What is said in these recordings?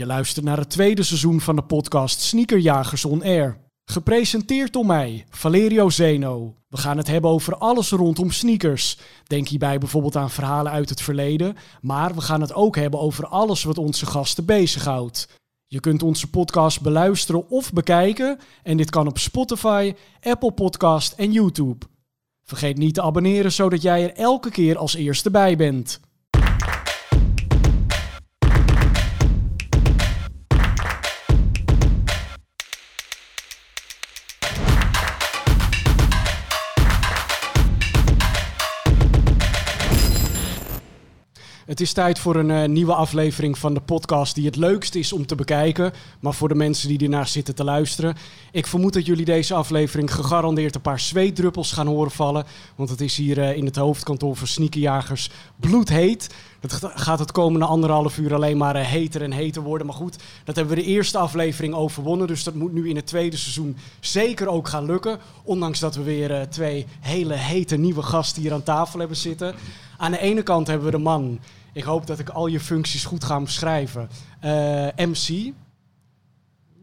Je luistert naar het tweede seizoen van de podcast Sneakerjagers on Air. Gepresenteerd door mij, Valerio Zeno. We gaan het hebben over alles rondom sneakers. Denk hierbij bijvoorbeeld aan verhalen uit het verleden, maar we gaan het ook hebben over alles wat onze gasten bezighoudt. Je kunt onze podcast beluisteren of bekijken en dit kan op Spotify, Apple Podcast en YouTube. Vergeet niet te abonneren zodat jij er elke keer als eerste bij bent. Het is tijd voor een eh, nieuwe aflevering van de podcast die het leukst is om te bekijken. Maar voor de mensen die ernaar zitten te luisteren. Ik vermoed dat jullie deze aflevering gegarandeerd een paar zweetdruppels gaan horen vallen. Want het is hier eh, in het hoofdkantoor van Sneakerjagers bloedheet. Dat gaat het komende anderhalf uur alleen maar uh, heter en heter worden. Maar goed, dat hebben we de eerste aflevering overwonnen. Dus dat moet nu in het tweede seizoen zeker ook gaan lukken. Ondanks dat we weer twee hele hete nieuwe gasten hier aan tafel hebben zitten. Aan de ene kant hebben we de man ik hoop dat ik al je functies goed ga beschrijven. Uh, eh, MC.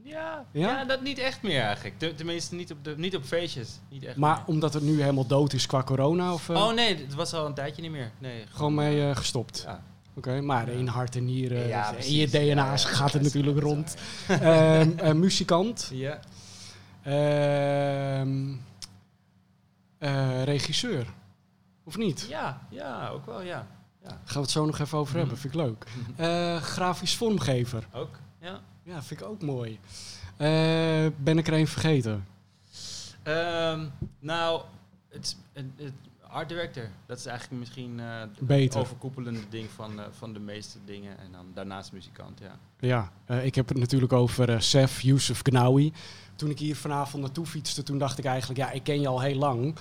Ja, ja? ja, dat niet echt meer eigenlijk. Tenminste, niet op, de, niet op feestjes. Niet echt maar omdat het nu helemaal dood is qua corona? Of, uh? Oh nee, het was al een tijdje niet meer. Nee, gewoon mee uh, gestopt? Ja. Oké, maar in hart en nieren, ja, in je DNA's gaat het natuurlijk rond. Ehm, muzikant. Ja. Ehm, regisseur. Of niet? Ja, ja, ook wel, ja. Gaan we het zo nog even over hebben, mhm. vind ik leuk. Uh, grafisch vormgever. Ook, ja. Ja, vind ik ook mooi. Uh, ben ik er een vergeten? Um, nou, het, het, het, art director, dat is eigenlijk misschien uh, het overkoepelende ding van, van de meeste dingen. En dan daarnaast muzikant, ja. Ja, ik heb het natuurlijk over Sef Youssef Gnawi. Toen ik hier vanavond naartoe fietste, toen dacht ik eigenlijk, ja, ik ken je al heel lang.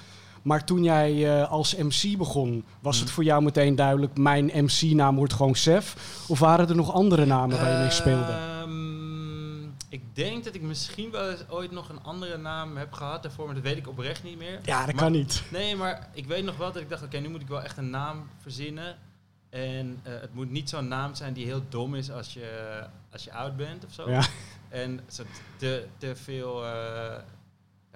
Maar toen jij uh, als MC begon, was het mhm. voor jou meteen duidelijk: mijn MC-naam wordt gewoon Sef? Of waren er nog andere namen waar je mee speelde? Ehm, ik denk dat ik misschien wel eens ooit nog een andere naam heb gehad daarvoor, maar dat weet ik oprecht niet meer. Ja, dat kan niet. Nee, maar ik weet nog wel dat ik dacht: oké, nu moet ik wel echt een naam verzinnen. En uh, het moet niet zo'n naam zijn die heel dom is als je, als je oud bent of zo. Ja. En zo te, te veel. Uh,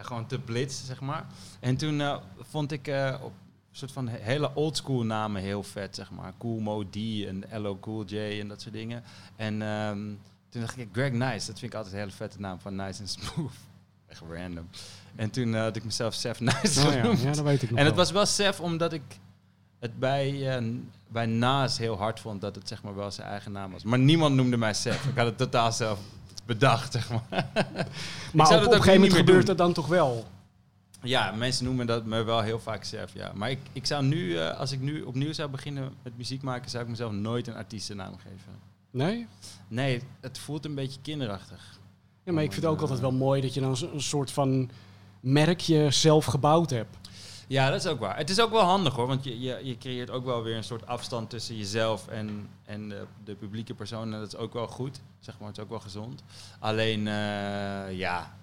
gewoon te blitz, zeg maar. En toen uh, vond ik uh, op een soort van hele oldschool namen heel vet, zeg maar. Cool Mo D en LO Cool J en dat soort dingen. En um, toen dacht ik, Greg Nice, dat vind ik altijd een hele vette naam van Nice en Smooth. Echt random. En toen uh, had ik mezelf Sef Nice oh, ja. ja, dat weet ik nog En het was wel Sef omdat ik het bij, uh, bij Naas heel hard vond dat het zeg maar wel zijn eigen naam was. Maar niemand noemde mij Sef. ik had het totaal zelf bedacht, zeg maar. maar op, op een gegeven moment gebeurt dat dan toch wel? Ja, mensen noemen dat me wel heel vaak zelf, ja. Maar ik, ik zou nu, uh, als ik nu opnieuw zou beginnen met muziek maken, zou ik mezelf nooit een artiestennaam geven. Nee? Nee, het voelt een beetje kinderachtig. Ja, maar ik vind het ook altijd wel mooi dat je dan een soort van merkje zelf gebouwd hebt. Ja, dat is ook waar. Het is ook wel handig hoor, want je, je, je creëert ook wel weer een soort afstand tussen jezelf en, en de, de publieke persoon. En dat is ook wel goed, zeg maar. Het is ook wel gezond. Alleen, uh, ja,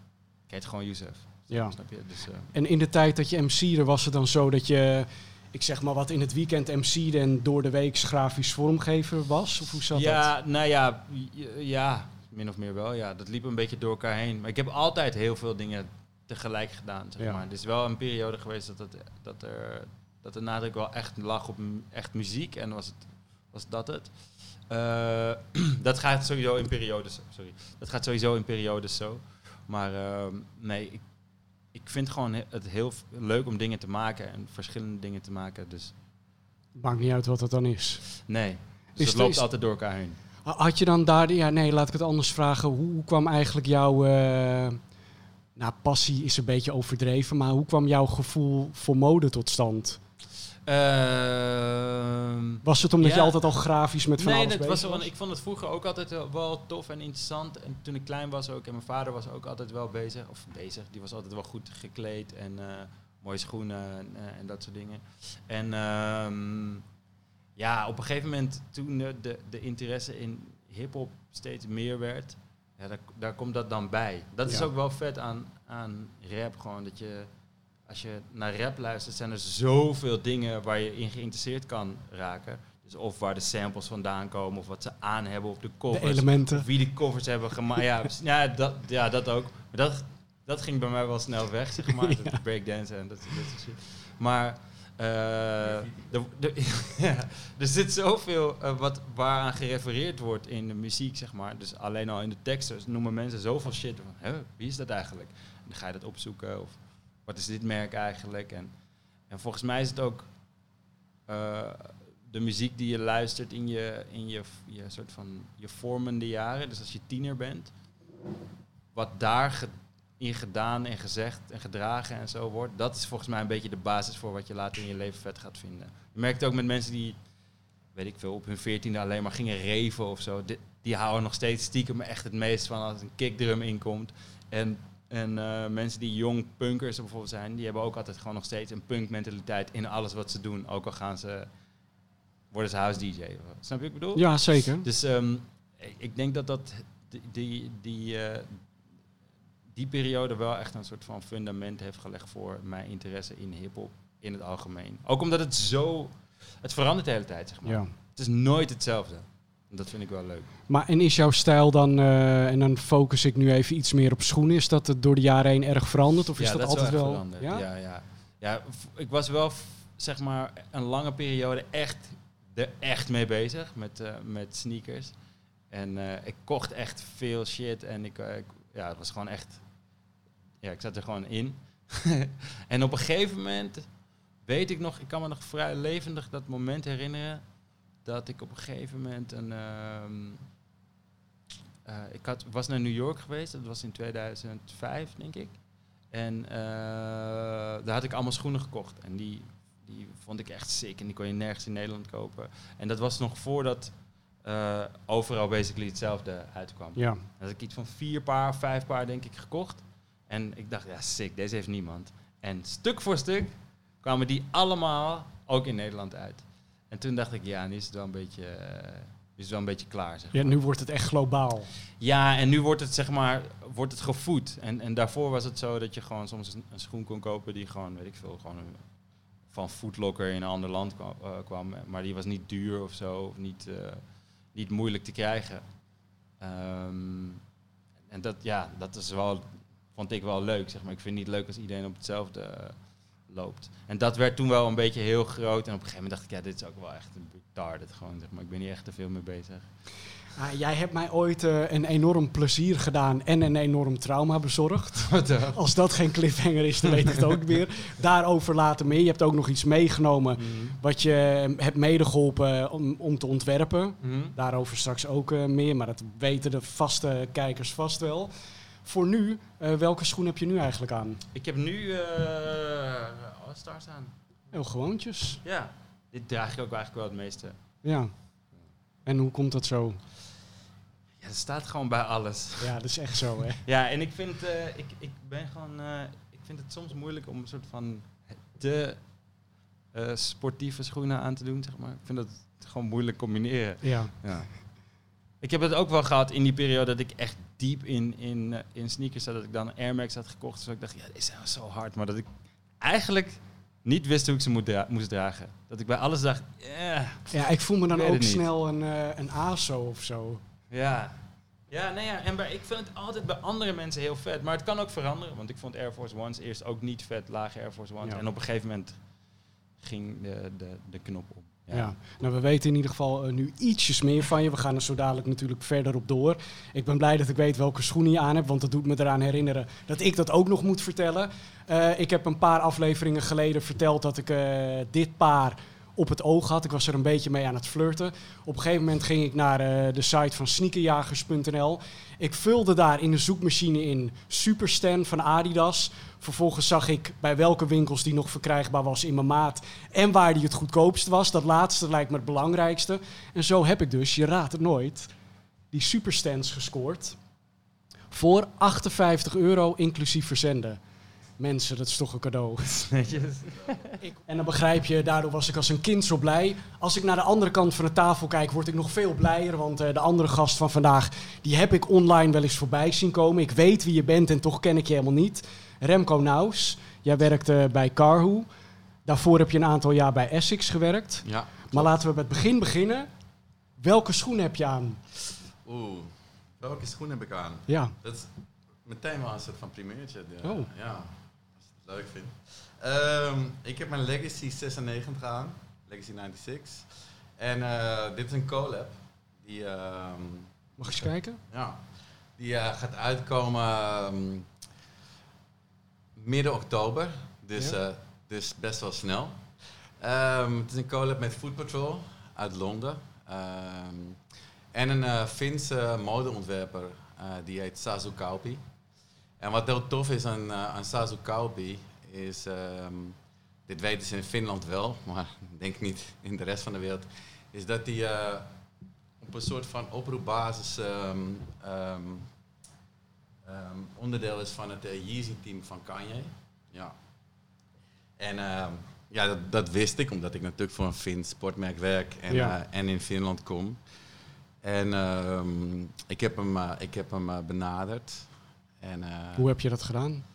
ik heet gewoon Youssef. Ja. Snap je? Dus, uh... En in de tijd dat je MC'de, was het dan zo dat je, ik zeg maar wat, in het weekend MC'de en door de week grafisch vormgever was? Of hoe zat ja, dat? Nou ja, ja, min of meer wel. Ja, dat liep een beetje door elkaar heen. Maar ik heb altijd heel veel dingen tegelijk gedaan. Zeg maar. Het is wel een periode geweest dat, het, dat, er, dat de nadruk wel echt lag op echt muziek. En was, het, was dat het. Uh, dat gaat sowieso in periodes. Sorry. Dat gaat sowieso in periodes zo. Maar uh, nee, ik, ik vind gewoon het heel leuk om dingen te maken en verschillende dingen te maken. Dus. Maakt niet uit wat dat dan is. Nee. Dus is het loopt altijd door elkaar heen. Had je dan daar, ja nee, laat ik het anders vragen. Hoe, hoe kwam eigenlijk jouw, uh, nou, passie is een beetje overdreven, maar hoe kwam jouw gevoel voor mode tot stand? Uh, was het omdat je altijd al grafisch met van nee, alles was? was? Ik vond het vroeger ook altijd wel tof en interessant. En toen ik klein was ook, en mijn vader was ook altijd wel bezig. Of bezig, die was altijd wel goed gekleed en uh, mooie schoenen en, uh, en, dat soort dingen. En um, ja, op een gegeven moment toen de, de interesse in hip-hop steeds meer werd ja, daar, daar komt dat dan bij. Dat is ook wel vet aan, aan rap. Gewoon dat je, als je naar rap luistert, zijn er zoveel dingen waar je in geïnteresseerd kan raken. Dus of waar de samples vandaan komen, of wat ze aan hebben op de covers. De elementen. Of wie de covers hebben gemaakt. ja, ja, dat, ja, dat ook. Maar dat, dat ging bij mij wel snel weg, zeg maar. ja. Breakdance en dat, dat soort shit. Maar ja, er zit zoveel uh, wat, waaraan gerefereerd wordt in de muziek, zeg maar. Dus alleen al in de teksten noemen mensen zoveel shit wie is dat eigenlijk? En dan ga je dat opzoeken, of wat is dit merk eigenlijk? En, en volgens mij is het ook uh, de muziek die je luistert in je, in je, je soort van je vormende jaren. Dus als je tiener bent, wat daar in gedaan en gezegd en gedragen en zo wordt. Dat is volgens mij een beetje de basis voor wat je later in je leven vet gaat vinden. Je merkt ook met mensen die, weet ik veel, op hun veertiende alleen maar gingen reven of zo. Die, die houden nog steeds stiekem echt het meest van als een kickdrum inkomt. En, en uh, mensen die jong punkers bijvoorbeeld zijn, die hebben ook altijd gewoon nog steeds een punkmentaliteit in alles wat ze doen. Ook al gaan ze, worden ze house DJ. Snap je wat ik bedoel? Ja, zeker. Dus um, ik denk dat dat die, die, die uh, die periode wel echt een soort van fundament heeft gelegd voor mijn interesse in hip-hop in het algemeen. Ook omdat het zo. Het verandert de hele tijd, zeg maar. Ja. Het is nooit hetzelfde. Dat vind ik wel leuk. Maar en is jouw stijl dan, uh, en dan focus ik nu even iets meer op schoenen, is dat het door de jaren heen erg veranderd? Of is ja, dat, dat altijd wel? veranderd? Ja? ja, ja. Ja, ik was wel, zeg maar, een lange periode echt er echt mee bezig met, uh, met sneakers. En uh, ik kocht echt veel shit en ik, ik ja, het was gewoon echt ja, ik zat er gewoon in. en op een gegeven moment weet ik nog, ik kan me nog vrij levendig dat moment herinneren dat ik op een gegeven moment een. Uh, uh, ik had, was naar New York geweest, dat was in 2005 denk ik. En uh, daar had ik allemaal schoenen gekocht. En die, die vond ik echt sick en die kon je nergens in Nederland kopen. En dat was nog voordat uh, overal basically hetzelfde uitkwam. Ja. Dan had ik iets van vier paar, vijf paar denk ik gekocht. En ik dacht, ja, sick, deze heeft niemand. En stuk voor stuk kwamen die allemaal ook in Nederland uit. En toen dacht ik, ja, nu is het wel een beetje, uh, is het wel een beetje klaar. Zeg ja, nu wordt het echt globaal. Ja, en nu wordt het, zeg maar, wordt het gevoed. En, en daarvoor was het zo dat je gewoon soms een, een schoen kon kopen die gewoon, weet ik veel, gewoon een, van Footlocker in een ander land kwam, uh, kwam. Maar die was niet duur of zo, of niet, uh, niet moeilijk te krijgen. Um, en dat, ja, dat is wel vond ik wel leuk. Zeg maar. Ik vind het niet leuk als iedereen op hetzelfde uh, loopt. En dat werd toen wel een beetje heel groot. En op een gegeven moment dacht ik, ja, dit is ook wel echt een retarded gewoon. Zeg maar. Ik ben hier echt te veel mee bezig. Ah, jij hebt mij ooit uh, een enorm plezier gedaan en een enorm trauma bezorgd. Als dat geen cliffhanger is, dan weet ik het ook weer. Daarover later meer. Je hebt ook nog iets meegenomen mm. wat je hebt medegeholpen om, om te ontwerpen. Mm. Daarover straks ook uh, meer, maar dat weten de vaste kijkers vast wel voor nu, uh, welke schoen heb je nu eigenlijk aan? Ik heb nu uh, All-Stars aan. Heel gewoontjes. Ja, dit draag ik ook eigenlijk wel het meeste. Ja. En hoe komt dat zo? Ja, dat staat gewoon bij alles. Ja, dat is echt zo, hè? ja, en ik vind, uh, ik, ik ben gewoon, ik vind het soms moeilijk om een soort van te sportieve schoenen aan te doen, zeg maar. Ik vind dat gewoon moeilijk combineren. Ja. ja. Ik heb het ook wel gehad in die periode dat ik echt diep in, in, in sneakers zat. Dat ik dan Air Max had gekocht. Dus ik dacht, ja, deze zijn zo hard. Maar dat ik eigenlijk niet wist hoe ik ze dra moest dragen. Dat ik bij alles dacht, yeah, Ja, ik voel me dan ook snel een, uh, een ASO of zo. Ja. Ja, nee, ja, en bij, ik vind het altijd bij andere mensen heel vet. Maar het kan ook veranderen. Want ik vond Air Force Ones eerst ook niet vet. Lage Air Force Ones. Ja. En op een gegeven moment ging de, de, de knop om. Ja. nou we weten in ieder geval uh, nu ietsjes meer van je. We gaan er zo dadelijk natuurlijk verder op door. Ik ben blij dat ik weet welke schoenen je aan hebt, want dat doet me eraan herinneren dat ik dat ook nog moet vertellen. Uh, ik heb een paar afleveringen geleden verteld dat ik uh, dit paar op het oog had. Ik was er een beetje mee aan het flirten. Op een gegeven moment ging ik naar de site van sneakerjagers.nl. Ik vulde daar in de zoekmachine in Superstan van Adidas. Vervolgens zag ik bij welke winkels die nog verkrijgbaar was in mijn maat. En waar die het goedkoopst was. Dat laatste lijkt me het belangrijkste. En zo heb ik dus, je raadt het nooit, die Superstans gescoord. Voor 58 euro inclusief verzenden. Mensen, dat is toch een cadeau. en dan begrijp je, daardoor was ik als een kind zo blij. Als ik naar de andere kant van de tafel kijk, word ik nog veel blijer. Want uh, de andere gast van vandaag, die heb ik online wel eens voorbij zien komen. Ik weet wie je bent en toch ken ik je helemaal niet. Remco Naus, jij werkte bij Carhu. Daarvoor heb je een aantal jaar bij Essex gewerkt. Ja. Maar laten we bij het begin beginnen. Welke schoen heb je aan? Oeh, welke schoen heb ik aan? Ja. Dat is meteen wel een soort van primeurtje. Ja, Oh. ja als je het leuk vindt. Ehm, ik heb mijn Legacy 96 aan. Legacy 96. En eh, dit is een collab. Die, ehm, Mag ik eens kijken? ja, die eh, gaat uitkomen ehm, midden oktober. Dus, Ja. eh, dus best wel snel. Ehm, het is een collab met Food Patrol uit Londen. Ehm, en een eh Finse modeontwerper, eh, die heet Sasu Kauppi. En wat heel tof is aan, aan Sasu Kauppi is, ehm, dit weten ze in Finland wel, maar ik denk niet in de rest van de wereld, is dat hij op een soort van oproepbasis ehm, onderdeel is van het eh, Yeezy-team van Kanye. Ja. En ehm, ja, dat, dat wist ik, omdat ik natuurlijk voor een Fins sportmerk werk en, Ja. eh, en in Finland kom. En ehm, ik heb hem, eh, ik heb hem benaderd. En, Hoe heb je dat gedaan?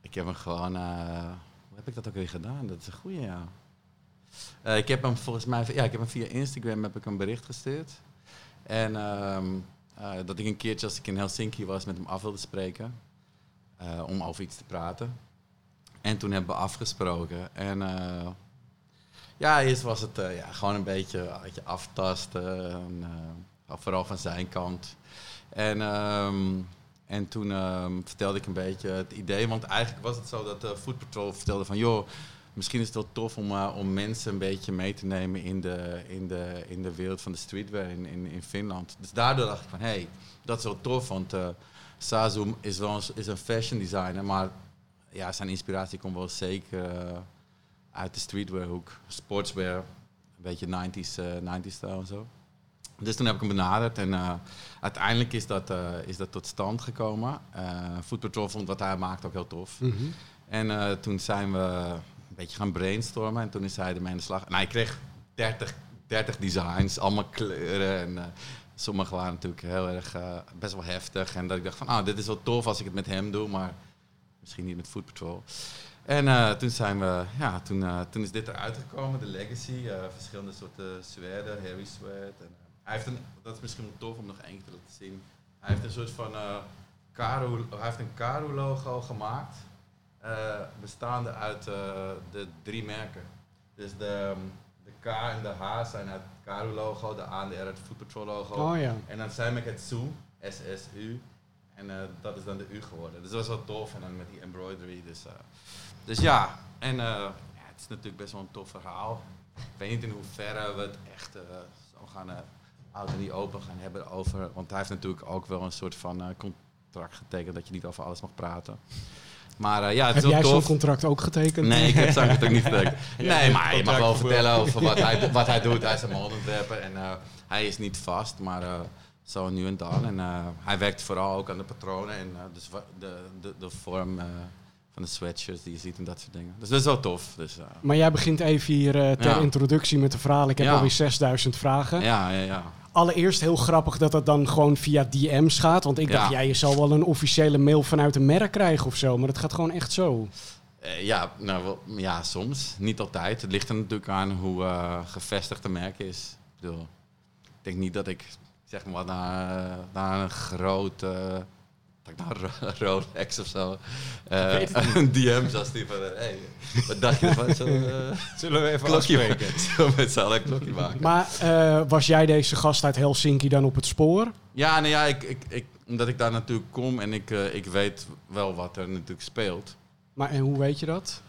ik heb hem gewoon. hoe heb ik dat ook weer gedaan? Dat is een goede, ja. Ik heb hem volgens mij. Ja, ik heb hem via Instagram heb ik een bericht gestuurd. En ehm, eh, dat ik een keertje als ik in Helsinki was met hem af wilde spreken. eh, om over iets te praten. En toen hebben we afgesproken. En eh, ja, eerst was het ja, gewoon een beetje, een beetje aftasten. En, vooral van zijn kant. En, ehm, en toen ehm, vertelde ik een beetje het idee. Want eigenlijk was het zo dat de Food Patrol vertelde van... joh, misschien is het wel tof om, eh, om mensen een beetje mee te nemen... in de, in de, in de wereld van de streetwear in, in, in Finland. Dus daardoor dacht ik van, hé, hey, dat is wel tof. Want Sazu is wel een, is een fashion designer... maar ja, zijn inspiratie komt wel zeker eh, uit de streetwear hoek. Sportswear, een beetje 90s, eh 90s stijl en zo. Dus toen heb ik hem benaderd en uiteindelijk is dat, is dat tot stand gekomen. Food Patrol vond wat hij maakt ook heel tof. Mhm. En toen zijn we beetje gaan brainstormen en toen is hij ermee aan de slag. Nou, hij kreeg 30, 30 designs, allemaal kleuren en eh, sommige waren natuurlijk heel erg eh, best wel heftig. En dat ik dacht van, ah, dit is wel tof als ik het met hem doe, maar misschien niet met Food Patrol. En eh, toen zijn we, ja, toen, toen is dit eruit gekomen, de Legacy, verschillende soorten zwerden, Harry Sweat. En, hij heeft een, dat is misschien wel tof om nog één keer te laten zien. Hij heeft een soort van Karu, hij heeft een Karu logo gemaakt, bestaande uit eh, de drie merken. Dus de, de K en de H zijn het Karu logo, de A en de R het Food Patrol logo. Oh ja. En dan zijn we het SU, SSU. En eh, dat is dan de U geworden. Dus dat was wel tof. En dan met die embroidery. Dus, eh, dus ja, en eh, ja, het is natuurlijk best wel een tof verhaal. Ik weet niet in hoeverre we het echt eh, zo gaan uh, oud en die open gaan hebben over. Want hij heeft natuurlijk ook wel een soort van eh, contract getekend dat je niet over alles mag praten. Maar eh, ja, het is Heb wel jij zo'n contract ook getekend? Nee, ik heb zijn contract niet getekend. Nee, maar je mag wel vertellen over wat hij, wat hij doet. Hij is een modeontwerper en eh, hij is niet vast, maar eh, zo nu en dan. En hij werkt vooral ook aan de patronen en dus de, de, de vorm van de sweatshirts die je ziet en dat soort dingen. Dus dat is wel tof. Dus, eh, Maar jij begint even hier eh, ter Ja. introductie met de verhaal. Ik heb Ja. alweer 6000 vragen. ja, ja, ja. Allereerst heel grappig dat dat dan gewoon via DM's gaat. Want ik dacht, ja, je zal wel een officiële mail vanuit een merk krijgen of zo. Maar dat gaat gewoon echt zo. Eh, ja, nou, wel, ja, soms. Niet altijd. Het ligt er natuurlijk aan hoe gevestigd de merk is. Ik bedoel, ik denk niet dat ik zeg maar naar, naar een groot... dat ik naar een Ro- Rolex of zo eh, een DM zou sturen van... eh, hey, wat dacht je van eh, Zullen we even klokje afspreken? maken? Zullen we met z'n allen een klokje maken? Maar eh, was jij deze gast uit Helsinki dan op het spoor? Ja, nou ja, ik, ik, ik, omdat ik daar natuurlijk kom en ik, eh, ik weet wel wat er natuurlijk speelt. Maar en hoe weet je dat?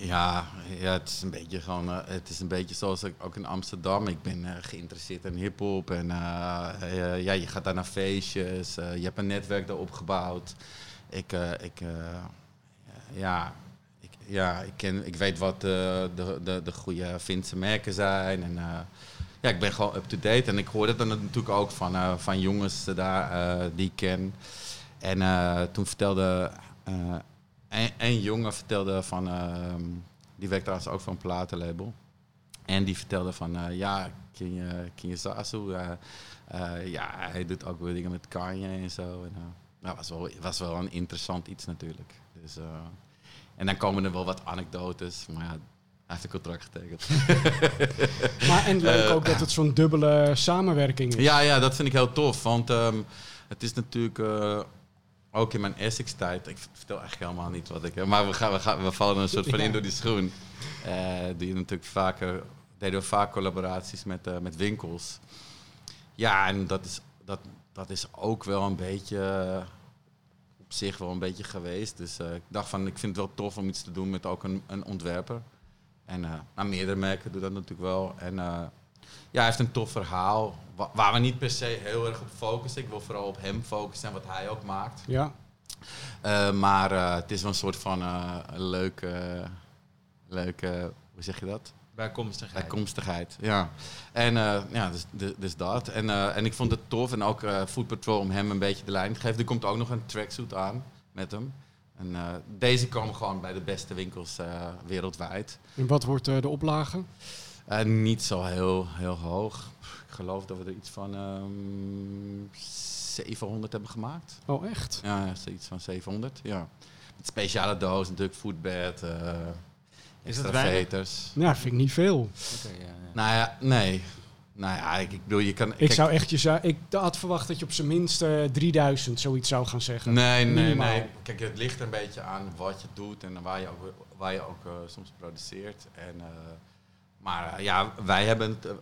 Ja, ja, het is een beetje gewoon, eh, het is een beetje zoals ik ook in Amsterdam. Ik ben eh, geïnteresseerd in hip-hop en eh, ja, je gaat daar naar feestjes. je hebt een netwerk daar opgebouwd. Ik, ik, ja, ik, ja, ik, ken, ik weet wat de, de, de goede Finse merken zijn. En, ja, ik ben gewoon up-to-date. En ik hoorde dan natuurlijk ook van, van jongens daar die ik ken. En toen vertelde een, een jongen vertelde van, ehm, die werkt trouwens ook voor een platenlabel. En die vertelde van, eh, ja, ken je, ken je Zazu? Eh, eh, ja, hij doet ook weer dingen met Kanye en zo. En, eh, nou, was wel, was wel een interessant iets natuurlijk. Dus, en dan komen er wel wat anekdotes, maar ja, Hij heeft een contract getekend. maar en leuk ook dat het zo'n dubbele samenwerking is. Ja, ja, dat vind ik heel tof. Want ehm, het is natuurlijk ook in mijn Essex-tijd. Ik vertel echt helemaal niet wat ik heb. Maar we, gaan, we, gaan, we vallen een soort van in door die schoen. die natuurlijk vaker, deden we vaak collaboraties met, met winkels. Ja, en dat is, dat, dat is ook wel een beetje op zich wel een beetje geweest. Dus ik dacht van, ik vind het wel tof om iets te doen met ook een, een ontwerper. En uh, nou, meerdere merken doen dat natuurlijk wel. En uh, ja, hij heeft een tof verhaal wa waar we niet per se heel erg op focussen. Ik wil vooral op hem focussen en wat hij ook maakt. Ja. Uh, maar het is wel een soort van leuke, leuke, hoe zeg je dat? Bijkomstigheid. Bijkomstigheid, ja. En ja, dus, dus, dus dat. En, en ik vond het tof en ook Food Patrol om hem een beetje de lijn te geven. Er komt ook nog een tracksuit aan met hem. En uh, deze komen gewoon bij de beste winkels uh, wereldwijd. En wat wordt uh, de oplage? Niet zo heel, heel hoog. Ik geloof dat we er iets van um, 700 hebben gemaakt. Oh, echt? Ja, iets van 700, ja. Met speciale doos, natuurlijk foodbed, Is dat veters. Ja, vind ik niet veel. Okay, ja, ja. Nou ja, nee. Nou ja, ik, ik bedoel, je kan... Ik kijk, zou echt, je zou, ik had verwacht dat je op zijn minst uh, 3000 zoiets zou gaan zeggen. Nee, nee, Minimaal. nee. Kijk, het ligt er een beetje aan wat je doet en waar je ook, waar je ook uh, soms produceert. En, uh, maar ja, wij hebben het,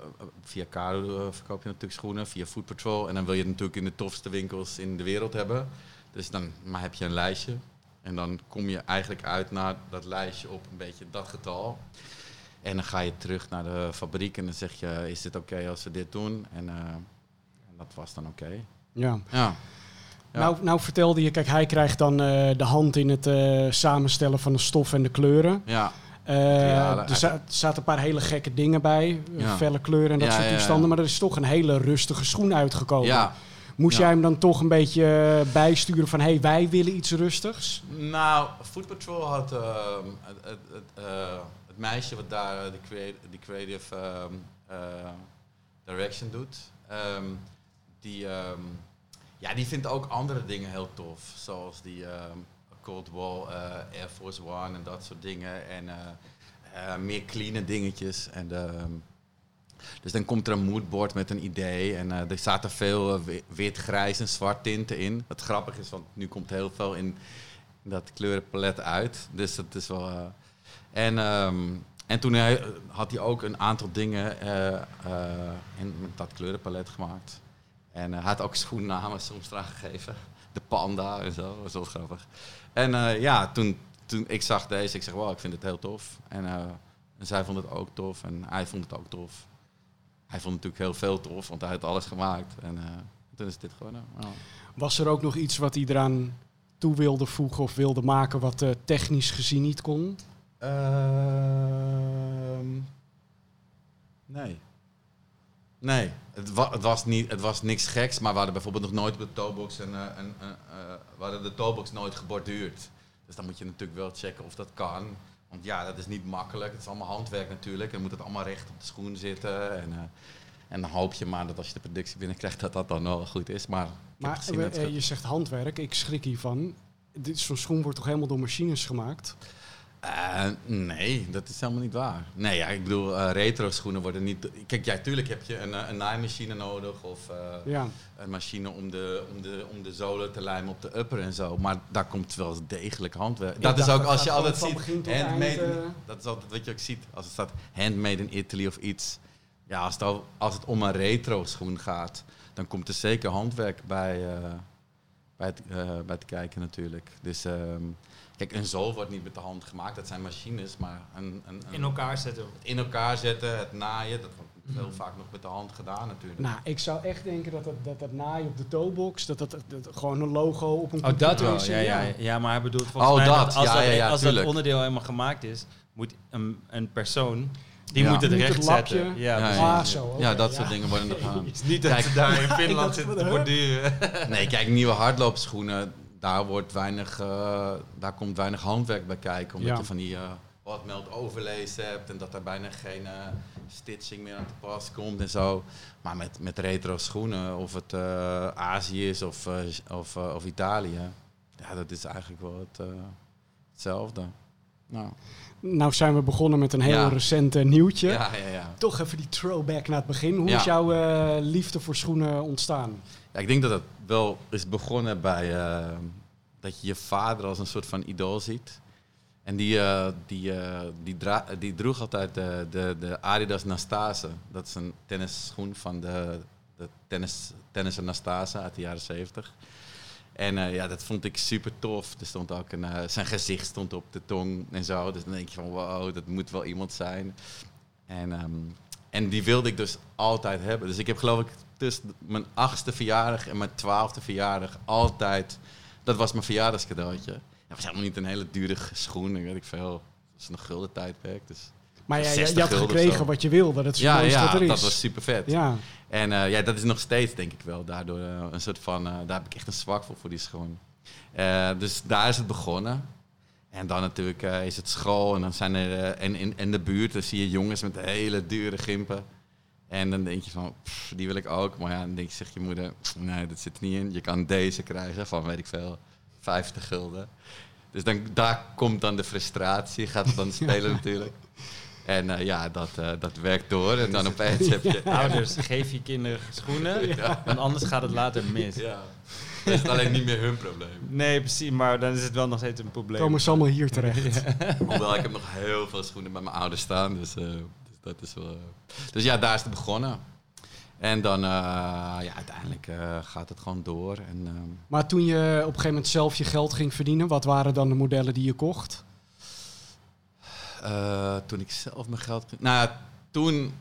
via Caro verkoop je natuurlijk schoenen, via Food Patrol. En dan wil je het natuurlijk in de tofste winkels in de wereld hebben. Dus dan maar heb je een lijstje. En dan kom je eigenlijk uit naar dat lijstje op een beetje dat getal. En dan ga je terug naar de fabriek en dan zeg je, is dit oké okay als we dit doen? En, uh, dat was dan oké. Okay. Ja. ja. Ja. Nou, nou vertelde je, kijk, hij krijgt dan uh, de hand in het uh, samenstellen van de stof en de kleuren. Ja. Er zaten een paar hele gekke dingen bij, ja. felle kleuren en dat soort toestanden, maar er is toch een hele rustige schoen uitgekomen. Ja. Moest jij hem dan toch een beetje bijsturen van, hé, hey, wij willen iets rustigs? Nou, Food Patrol had uh, het, het, het, het meisje wat daar de creative, uh, direction doet, um, die, um, ja, die vindt ook andere dingen heel tof. Zoals die Cold Wall, uh, Air Force One en dat soort dingen. En uh, meer clean dingetjes. En dus dan komt er een moodboard met een idee. En er zaten veel wit, grijs en zwart tinten in. Wat grappig is, want nu komt heel veel in, dat kleurenpalet uit. Dus dat is wel... En, um, en toen hij, had hij ook een aantal dingen uh, uh, in dat kleurenpalet gemaakt. En hij had ook schoennamen soms eraan gegeven. De panda en zo, dat was wel grappig. En uh, ja, toen, toen ik zag deze, ik zeg, wow, ik vind het heel tof. En, en, zij vond het ook tof en hij vond het ook tof. Hij vond het natuurlijk heel veel tof, want hij had alles gemaakt. En toen is dit gewoon... Wow. Was er ook nog iets wat hij eraan toe wilde voegen of wilde maken wat technisch gezien niet kon? Uh, nee. Nee, het, wa het, was niet, het was niks geks, maar we hadden bijvoorbeeld nog nooit op de toolbox uh, we hadden de toolbox nooit geborduurd. Dus dan moet je natuurlijk wel checken of dat kan. Want ja, dat is niet makkelijk. Het is allemaal handwerk natuurlijk. En moet het allemaal recht op de schoen zitten. En, uh, en dan hoop je maar dat als je de productie binnenkrijgt, dat dat dan wel goed is. Maar, maar je zegt handwerk, ik schrik hiervan. Zo'n schoen wordt toch helemaal door machines gemaakt? Uh, nee, dat is helemaal niet waar. Nee, ja, ik bedoel, uh, retro schoenen worden niet... Kijk, ja, tuurlijk heb je een, een naaimachine nodig of uh, ja. een machine om de, om, de, om de zolen te lijmen op de upper en zo. Maar daar komt wel degelijk handwerk. Dat is ook als je altijd ziet, handmade, dat is altijd wat je ook ziet. Als het staat handmade in Italy of iets. Ja, als het, al, als het om een retro schoen gaat, dan komt er zeker handwerk bij, bij, het, bij het kijken natuurlijk. Dus... Um, Kijk, een zool wordt niet met de hand gemaakt, dat zijn machines, maar een, een, een in elkaar zetten. Het in elkaar zetten, het naaien, dat wordt heel vaak nog met de hand gedaan natuurlijk. Nou, ik zou echt denken dat dat, dat, dat naaien op de toebox, dat, dat, dat, gewoon een logo op een Oh, dat wel, ja, ja, ja. maar hij bedoelt volgens oh, mij dat, als, ja, dat, ja, als dat onderdeel helemaal gemaakt is, moet een, een persoon die ja. moet het recht zetten. Ja, ja, ja, zo, okay. ja, dat soort dingen worden er gedaan. Het is niet dat ze daar in Finland zitten te borduren. nee, kijk, nieuwe hardloopschoenen daar, wordt weinig, uh, daar komt weinig handwerk bij kijken. Omdat ja. je van die uh, wat meld overlezen hebt en dat er bijna geen uh, stitching meer aan te pas komt en zo. Maar met, met retro schoenen, of het Azië is of, of, of Italië, ja, dat is eigenlijk wel het, hetzelfde. Nou, Nou zijn we begonnen met een heel Ja. recent eh, nieuwtje. ja, ja, ja. Toch even die throwback naar het begin. Hoe is jouw eh, liefde voor schoenen ontstaan? Ik denk dat het wel is begonnen bij eh, dat je je vader als een soort van idool ziet. En die, eh, die, eh, die, die droeg altijd de, de, de Adidas Nastase. Dat is een tennisschoen van de, de tennis, tennisser Nastase uit de jaren 70. En ja, dat vond ik super tof. Er stond ook een, zijn gezicht stond op de tong en zo. Dus dan denk je van wow, dat moet wel iemand zijn. En, ehm, en die wilde ik dus altijd hebben. Dus ik heb geloof ik tussen mijn achtste verjaardag en mijn twaalfde verjaardag altijd... Dat was mijn verjaardagscadeautje. Dat was helemaal niet een hele dure schoen, ik weet ik veel. Dat was een gulden tijdperk, dus... Maar je, 60 je had gekregen wat je wilde. Dat is Ja, er is. dat was super vet. Ja, En eh, ja, dat is nog steeds denk ik wel. Daardoor eh, een soort van, eh, daar heb ik echt een zwak voor, voor die schoen. Dus daar is het begonnen. En dan natuurlijk is het school en dan zijn er, en in, in de buurt, dan zie je jongens met hele dure gimpen. En dan denk je van, pff, die wil ik ook. Maar ja, dan denk je, zeg je moeder, nee, dat zit er niet in. Je kan deze krijgen van, weet ik veel, 50 gulden. Dus dan, daar komt dan de frustratie, gaat het dan spelen natuurlijk. En eh, ja, dat, eh, dat werkt door. En dan opeens heb je... Ouders, geef je kinderen schoenen, want anders gaat het later mis. Ja. Dat is alleen niet meer hun probleem. Nee, precies, maar dan is het wel nog steeds een probleem. komen ze allemaal hier terecht. Hoewel, ik heb nog heel veel schoenen bij mijn ouders staan. Dus, eh, dus dat is wel... eh. Dus ja, daar is het begonnen. En dan, eh, ja, uiteindelijk eh, gaat het gewoon door. En, ehm, Maar toen je op een gegeven moment zelf je geld ging verdienen, wat waren dan de modellen die je kocht? toen ik zelf mijn geld... Nou, toen...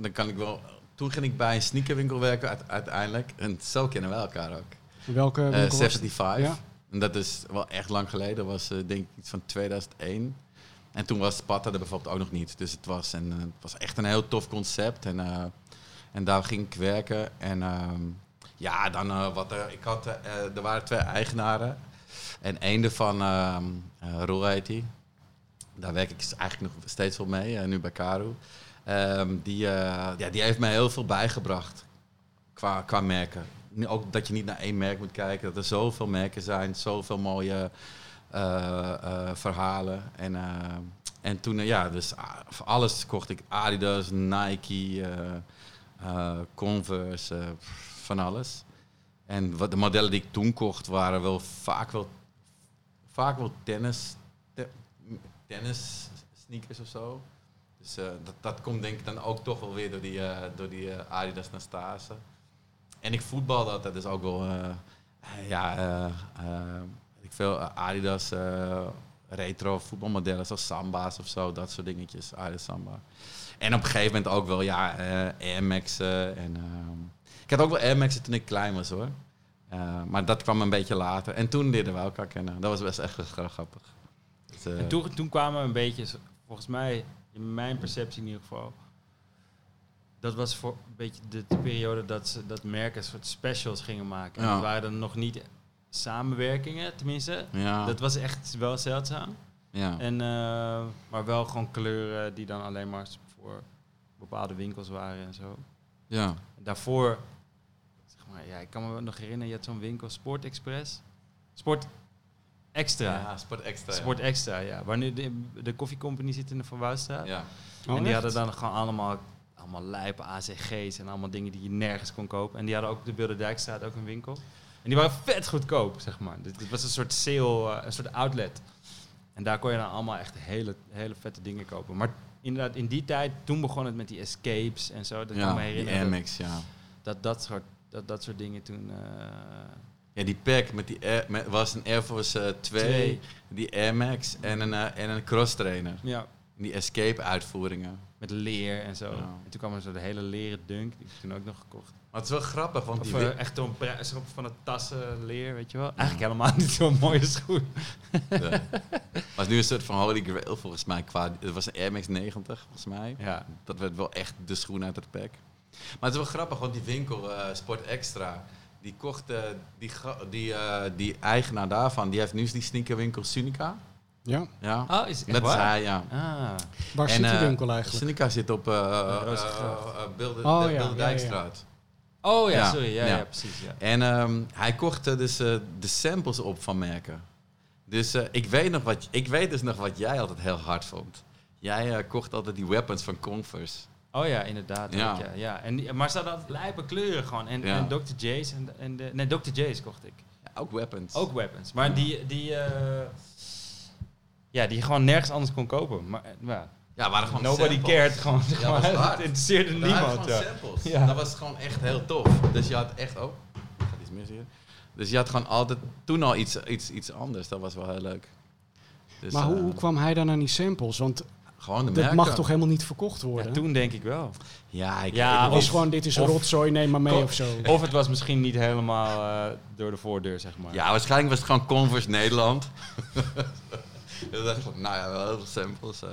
dan kan ik wel... Toen ging ik bij een sneakerwinkel werken uite- uiteindelijk. En zo kennen wij elkaar ook. Welke winkel was het? 75. Ja. En dat is wel echt lang geleden. Dat was denk ik iets van 2001. En toen was Sparta er bijvoorbeeld ook nog niet. Dus het was, een, eh, het was echt een heel tof concept. En, eh, en daar ging ik werken. En ehm, ja, dan eh, wat. Ik had, er waren twee eigenaren. En één daarvan, ehm eh, Roel heet die. Daar werk ik eigenlijk nog steeds wel mee, nu bij Karu. Ehm, die, ja, die heeft mij heel veel bijgebracht qua, qua merken. Ook dat je niet naar één merk moet kijken. Dat er zoveel merken zijn, zoveel mooie verhalen. En, eh, en toen, eh, ja, dus ah, alles kocht ik Adidas, Nike, eh, eh, Converse, eh, van alles. En wat de modellen die ik toen kocht waren wel vaak wel, vaak wel tennis, te- tennis sneakers of zo. Dus eh, dat, dat komt denk ik dan ook toch wel weer door die, eh, door die eh, Adidas Nastase. En ik voetbal dat, is ook wel, eh, eh, ja, eh, eh, ik veel, eh, Adidas eh, retro voetbalmodellen zoals Samba's of zo, dat soort dingetjes, Adidas Samba. En op een gegeven moment ook wel, ja, eh Air Max'en en... ehm, ik had ook wel Air Max'en toen ik klein was hoor. Maar dat kwam een beetje later. En toen leerden we elkaar kennen. Dat was best echt gra- grappig. Dus, En toen, toen kwamen we een beetje, volgens mij, in mijn perceptie in ieder geval, dat was voor een beetje de, de periode dat, ze, dat merken soort specials gingen maken. En Ja. dat waren dan nog niet samenwerkingen, tenminste. ja, Dat was echt wel zeldzaam. ja. En, eh, maar wel gewoon kleuren die dan alleen maar voor bepaalde winkels waren en zo. ja. Daarvoor, zeg maar, ja, ik kan me nog herinneren, je had zo'n winkel, Sport Express. Sport Extra. Ja, Sport Extra. ja. Sport Extra, ja. Waar nu de, de koffiecompany zit in de Van Wouwstraat. Ja. Oh, en die echt? hadden dan gewoon allemaal, allemaal lijpe ACG's en allemaal dingen die je nergens kon kopen. En die hadden ook op de Bilderdijkstraat ook een winkel. En die waren vet goedkoop, zeg maar. Dus het was een soort sale, eh, een soort outlet. En daar kon je dan allemaal echt hele, hele vette dingen kopen. Maar inderdaad, in die tijd, toen begon het met die escapes en zo. Dat kan Ja, me die herinneren. Max, ja. dat, dat, soort, dat, dat soort dingen toen... eh, Ja, die pack met die Air, met, was een Air Force eh, 2, Twee. die Air Max en een, eh, en een cross trainer. ja, Die escape uitvoeringen. Met leer en zo. Ja. En toen kwam er zo de hele leren dunk. Die heb ik toen ook nog gekocht. Maar het is wel grappig, want Of die... eh, echt zo'n van het tassen leer, weet je wel. Eigenlijk helemaal niet zo'n mooie schoen. Ja. Het is nu een soort van holy grail volgens mij. Qua, het was een Air Max 90 volgens mij. Ja. Dat werd wel echt de schoen uit het pack. Maar het is wel grappig, want die winkel, eh, Sport Extra, die kocht, eh, die, die, eh, die eigenaar daarvan, die heeft nu die sneakerwinkel Sunica. Ja, Ja, Oh, is het echt dat is waar? hij, ja. Ah, waar En, zit die eh, winkel eigenlijk? Sunica zit op uh, Rozengracht. Beelden, Oh, de oh ja, Ja, sorry. Ja, ja. ja. precies. Ja. En ehm, hij kocht eh, dus eh, de samples op van merken. Dus eh, ik, weet nog wat, ik weet dus nog wat jij altijd heel hard vond. Jij eh, kocht altijd die weapons van Converse. Oh ja, inderdaad. Ja. Ja. Ja, ja. En, die- maar ze hadden altijd lijpe kleuren gewoon. En, Ja. en Dr. J's. En, en de, nee, Dr. J's kocht ik. Ja, ook weapons. Ook weapons. Maar die, die, eh, ja, die je gewoon nergens anders kon kopen. Maar, eh, ja. Ja, waren gewoon Nobody samples. cared. Gewoon, Ja, maar. was het interesseerde Dat niemand. Ja. samples. Ja. Dat was gewoon echt heel tof. Dus je had echt ook... Er gaat iets mis hier. Dus je had gewoon altijd toen al iets, iets, iets anders. Dat was wel heel leuk. Dus, maar hoe, eh, hoe kwam hij dan aan die samples? Want Gewoon de dat merken. mag toch helemaal niet verkocht worden? Ja, toen denk ik wel. Ja, ik, Ja, ik- was Of- gewoon, dit is een rotzooi, neem maar mee of zo. Of het was misschien niet helemaal eh, door de voordeur, zeg maar. Ja, waarschijnlijk was het gewoon Converse Nederland. Dat dacht ik nou ja, wel heel veel samples. eh.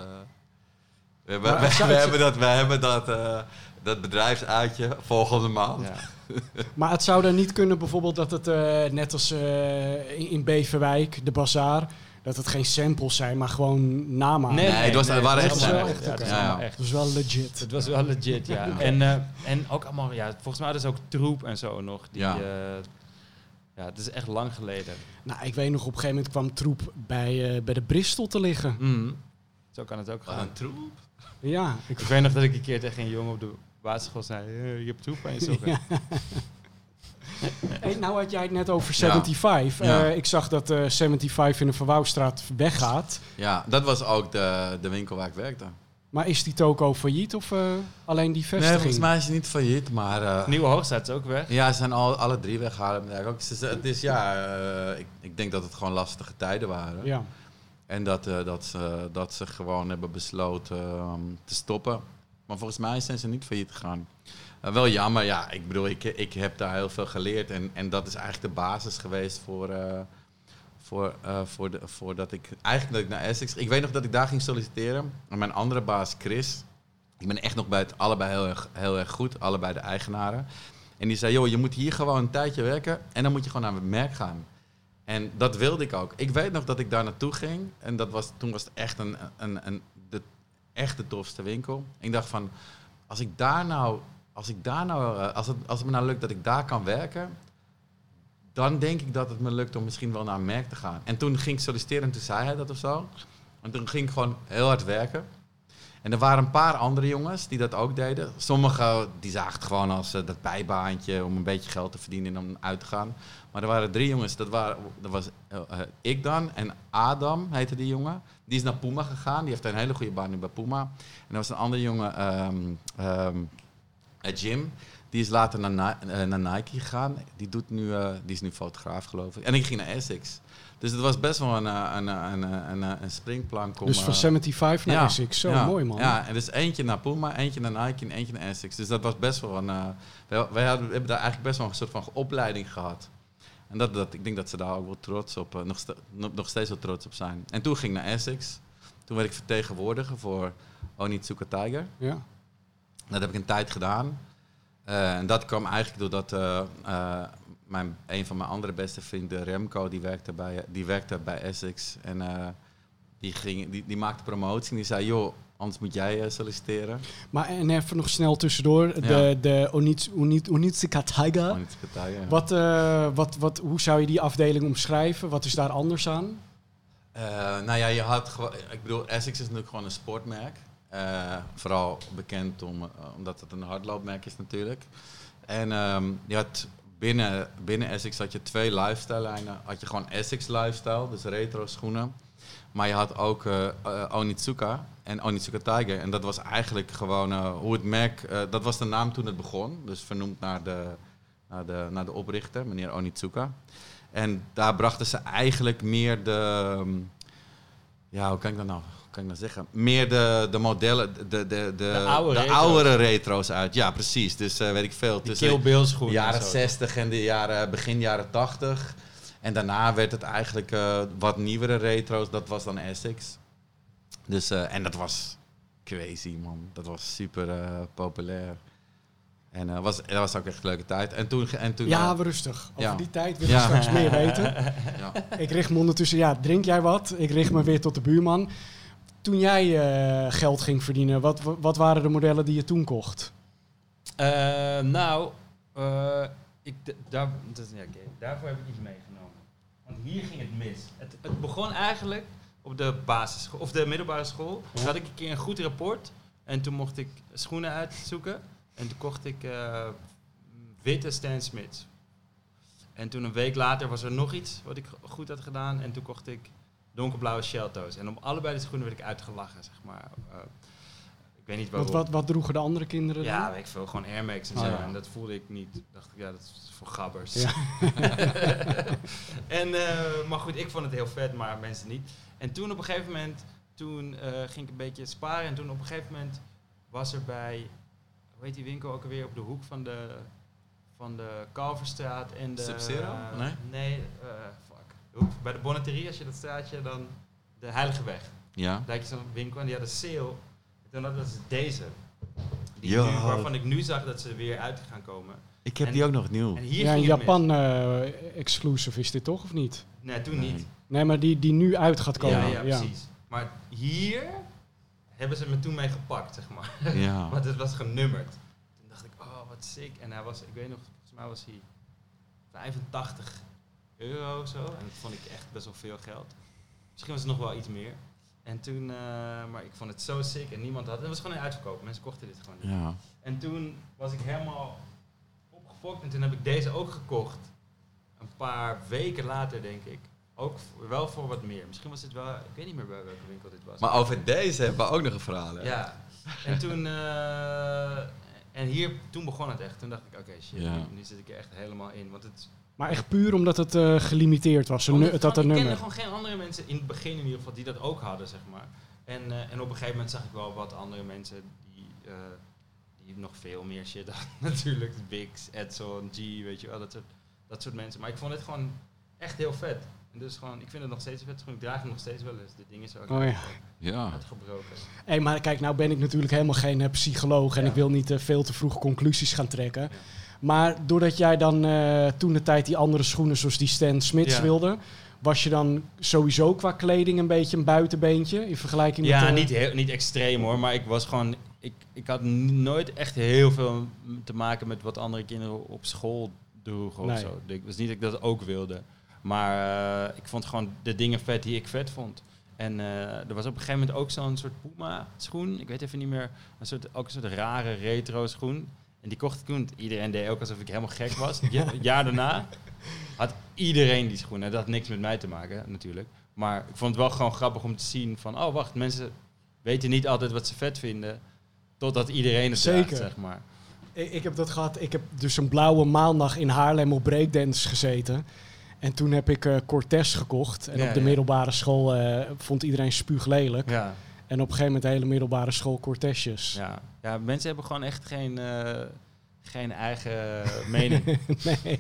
we, we, Maar we- het- hebben dat, we hebben dat, eh, dat bedrijfsuitje volgende maand. Ja. Maar het zou dan niet kunnen bijvoorbeeld dat het, eh, net als eh, in- Beverwijk, de bazaar, dat het geen samples zijn, maar gewoon namaken. Nee, het was- het waren echt was samples. Ja, is Ja. Dat is wel legit. Het was wel legit, ja. En, eh, en ook allemaal, ja, volgens mij hadden ze ook troep en zo nog. Die, Ja. het is echt lang geleden. Nou, ik weet nog, op een gegeven moment kwam troep bij, eh, bij de Bristol te liggen. Mhm. Zo kan het ook gaan. een troep. Ja, ik, Ik weet nog dat ik een keer tegen een jongen op de basisschool zei, eh, je hebt troep aan je sokken. Ja. Hey, nou had jij het net over Ja. 75. Ja. Eh, ik zag dat eh 75 in de Verwouwstraat weggaat. Ja, dat was ook de, de winkel waar ik werkte. Maar is die toko failliet of eh, alleen die Nee, vestiging? volgens mij is het niet failliet, maar... eh, Nieuwe Hoogstraat is ook weg. Ja, ze zijn al, alle drie weggehaald. Ja, ook, Het is, ja, eh, ik, ik denk dat het gewoon lastige tijden waren. Ja. En dat, eh, dat, ze, dat ze gewoon hebben besloten ehm, te stoppen. Maar volgens mij zijn ze niet failliet gegaan. Wel jammer, ja. Ik bedoel, ik, ik heb daar heel veel geleerd. En, en dat is eigenlijk de basis geweest voor, eh, voor, eh, voor, de, voor dat ik... Eigenlijk dat ik naar Essex... Ik weet nog dat ik daar ging solliciteren. En mijn andere baas, Chris... Ik ben echt nog bij het allebei heel erg, heel erg goed. Allebei de eigenaren. En die zei, joh, je moet hier gewoon een tijdje werken. En dan moet je gewoon naar het merk gaan. En dat wilde ik ook. Ik weet nog dat ik daar naartoe ging. En dat was, toen was het echt, een, een, een, de, echt de tofste winkel. En ik dacht van, als ik daar nou, als, ik daar nou, eh, als, het, als het me nou lukt dat ik daar kan werken, dan denk ik dat het me lukt om misschien wel naar een merk te gaan. En toen ging ik solliciteren en toen zei hij dat of zo. En toen ging ik gewoon heel hard werken. En er waren een paar andere jongens die dat ook deden. Sommigen die zagen het gewoon als eh, dat bijbaantje om een beetje geld te verdienen en om uit te gaan. Maar er waren drie jongens, dat, waren, dat was eh, eh, ik dan en Adam heette die jongen. Die is naar Puma gegaan, die heeft een hele goede baan nu bij Puma. En er was een andere jongen, eh, Jim, die is later naar, eh, naar Nike gegaan. Die, doet nu, eh, die is nu fotograaf geloof ik. En ik ging naar Essex. Dus het was best wel een, eh, een, een, een, springplank om... Dus van eh, 75 naar ja, Essex. Zo ja, mooi man. Ja, en dus eentje naar Puma, eentje naar Nike en eentje naar Essex. Dus dat was best wel een... wij, wij hadden, we hebben daar eigenlijk best wel een soort van opleiding gehad. En dat, dat, ik denk dat ze daar ook wel trots op, nog, nog steeds wel trots op zijn. En toen ging ik naar Essex. Toen werd ik vertegenwoordiger voor Onitsuka Tiger. Ja. Dat heb ik een tijd gedaan. Eh, en dat kwam eigenlijk doordat eh, eh, mijn, een van mijn andere beste vrienden, Remco, die werkte bij, die werkte bij Essex. En die, ging, die, die maakte promotie en die zei, joh, anders moet jij solliciteren. Maar en even nog snel tussendoor. De, de Onits- Onit- Onitsuka. Wat, eh, wat, wat, hoe zou je die afdeling omschrijven? Wat is daar anders aan? Nou ja, je had ik bedoel, Essex is natuurlijk gewoon een sportmerk. Eh, vooral bekend om, eh, omdat het een hardloopmerk is natuurlijk. En ehm, je had binnen, binnen Essex had je twee lifestyle lijnen. Had je gewoon Essex lifestyle, dus retro schoenen. Maar je had ook eh, Onitsuka en Onitsuka Tiger. En dat was eigenlijk gewoon hoe het merk, dat was de naam toen het begon. Dus vernoemd naar de, naar de, naar de oprichter, meneer Onitsuka. En daar brachten ze eigenlijk meer de. ehm, Ja, hoe kan ik dat nou, kan ik dat zeggen? Meer de, de modellen, de, de, de, de, oude de oudere retro's uit. Ja, precies. Dus eh, weet ik veel. Die tussen de jaren en zo. 60 en de jaren, begin jaren 80. En daarna werd het eigenlijk eh, wat nieuwere retro's. Dat was dan Essex. Dus, eh, en dat was crazy, man. Dat was super eh, populair. En eh, was, dat was ook echt een leuke tijd. En toen... En toen Ja, maar rustig. Over Ja. die tijd wil ik Ja. straks meer weten. ja. Ik richt me ondertussen, ja, drink jij wat? Ik richt me weer tot de buurman. Toen jij eh, geld ging verdienen, wat, wat waren de modellen die je toen kocht? Eh, nou, eh, ik, daar, dat, ja, daarvoor heb ik iets meegenomen. Want hier ging het mis. Het, het begon eigenlijk op de basisschool, of de middelbare school. Toen had ik een keer een goed rapport. En toen mocht ik schoenen uitzoeken. En toen kocht ik witte Stan Smiths. En toen een week later was er nog iets wat ik goed had gedaan. En toen kocht ik donkerblauwe Shelto's. En op allebei de schoenen werd ik uitgelachen, zeg maar. Eh, ik weet niet Wat, waarom. wat, wat droegen de andere kinderen dan? Ja, weet ik veel. Gewoon Air Max en Oh, zo. ja. En dat voelde ik niet. dacht ik, ja, dat is voor gabbers. Ja. en, eh, maar goed, ik vond het heel vet, maar mensen niet. En toen op een gegeven moment, toen eh, ging ik een beetje sparen. En toen op een gegeven moment was er bij, hoe heet die winkel ook alweer, op de hoek van de, van de Kalverstraat en de... Sub-Zero? Nee? Nee, eh, hoek- bij de Bonneterie, als je dat straatje, dan de Heilige Weg. Ja. Daar had je zo'n winkel en die had een sale. En toen hadden ze deze. Die nu, waarvan ik nu zag dat ze weer uit gaan komen. Ik heb En- die ook nog nieuw. En hier Ja. Japan eh, exclusive is dit toch, of niet? Nee, toen Nee. niet. Nee, maar die, die nu uit gaat komen. Ja, ja, precies. Maar hier hebben ze me toen mee gepakt, zeg maar. Ja. Want het was genummerd. Toen dacht ik, oh, wat sick. En hij was, ik weet nog, volgens mij was hij 85 euro of zo. En dat vond ik echt best wel veel geld. Misschien was het nog wel iets meer. En toen, eh, maar ik vond het zo sick en niemand had het. Het was gewoon een uitverkoop. Mensen kochten dit gewoon niet. Ja. En toen was ik helemaal opgefokt en toen heb ik deze ook gekocht. Een paar weken later, denk ik. Ook wel voor wat meer. Misschien was het wel, ik weet niet meer bij welke winkel dit was. Maar over deze hebben we ook nog een verhaal. hè? Ja. En toen, eh, en hier, toen begon het echt. Toen dacht ik, oké, shit, Ja. nu, nu zit ik er echt helemaal in. Want het, Maar echt puur omdat het eh, gelimiteerd was. Omdat het had een gewoon- ik nummer. kende gewoon geen andere mensen, in het begin in ieder geval, die dat ook hadden, zeg maar. En, eh, en op een gegeven moment zag ik wel wat andere mensen die, eh, die nog veel meer shit hadden. Natuurlijk, Bix, Edson, G, weet je wel, dat soort, dat soort mensen. Maar ik vond het gewoon echt heel vet. En dus gewoon, ik vind het nog steeds vet. Ik draag het nog steeds wel eens. Dit ding is ook Oh ja. Ja. uitgebroken. Hey, maar kijk, nou ben ik natuurlijk helemaal geen psycholoog en Ja. ik wil niet eh, veel te vroeg conclusies gaan trekken. Maar doordat jij dan eh, toen de tijd die andere schoenen zoals die Stan Smiths Ja. wilde, was je dan sowieso qua kleding een beetje een buitenbeentje in vergelijking Ja, met... eh, niet, heel, niet extreem hoor, maar ik was gewoon. Ik, ik had nooit echt heel veel te maken met wat andere kinderen op school droegen of zo. Ik was niet dat ik dat ook wilde. Maar eh, ik vond gewoon de dingen vet die ik vet vond. En eh, er was op een gegeven moment ook zo'n soort Puma schoen. Ik weet even niet meer. Een soort, ook een soort rare retro schoen. En die kocht ik toen. Iedereen deed ook alsof ik helemaal gek was. Ja- jaar daarna had iedereen die schoenen. Dat had niks met mij te maken natuurlijk. Maar ik vond het wel gewoon grappig om te zien van... Oh, wacht, mensen weten niet altijd wat ze vet vinden... totdat iedereen het Zeker. draagt, zeg maar. Ik, ik heb dat gehad. Ik heb dus een blauwe maandag in Haarlem op breakdance gezeten. En toen heb ik eh Cortez gekocht. En Ja, op de ja. middelbare school eh, vond iedereen spuuglelijk. Ja, En op een gegeven moment de hele middelbare school Cortezjes. ja. Ja, mensen hebben gewoon echt geen, eh, geen eigen mening. nee.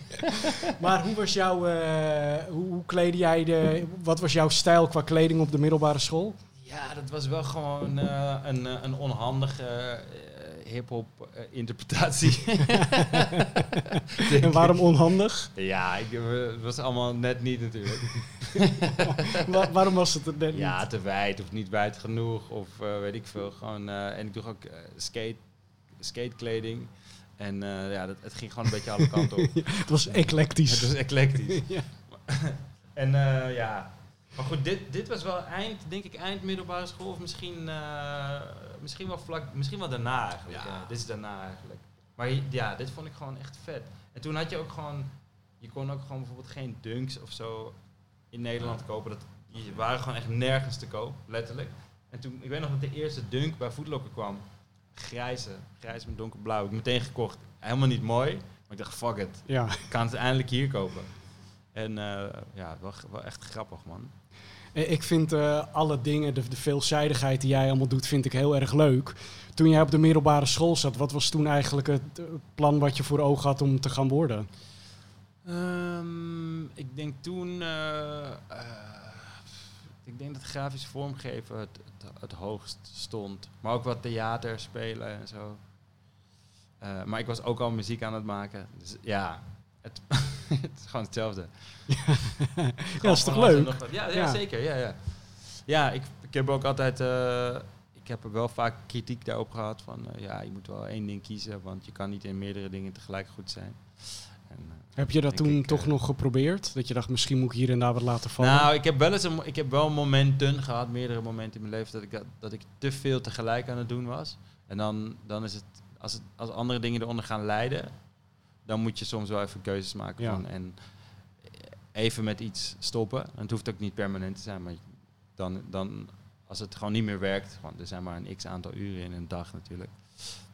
maar hoe was jouw, eh, hoe, hoe kleedde jij de, wat was jouw stijl qua kleding op de middelbare school? Ja, dat was wel gewoon eh, een, een onhandige hip-hop eh, interpretatie. En waarom onhandig? Ja, ik, eh, het was allemaal net niet natuurlijk. Wa- waarom was het er net Ja, niet? te wijd of niet wijd genoeg of eh, weet ik veel. Gewoon, en ik droeg ook skate, skatekleding. En ja, dat, het ging gewoon een beetje alle kanten op. Het was eclectisch. Het was eclectisch. Ja. En ja, maar goed, dit, dit was wel eind, denk ik, eind middelbare school. Of misschien, eh, misschien wel vlak, misschien wel daarna eigenlijk. Ja. Ja, dit is daarna eigenlijk. Maar ja, dit vond ik gewoon echt vet. En toen had je ook gewoon, je kon ook gewoon bijvoorbeeld geen dunks of zo in Nederland kopen. Dat, die waren gewoon echt nergens te koop, letterlijk. En toen, ik weet nog dat de eerste dunk bij Footlocker kwam. Grijze, grijs met donkerblauw. Ik heb meteen gekocht. Helemaal niet mooi. Maar ik dacht, fuck it. Ja. Ik kan het eindelijk hier kopen. En eh, ja, wel, wel echt grappig, man. Eh, Ik vind eh, alle dingen, de, veelzijdigheid die jij allemaal doet, vind ik heel erg leuk. Toen jij op de middelbare school zat, wat was toen eigenlijk het eh, plan wat je voor ogen had om te gaan worden? Ehm, ik denk toen... ik denk dat grafisch vormgeven het, het, het hoogst stond. Maar ook wat theater spelen en zo. Maar ik was ook al muziek aan het maken. Dus ja, het, het is gewoon hetzelfde. Ja, dat is toch Gewoon leuk? nog. Ja, ja, Ja. zeker. Ja, ja. ja ik, ik heb ook altijd... eh, ik heb er wel vaak kritiek daarop gehad van... eh, ja, je moet wel één ding kiezen, want je kan niet in meerdere dingen tegelijk goed zijn. En, eh, Heb je dat toen ik, toch nog geprobeerd? Dat je dacht, misschien moet ik hier en daar wat laten vallen? Nou, ik heb wel eens een, ik heb wel momenten gehad, meerdere momenten in mijn leven, dat ik, dat, dat ik te veel tegelijk aan het doen was. En dan, dan is het als, het, als andere dingen eronder gaan leiden, dan moet je soms wel even keuzes maken Ja. van en even met iets stoppen. En het hoeft ook niet permanent te zijn, maar dan, dan als het gewoon niet meer werkt, want er zijn maar een x aantal uren in een dag natuurlijk,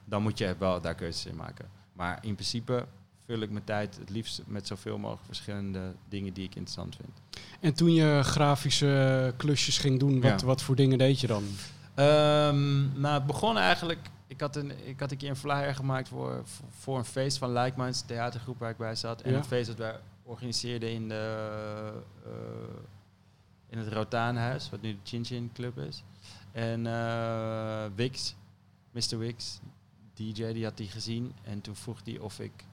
dan moet je wel daar keuzes in maken. Maar in principe vul ik mijn tijd het liefst met zoveel mogelijk verschillende dingen die ik interessant vind. En toen je grafische klusjes ging doen, wat, Ja. wat voor dingen deed je dan? Ehm, nou, het begon eigenlijk. Ik had, een, ik had een keer een flyer gemaakt voor, voor, een feest van Like Minds, theatergroep waar ik bij zat. En Ja. een feest dat wij organiseerden in, de, eh, in het Rotaanhuis, wat nu de Chin Chin Club is. En eh Wix, Mr. Wix, DJ, die had die gezien. En toen vroeg hij of ik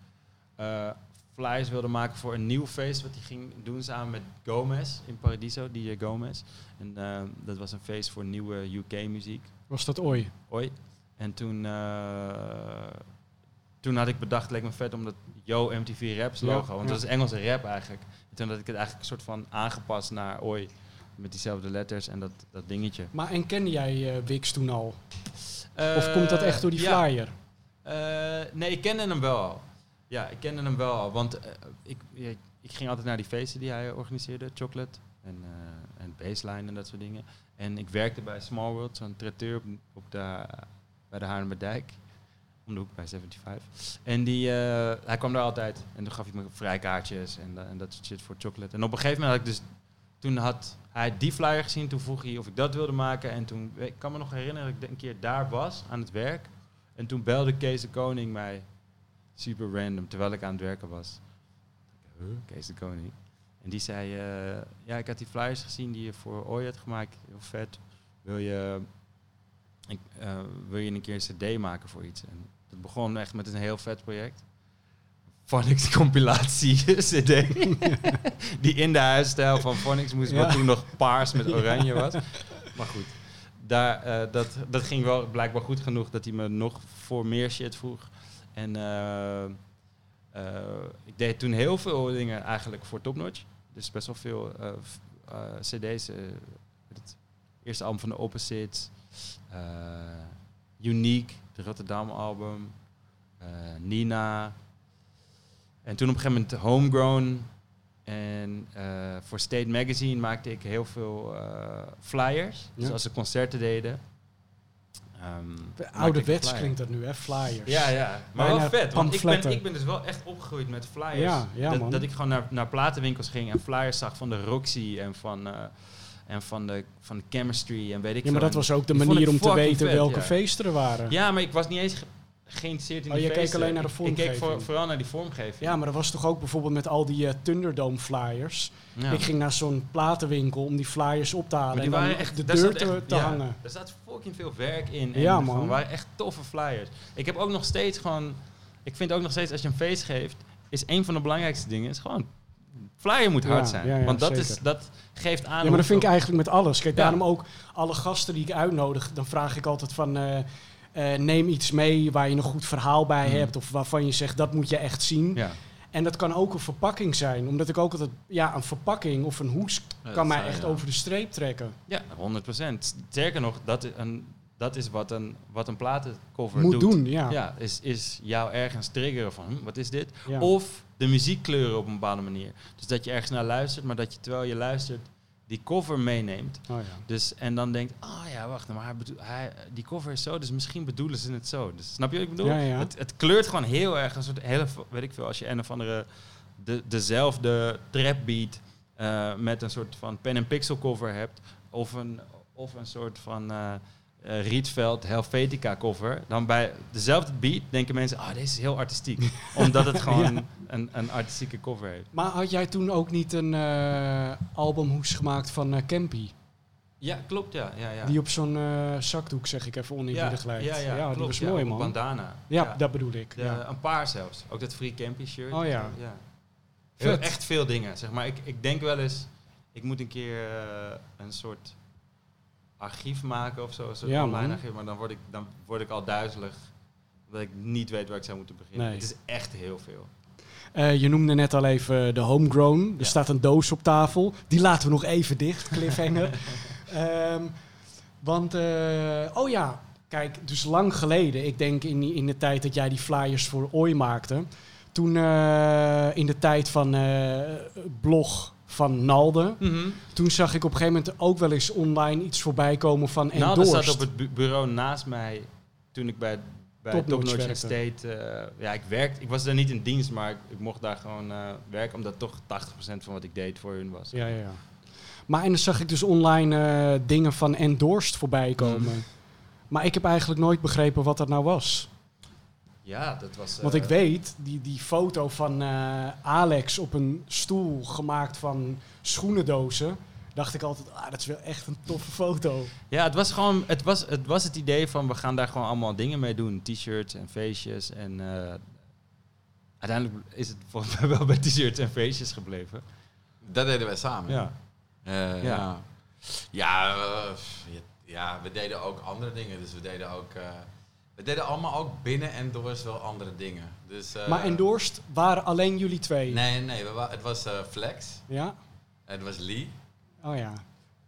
eh, flyers wilde maken voor een nieuw feest wat hij ging doen samen met Gomez in Paradiso, DJ Gomez. En dat was een feest voor nieuwe UK-muziek. Was dat ooit? Oi. En toen, eh, toen had ik bedacht, leek me vet om dat Yo MTV Raps Ja, logo, want dat is Engelse rap eigenlijk. En toen had ik het eigenlijk een soort van aangepast naar Oi. Met diezelfde letters en dat, dat dingetje. Maar en kende jij eh, Wix toen al? Eh, Of komt dat echt door die ja. flyer? Eh, nee, ik kende hem wel al. Ja, ik kende hem wel al. Want eh, ik, ik ging altijd naar die feesten die hij organiseerde. Chocolate en, eh en Baseline en dat soort dingen. En ik werkte bij Small World, zo'n traiteur op, op de, bij de Haarlemmerdijk. Om de hoek bij 75. En die, eh, hij kwam daar altijd. En toen gaf hij me vrijkaartjes en, da- en dat soort shit voor chocolate. En op een gegeven moment had ik dus... Toen had hij die flyer gezien. Toen vroeg hij of ik dat wilde maken. En toen... Ik kan me nog herinneren dat ik een keer daar was aan het werk. En toen belde Kees de Koning mij super random, terwijl ik aan het werken was. Huh? Kees de Koning. En die zei, eh, ja, ik had die flyers gezien die je voor Oi had gemaakt. Heel vet. Wil je, ik, eh, wil je een keer een cd maken voor iets? En dat begon echt met een heel vet project. Phonics compilatie cd. die in de huisstijl van Phonics moest, Ja. wat toen nog paars met oranje was. Maar goed, daar, eh, dat, dat ging wel blijkbaar goed genoeg dat hij me nog voor meer shit vroeg. En eh, ik deed toen heel veel dingen eigenlijk voor Topnotch. Dus best wel veel cd's. het eerste album van de Opposites. Eh, Unique, de Rotterdam album. eh, Nina. En toen op een gegeven moment Homegrown. En eh, voor State Magazine maakte ik heel veel eh, flyers. Dus als ze concerten deden. ehm, maakte ik Ouderwets klinkt dat nu, hè? Flyers. Ja, ja. Maar Bijna wel vet. Want ik ben, ik ben dus wel echt opgegroeid met flyers. Ja, ja, dat, man. dat ik gewoon naar, naar platenwinkels ging en flyers zag van de Roxy en van, eh, en van, de, van de Chemistry en weet ik Ja, maar veel. dat was ook de Die manier om te weten vet, welke ja. feesten er waren. Ja, maar ik was niet eens ge- geïnteresseerd in Oh, die je keek feesten. alleen naar de Ik- Ik keek voor, vormgeving. vooral naar die vormgeving. Ja, maar dat was toch ook bijvoorbeeld met al die eh, Thunderdome flyers. Ja. Ik ging naar zo'n platenwinkel om die flyers op te halen Maar en die dan waren echt, de deur te, echt- te ja, hangen. Er staat fucking veel werk in. En Ja, man. waren echt toffe flyers. Ik heb ook nog steeds gewoon... Ik vind ook nog steeds, als je een feest geeft... is een van de belangrijkste dingen... is gewoon... Flyer moet hard zijn. ja, ja, want dat, zeker. is, dat geeft aan... Ja, maar dat vind ik eigenlijk met alles. Kijk, daarom ook alle gasten die ik uitnodig, dan vraag ik altijd van... eh, eh, neem iets mee waar je een goed verhaal bij Mhm. hebt of waarvan je zegt dat moet je echt zien. Ja. En dat kan ook een verpakking zijn, omdat ik ook altijd, ja, een verpakking of een hoes kan mij echt over de streep trekken. Ja, 100% Sterker nog, dat is, een, dat is wat een, wat een platencover Moet doet. doen, ja. Ja, is, is jou ergens triggeren van, hm, wat is dit? Of de muziek kleuren op een bepaalde manier. Dus dat je ergens naar luistert, maar dat je terwijl je luistert die cover meeneemt. Oh, ja. Dus, en dan denkt, ah ja, wacht, maar hij hij, die cover is zo, dus misschien bedoelen ze het zo. Dus snap je wat ik bedoel? Ja, ja. Het, het kleurt gewoon heel erg een soort hele, weet ik veel, als je een of andere, de, dezelfde trap beat eh, met een soort van pen en pixel cover hebt, of een, of een soort van eh eh, Rietveld Helvetica cover, dan bij dezelfde beat denken mensen, ah, deze is heel artistiek. Omdat het gewoon Ja. een, een artistieke cover heeft. Maar had jij toen ook niet een eh, albumhoes gemaakt van eh Campy? Ja, klopt, ja. ja, ja. Die op zo'n zakdoek, zeg ik even oneerbiedig lijkt. Ja, ja, die klopt, was ja, mooi, man. Bandana. Ja, dat bedoel ik. De- ja. Een paar zelfs. Ook dat Free Campy shirt. Oh ja. ja. Heel, echt veel dingen. Zeg maar. ik, ik denk wel eens, ik moet een keer een soort archief maken of zo. Een soort Ja, online man. archief. Maar dan word, ik, dan word ik al duizelig. Dat ik niet weet waar ik zou moeten beginnen. Nee. Het is echt heel veel. Eh, je noemde net al even de homegrown. Er staat een doos op tafel. Die laten we nog even dicht, cliffhanger. Ehm, want, eh, oh ja, kijk, dus lang geleden. Ik denk in, in de tijd dat jij die flyers voor Oi maakte. Toen eh, in de tijd van eh, blog van Nalde. Mhm. Toen zag ik op een gegeven moment ook wel eens online iets voorbij komen van Nou, dat endorsed. zat op het bu- bureau naast mij toen ik bij, bij Top Top Notch Notch werkte. State... eh, ja, ik werkte... Ik was daar niet in dienst, maar ik, ik mocht daar gewoon eh, werken... omdat toch 80% van wat ik deed voor hun was. Ja, ja, ja. Maar en dan zag ik dus online eh, dingen van endorsed voorbij komen. Mm. Maar ik heb eigenlijk nooit begrepen wat dat nou was. Ja, dat was... Want eh, ik weet, die, die foto van eh, Alex op een stoel gemaakt van schoenendozen... dacht ik altijd, ah, dat is wel echt een toffe foto. Ja, het was gewoon... Het was, het was het idee van... we gaan daar gewoon allemaal dingen mee doen. T-shirts en feestjes en... eh, uiteindelijk is het volgens mij wel bij t-shirts en feestjes gebleven. Dat deden wij samen. Ja. Eh, Ja. ja. Ja, eh, ja, ja, we deden ook andere dingen. Dus we deden ook... we deden allemaal ook binnen en doors wel andere dingen. Dus, eh, maar endorsed waren alleen jullie twee. Nee, nee. We wa- het was eh, Flex. Ja? Het was Lee. Oh ja.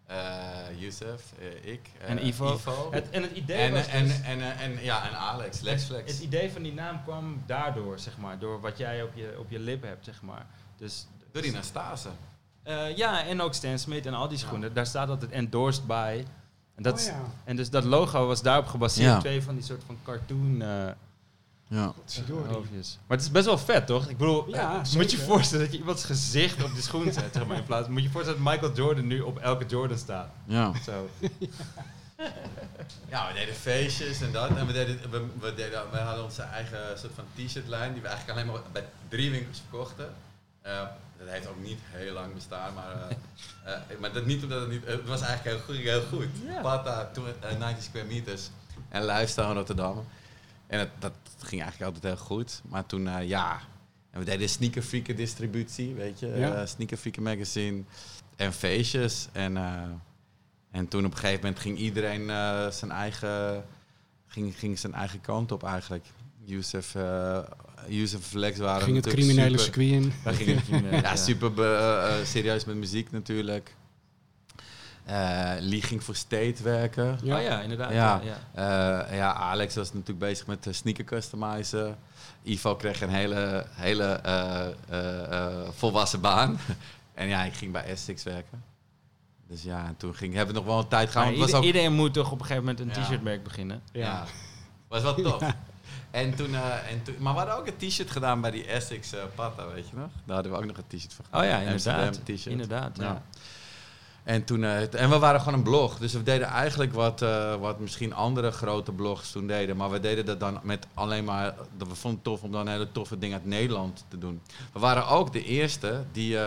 eh Youssef. eh, ik. En Ivo. Ivo. Het, en het idee en, was en, dus- en, en, en, ja, en Alex. Lex Flex. Het idee van die naam kwam daardoor, zeg maar. Door wat jij op je, op je lip hebt, zeg maar. Dus, Door die Nastase. eh, ja, en ook Stan Smith en al die schoenen. Daar staat altijd endorsed bij. En, dat, oh ja. en dus dat logo was daarop gebaseerd. Ja. Twee van die soort van cartoon eh Ja. Hoofdjes. Maar het is best wel vet, toch? Ik bedoel, Ja, eh, moet je voorstellen dat je iemands gezicht op de schoen zet, zeg maar. In plaats, moet je voorstellen dat Michael Jordan nu op elke Jordan staat. Ja. Zo. Ja, we deden feestjes en dat. En we, deden, we, we, deden, we hadden onze eigen soort van t-shirtlijn die we eigenlijk alleen maar bij drie winkels verkochten. Eh, dat heeft ook niet heel lang bestaan, maar, eh, eh, maar dat niet omdat het niet... Het was eigenlijk heel goed. Heel goed. Ja. Pata, toen, eh, 90 square meters en Lifestyle in Rotterdam. En het, dat ging eigenlijk altijd heel goed. Maar toen, ja... En we deden Sneaker Freaker distributie, weet je. Ja. Sneaker Freaker magazine en feestjes. En, en toen op een gegeven moment ging iedereen zijn, eigen, ging, ging zijn eigen kant op eigenlijk. Youssef, Youssef en Flex waren Ging het criminele super- circuit in. wij gingen Criminele, ja, ja. super be- eh, eh, serieus met muziek natuurlijk. Eh Lee ging voor State werken. Ja. Oh ja, inderdaad. Ja. Ja. ja. Eh, ja, Alex was natuurlijk bezig met sneaker customizen. Ivo kreeg een hele, hele eh, eh, eh, volwassen baan. en ja, ik ging bij Essex werken. Dus ja, en toen ging, hebben we nog wel een tijd ieder- ook, iedereen moet toch op een gegeven moment een Ja. t-shirtmerk beginnen. ja. was wel tof. En toen, eh, en toen, maar we hadden ook een t-shirt gedaan bij die Essex Pata, weet je nog? Daar hadden we ook nog een t-shirt van Oh ja, gedaan. inderdaad. T-shirt. Inderdaad, ja. Ja. En, toen, eh, en we waren gewoon een blog. Dus we deden eigenlijk wat, wat misschien andere grote blogs toen deden. Maar we deden dat dan met alleen maar... dat We vonden het tof om dan hele toffe dingen uit Nederland te doen. We waren ook de eerste die,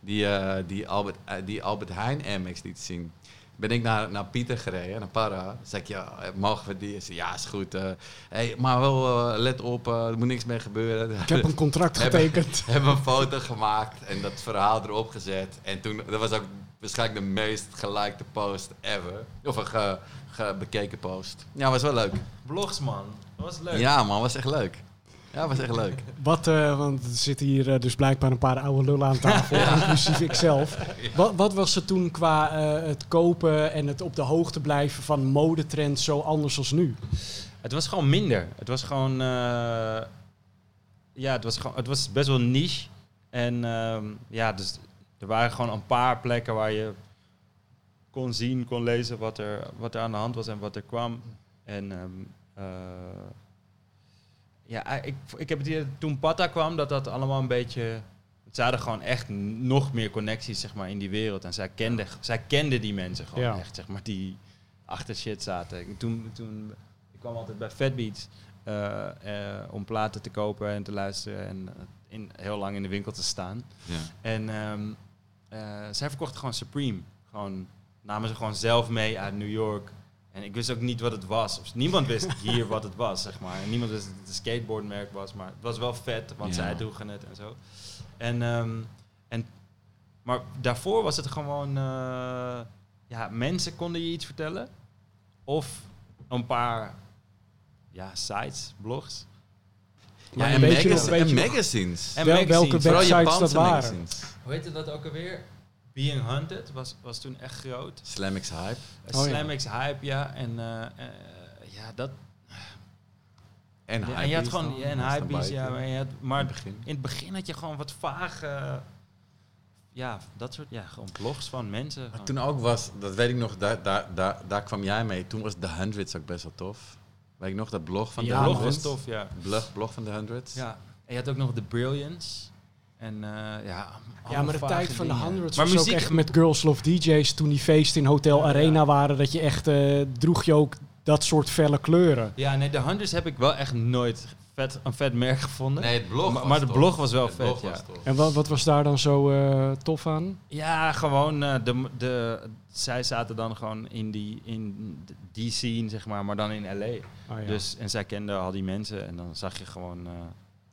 die, die, Albert, die Albert Heijn Amex liet zien. Ben ik naar, naar Pieter gereden, naar Para. Dan zei ik, ja, eh, mogen we die? Hij zei, ja, is goed. eh. hey, maar wel, eh, let op, er moet niks mee gebeuren. Ik heb een contract Hebben- getekend. hebben een foto gemaakt en dat verhaal erop gezet. En toen, dat was ook waarschijnlijk de meest gelikte post ever. Of een ge, ge- bekeken post. Ja, was wel leuk. Blogs, man. Dat was leuk. Ja man, was echt leuk. Ja, was echt leuk. Wat, eh, want er zitten hier eh, dus blijkbaar een paar oude lullen aan tafel, inclusief ikzelf. Wat, wat was er toen qua eh, het kopen en het op de hoogte blijven van modetrends zo anders als nu? Het was gewoon minder. Het was gewoon... eh, ja, het was, gewoon, het was best wel niche. En ehm, ja, dus er waren gewoon een paar plekken waar je kon zien, kon lezen wat er, wat er aan de hand was en wat er kwam. En ehm, eh, ja, eh, ik, ik heb het hier, toen Pata kwam, dat dat allemaal een beetje... Ze hadden gewoon echt nog meer connecties zeg maar, in die wereld. En zij kenden, zij kenden die mensen gewoon Ja. echt, zeg maar, die achter shit zaten. Ik- Toen, toen, ik kwam altijd bij Fat Beats eh, eh, om platen te kopen en te luisteren en in, heel lang in de winkel te staan. Ja. En ehm, eh, zij verkochten gewoon Supreme. Gewoon, namen ze gewoon zelf mee uit New York. En ik wist ook niet wat het was. Of niemand wist hier wat het was, zeg maar. En niemand wist dat het een skateboardmerk was, maar het was wel vet, want Ja. zij droegen het en zo. En, ehm, en, maar daarvoor was het gewoon, eh, ja, mensen konden je iets vertellen. Of een paar, ja, sites, blogs. Ja, Maar en, magazines. En magazines. welke Vooral websites dat Japanse waren. magazines. Hoe heette dat ook alweer? Being Hunted was, was toen echt groot. Slam X Hype. Oh, ja. Slam X Hype, ja. En eh, eh, ja, dat... En Ja, en je had gewoon... en Hypebeast, ja. Maar, je had, In maar het begin. in het begin had je gewoon wat vage... ja, dat soort... Ja, gewoon blogs van mensen. Wat gewoon. toen ook was, dat weet ik nog, daar, daar, daar, daar kwam jij mee. Toen was The Hundreds ook best wel tof. Weet ik nog, dat blog van Ja, The blog was Hundreds. tof, ja. Blog, blog van The Hundreds. Ja. En je had ook nog The Brilliance. En eh, ja... Maar de tijd van de hundreds Maar was muziek, ook echt met Girls Love DJ's toen die feesten in Hotel Ja, Arena ja. waren. Dat je echt, eh, droeg je ook dat soort felle kleuren. Ja, nee, de Hundreds heb ik wel echt nooit vet, een vet merk gevonden. Nee, het blog Maar- was maar de tof. blog was wel Het vet, blog ja. was tof. En wat, wat was daar dan zo eh, tof aan? Ja, gewoon eh, de, de, zij zaten dan gewoon in die, in die scene, zeg maar, maar dan in LA. Oh, ja. Dus, en zij kenden al die mensen en dan zag je gewoon, eh,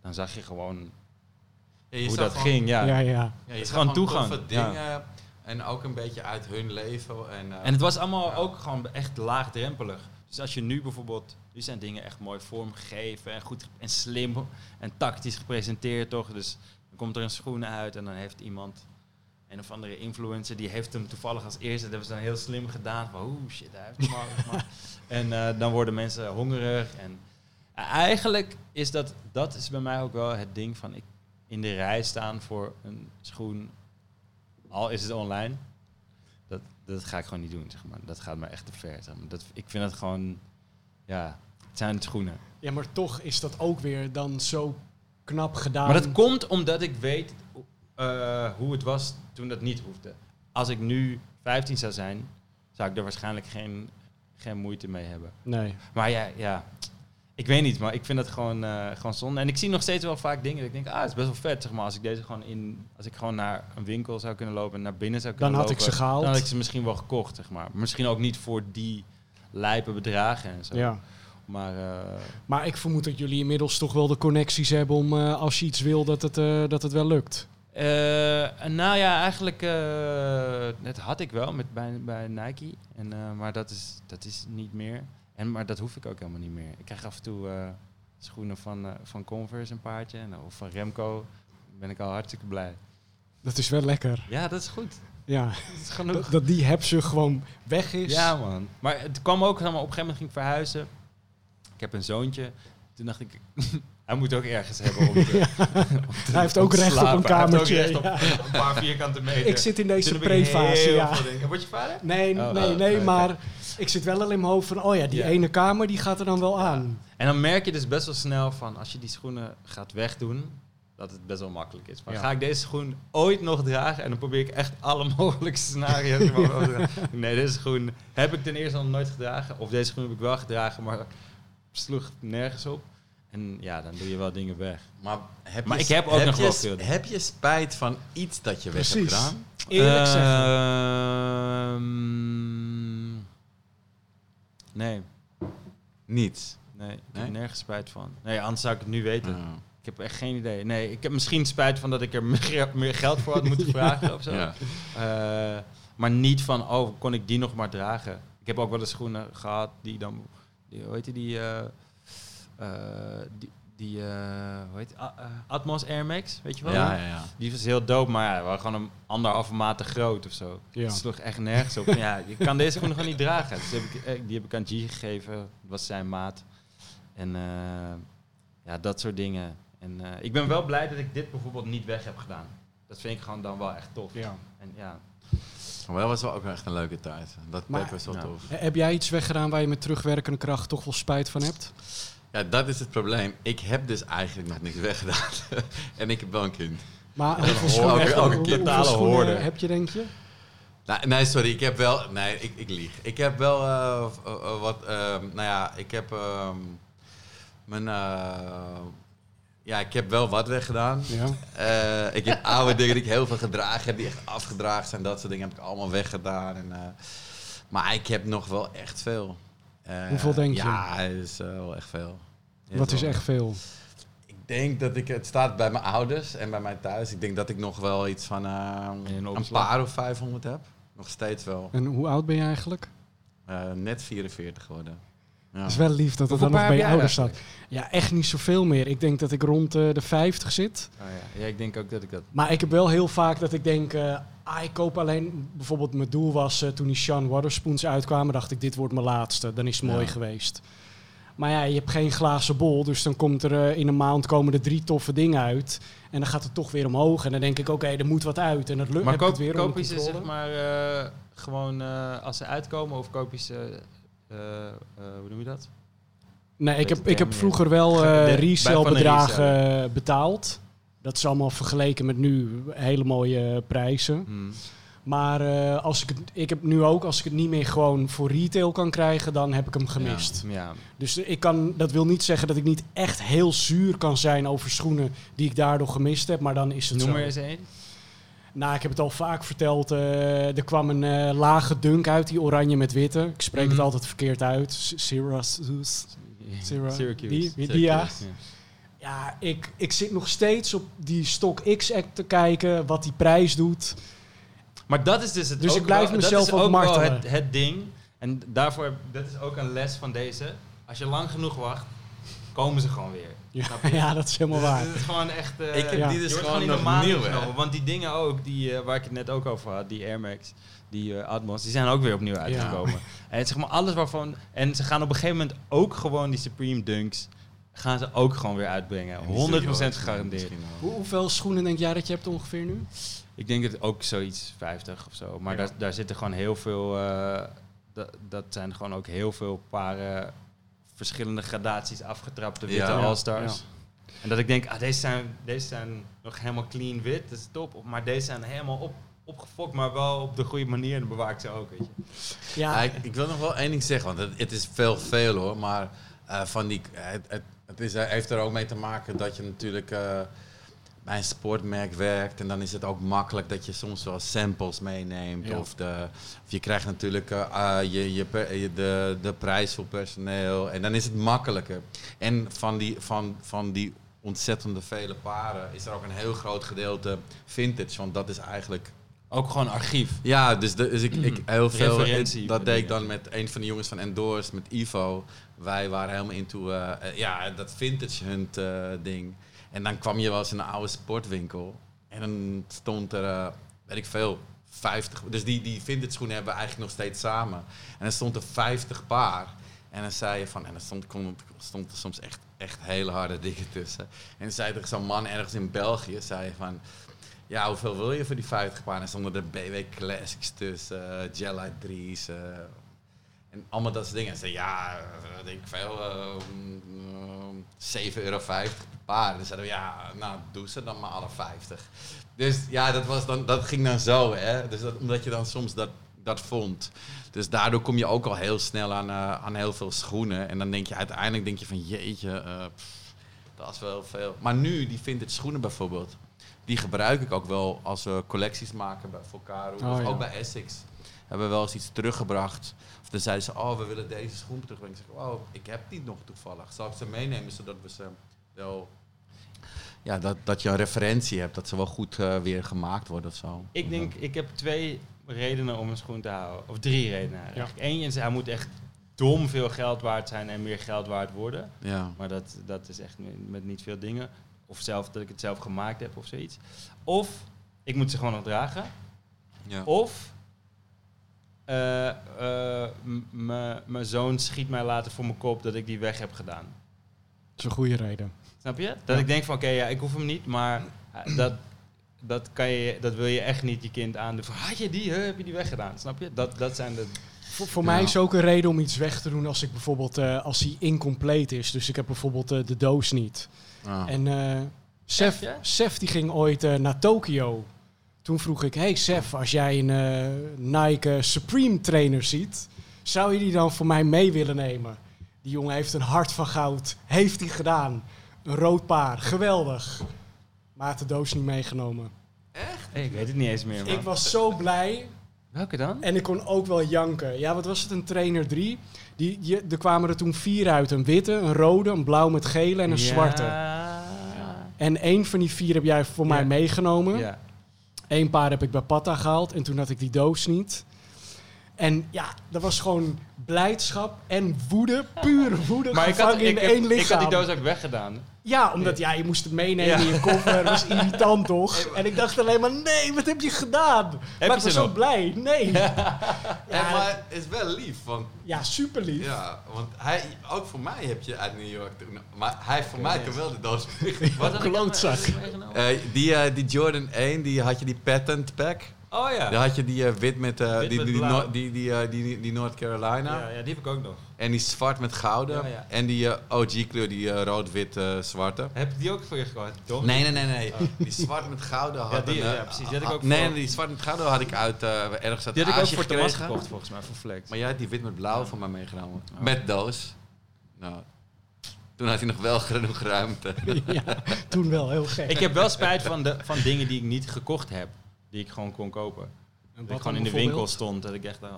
dan zag je gewoon Ja, je hoe dat gewoon- ging. Ja. ja, ja. Ja, je is gewoon toegang. dingen en ook een beetje uit hun leven. En, eh, En het was allemaal Ja. ook gewoon echt laagdrempelig. Dus als je nu bijvoorbeeld, nu zijn dingen echt mooi vormgegeven en goed en slim en tactisch gepresenteerd, toch? Dus dan komt er een schoen uit en dan heeft iemand, een of andere influencer, die heeft hem toevallig als eerste, dat hebben ze dan heel slim gedaan. Van, oeh shit, hij heeft hem al. maar- En eh, dan worden mensen hongerig. En eh, eigenlijk is dat, dat is bij mij ook wel het ding van, ik in de rij staan voor een schoen, al is het online. Dat, dat ga ik gewoon niet doen, zeg maar. Dat gaat me echt te ver. Zeg maar. dat, ik vind het gewoon, ja, het zijn schoenen. ja, maar toch is dat ook weer dan zo knap gedaan. Maar dat komt omdat ik weet eh, hoe het was toen dat niet hoefde. Als ik nu 15 zou zijn, zou ik er waarschijnlijk geen, geen moeite mee hebben. Nee. Maar ja, ja, ik weet niet, maar ik vind het gewoon, eh, gewoon zonde. En ik zie nog steeds wel vaak dingen dat ik denk, ah, het is best wel vet, zeg maar. Als ik deze gewoon in, als ik gewoon naar een winkel zou kunnen lopen en naar binnen zou kunnen Dan had ik lopen, ze gehaald. Dan had ik ze misschien wel gekocht, zeg maar. Misschien ook niet voor die lijpe bedragen en zo. Ja. Maar eh, Maar ik vermoed dat jullie inmiddels toch wel de connecties hebben om eh, als je iets wil dat het, dat het wel lukt. Nou ja, eigenlijk dat had ik wel met, bij, bij Nike. En, maar dat is, dat is niet meer. En, maar dat hoef ik ook helemaal niet meer. Ik krijg af en toe eh, schoenen van, eh, van Converse een paardje. En, of van Remco. ben ik al hartstikke blij. Dat is wel lekker. Ja, dat is goed. Ja, Dat is genoeg. dat, dat die hebzucht gewoon weg is. Ja, man. Maar het kwam ook, zeg maar, op een gegeven moment ging ik verhuizen. Ik heb een zoontje. Toen dacht ik, hij moet ook ergens hebben om te, om te- Hij heeft ook recht op een Hij heeft ook kamertje, recht op ja. een paar vierkante meter. Ik zit in deze pre-fase, ja. Word je vader? Nee, Oh, nee, oh, nee, maar ik zit wel al in mijn hoofd van, oh ja, die ene kamer die gaat er dan wel aan. En dan merk je dus best wel snel van, als je die schoenen gaat wegdoen, dat het best wel makkelijk is. Maar Ja. ga ik deze schoen ooit nog dragen? En dan probeer ik echt alle mogelijke scenario's. nee, deze schoen heb ik ten eerste nog nooit gedragen. Of deze schoen heb ik wel gedragen, maar sloeg nergens op. En ja, dan doe je wel dingen weg. Maar, heb Maar je, ik heb ook heb nog je, wel veel. Heb je spijt van iets dat je weg hebt gedaan? Eerlijk zeggen. Ehm, nee, Niets. nee, ik Nee? heb nergens spijt van. Nee, anders zou ik het nu weten. Ja. Ik heb echt geen idee. Nee, ik heb misschien spijt van dat ik er meer, meer geld voor had moeten vragen of zo. Ja. Eh, maar niet van, oh, kon ik die nog maar dragen. Ik heb ook wel eens schoenen gehad die dan, die, hoe heet die, die, eh, die, die eh, hoe heet eh, Atmos Air Max, weet je wel? Ja, ja, ja. Die was heel dope, maar ja, waren gewoon een anderhalve maat te groot of zo. Ja. Het sloeg echt nergens op. ja, je kan deze schoenen gewoon niet dragen. Dus heb ik, eh, die heb ik aan G gegeven. Dat was zijn maat. En eh, ja, dat soort dingen. En eh, ik ben wel blij dat ik dit bijvoorbeeld niet weg heb gedaan. Dat vind ik gewoon dan wel echt tof. Ja. En ja, Maar dat was wel ook echt een leuke tijd. Dat, Maar- dat was wel tof. Eh, Heb jij iets weggedaan waar je met terugwerkende kracht toch wel spijt van hebt? Ja, dat is het probleem. Ik heb dus eigenlijk nog niks weggedaan. en ik heb wel een kind. Maar Ja, hoeveel schoenen, totale schoenen hoorder. heb je, denk je? Nou, nee, sorry, ik heb wel... Nee, ik, ik lieg. Ik heb wel eh, eh, eh, wat... ehm, nou ja, ik heb ehm, mijn... ja, ik heb wel wat weggedaan. Ja. Ik heb oude dingen die ik heel veel gedragen heb, die echt afgedragen zijn. Dat soort dingen heb ik allemaal weggedaan. En, maar ik heb nog wel echt veel. Eh, Hoeveel denk je? Ja, het is eh, wel echt veel. Wat is echt veel? Ik denk dat ik... Het staat bij mijn ouders en bij mij thuis. Ik denk dat ik nog wel iets van eh, In een paar of 500 heb. Nog steeds wel. En hoe oud ben je eigenlijk? Eh, net 44 geworden. Ja. Het is wel lief dat het dan nog bij je ouders staat. Ja, echt niet zoveel meer. Ik denk dat ik rond eh, de 50 zit. Oh, ja. ja, ik denk ook dat ik dat... Maar ik heb wel heel vaak dat ik denk, eh, ah, ik koop alleen, bijvoorbeeld mijn doel was eh, toen die Sean Waterspoons uitkwamen, dacht ik, dit wordt mijn laatste. Dan is het mooi Ja. geweest. Maar ja, je hebt geen glazen bol, dus dan komt er in een maand komen er drie toffe dingen uit. En dan gaat het toch weer omhoog. En dan denk ik, oké, er moet wat uit. En dat lukt Maar koop, het weer koop onder je ze zeg maar eh, gewoon eh, als ze uitkomen of koop je ze... eh, eh, hoe noem je dat? Nee, ik heb, ik heb vroeger wel De- eh resale-bedragen betaald. Dat is allemaal vergeleken met nu hele mooie prijzen. Hmm. Maar als ik, het, ik heb nu ook, als ik het niet meer gewoon voor retail kan krijgen, dan heb ik hem gemist. Ja. Dus ik kan, dat wil niet zeggen dat ik niet echt heel zuur kan zijn over schoenen die ik daardoor gemist heb, maar dan is het Noem zo. er eens één. Nou, ik heb het al vaak verteld. eh, er kwam een eh, lage dunk uit, die oranje met witte. Ik spreek Mhm. het altijd verkeerd uit. Syracuse. Syra- Syracuse. Die, die, die, ja. Ja. Ik, ik zit nog steeds op die Stock X-Act te kijken, wat die prijs doet. Maar dat is dus het Dus ook ik blijf wel, mezelf dat is ook ook wel martelen. het, het ding. En daarvoor, dat is ook een les van deze. Als je lang genoeg wacht, komen ze gewoon weer. Ja, ja dat is helemaal Dus waar. Het is gewoon echt... eh, Ik heb Ja. die dus wordt gewoon in de nog maan nieuw, genomen. Want die dingen ook, die, eh, waar ik het net ook over had, die Air Max, die eh, Atmos, die zijn ook weer opnieuw uitgekomen. En het zeg maar alles waarvan... En ze gaan op een gegeven moment ook gewoon die Supreme Dunks, gaan ze ook gewoon weer uitbrengen. 100% gegarandeerd. Hoeveel schoenen denk jij dat je hebt ongeveer nu? Ik denk dat ook zoiets 50 of zo. Maar Ja. daar, daar zitten gewoon heel veel. eh, dat, dat zijn gewoon ook heel veel paren verschillende gradaties afgetrapte witte Ja. All-Stars. En dat ik denk, ah, deze, zijn, deze zijn nog helemaal clean wit, dat is top. Maar deze zijn helemaal op, opgefokt, maar wel op de goede manier. En ik ze ook, weet je. Ja, Ja, ik, ik wil nog wel één ding zeggen, want het, het is veel, veel hoor. Maar eh, van die, het, het, het is, eh, heeft er ook mee te maken dat je natuurlijk eh, bij een sportmerk werkt. En dan is het ook makkelijk dat je soms wel samples meeneemt. Ja. Of, de, of je krijgt natuurlijk eh, eh, je, je, de, de prijs voor personeel. En dan is het makkelijker. En van die, van, van die ontzettende vele paren is er ook een heel groot gedeelte vintage. Want dat is eigenlijk Ook gewoon archief. ja, dus, de, dus ik, ik heel veel. Referentie dat deed ik dan met een van de jongens van Endorse, met Ivo. Wij waren helemaal into eh, eh, ja, dat vintage hunt ding. En dan kwam je wel eens in een oude sportwinkel. En dan stond er, eh, weet ik veel, 50. Dus die, die vintage schoenen hebben we eigenlijk nog steeds samen. En dan stond er 50 paar. En dan zei je van, en dan stond, stond er soms echt, echt hele harde dingen tussen. En dan zei er zo'n man ergens in België, zei je van, ja, hoeveel wil je voor die 50 paar? En stonden er BW Classics tussen, uh, Gelite 3's. eh, en allemaal dat soort dingen. En ze ja, eh, denk ik veel, eh, mm, 7,50 euro per paar. En dan zeiden we, ja, nou, doe ze dan maar alle 50. Dus ja, dat, was dan, dat ging dan zo, hè. Dus dat, omdat je dan soms dat, dat vond. Dus daardoor kom je ook al heel snel aan, eh, aan heel veel schoenen. En dan denk je uiteindelijk, denk je van, jeetje, eh, pff, dat is wel veel. Maar nu, die vintage schoenen bijvoorbeeld, die gebruik ik ook wel als we collecties maken bij Volcaro. Oh, of ja. ook bij Essex. Hebben we wel eens iets teruggebracht. Dan zeiden ze, oh, we willen deze schoen terugbrengen. Ik zeg, oh, ik heb die nog toevallig. Zal ik ze meenemen, zodat we ze wel... Ja, dat, dat je een referentie hebt, dat ze wel goed eh, weer gemaakt worden of zo. Ik denk, ik heb twee redenen om een schoen te houden. Of drie redenen eigenlijk. Eén is, hij moet echt dom veel geld waard zijn en meer geld waard worden. Ja. Maar dat, dat is echt met, niet veel dingen. Of zelf dat ik het zelf gemaakt heb of zoiets. Of ik moet ze gewoon nog dragen. Ja. Of eh, eh, mijn zoon schiet mij later voor mijn kop dat ik die weg heb gedaan. dat is een goede reden. Snap je? Dat Ja. ik denk van oké, ja, ik hoef hem niet, maar eh, dat, dat, kan je, dat wil je echt niet je kind aandoen. Van, had je die, hè, heb je die weggedaan? Snap je? Dat, dat zijn de... Voor, voor Ja. mij is ook een reden om iets weg te doen als ik bijvoorbeeld eh, als hij incompleet is. Dus ik heb bijvoorbeeld eh, de doos niet. Ah. En eh Sef? Sef die ging ooit eh, naar Tokio. Toen vroeg ik, hey Sef, als jij een eh, Nike Supreme trainer ziet, zou je die dan voor mij mee willen nemen? Die jongen heeft een hart van goud. Heeft hij gedaan. Een rood paar. Geweldig. Maar had de doos niet meegenomen. Hey, ik weet het niet eens meer, man. Ik was zo blij. Welke dan? En ik kon ook wel janken. Ja, wat was het? Een trainer 3. Die, je, er kwamen er toen vier uit. Een witte, een rode, een blauw met gele en een Ja. zwarte. En één van die vier heb jij voor mij meegenomen. Ja. Eén paar heb ik bij Patta gehaald en toen had ik die doos niet. En ja, dat was gewoon blijdschap en woede, pure woede, Maar ik had, in ik, heb- had die doos ook weggedaan. Ja, omdat ja, je moest het meenemen Ja. in je koffer. Dat was irritant, toch? En ik dacht alleen maar, nee, wat heb je gedaan? maar je ik was zo nog? blij. Nee. Ja, Ja, maar het is wel lief, want ja super lief. Ja, want hij, ook voor mij heb je uit New York toen, maar hij heeft voor mij toen wel de doos Wat had ik dan klootzak. meegenomen? Eh, die, eh, die Jordan 1, die had je die patent pack. Oh ja. Dan had je die eh, wit met, eh, Wit die, met die, die, die, eh, die, die North Carolina. ja, ja, die heb ik ook nog. En die zwart met gouden. Ja, ja. En die eh, OG kleur, die eh, rood-wit-zwarte. Heb je die ook voor je gehad? Toch? nee, nee, nee, nee. Die zwart met gouden had Ja, die, een, eh, ja, precies. Die had ik ook nee, voor- die zwart met gouden had ik uit eh, ergens uit Die had ik ook voor Thomas gekocht volgens mij, voor Flex. Maar jij had die wit met blauw van mij meegenomen. Oh. Met doos. Nou, toen had hij nog wel genoeg ruimte. Ja, toen wel, heel gek. Ik heb wel spijt van, de, van dingen die ik niet gekocht heb. Die ik gewoon kon kopen. En Dat ik gewoon in de winkel stond. Dat ik echt, uh,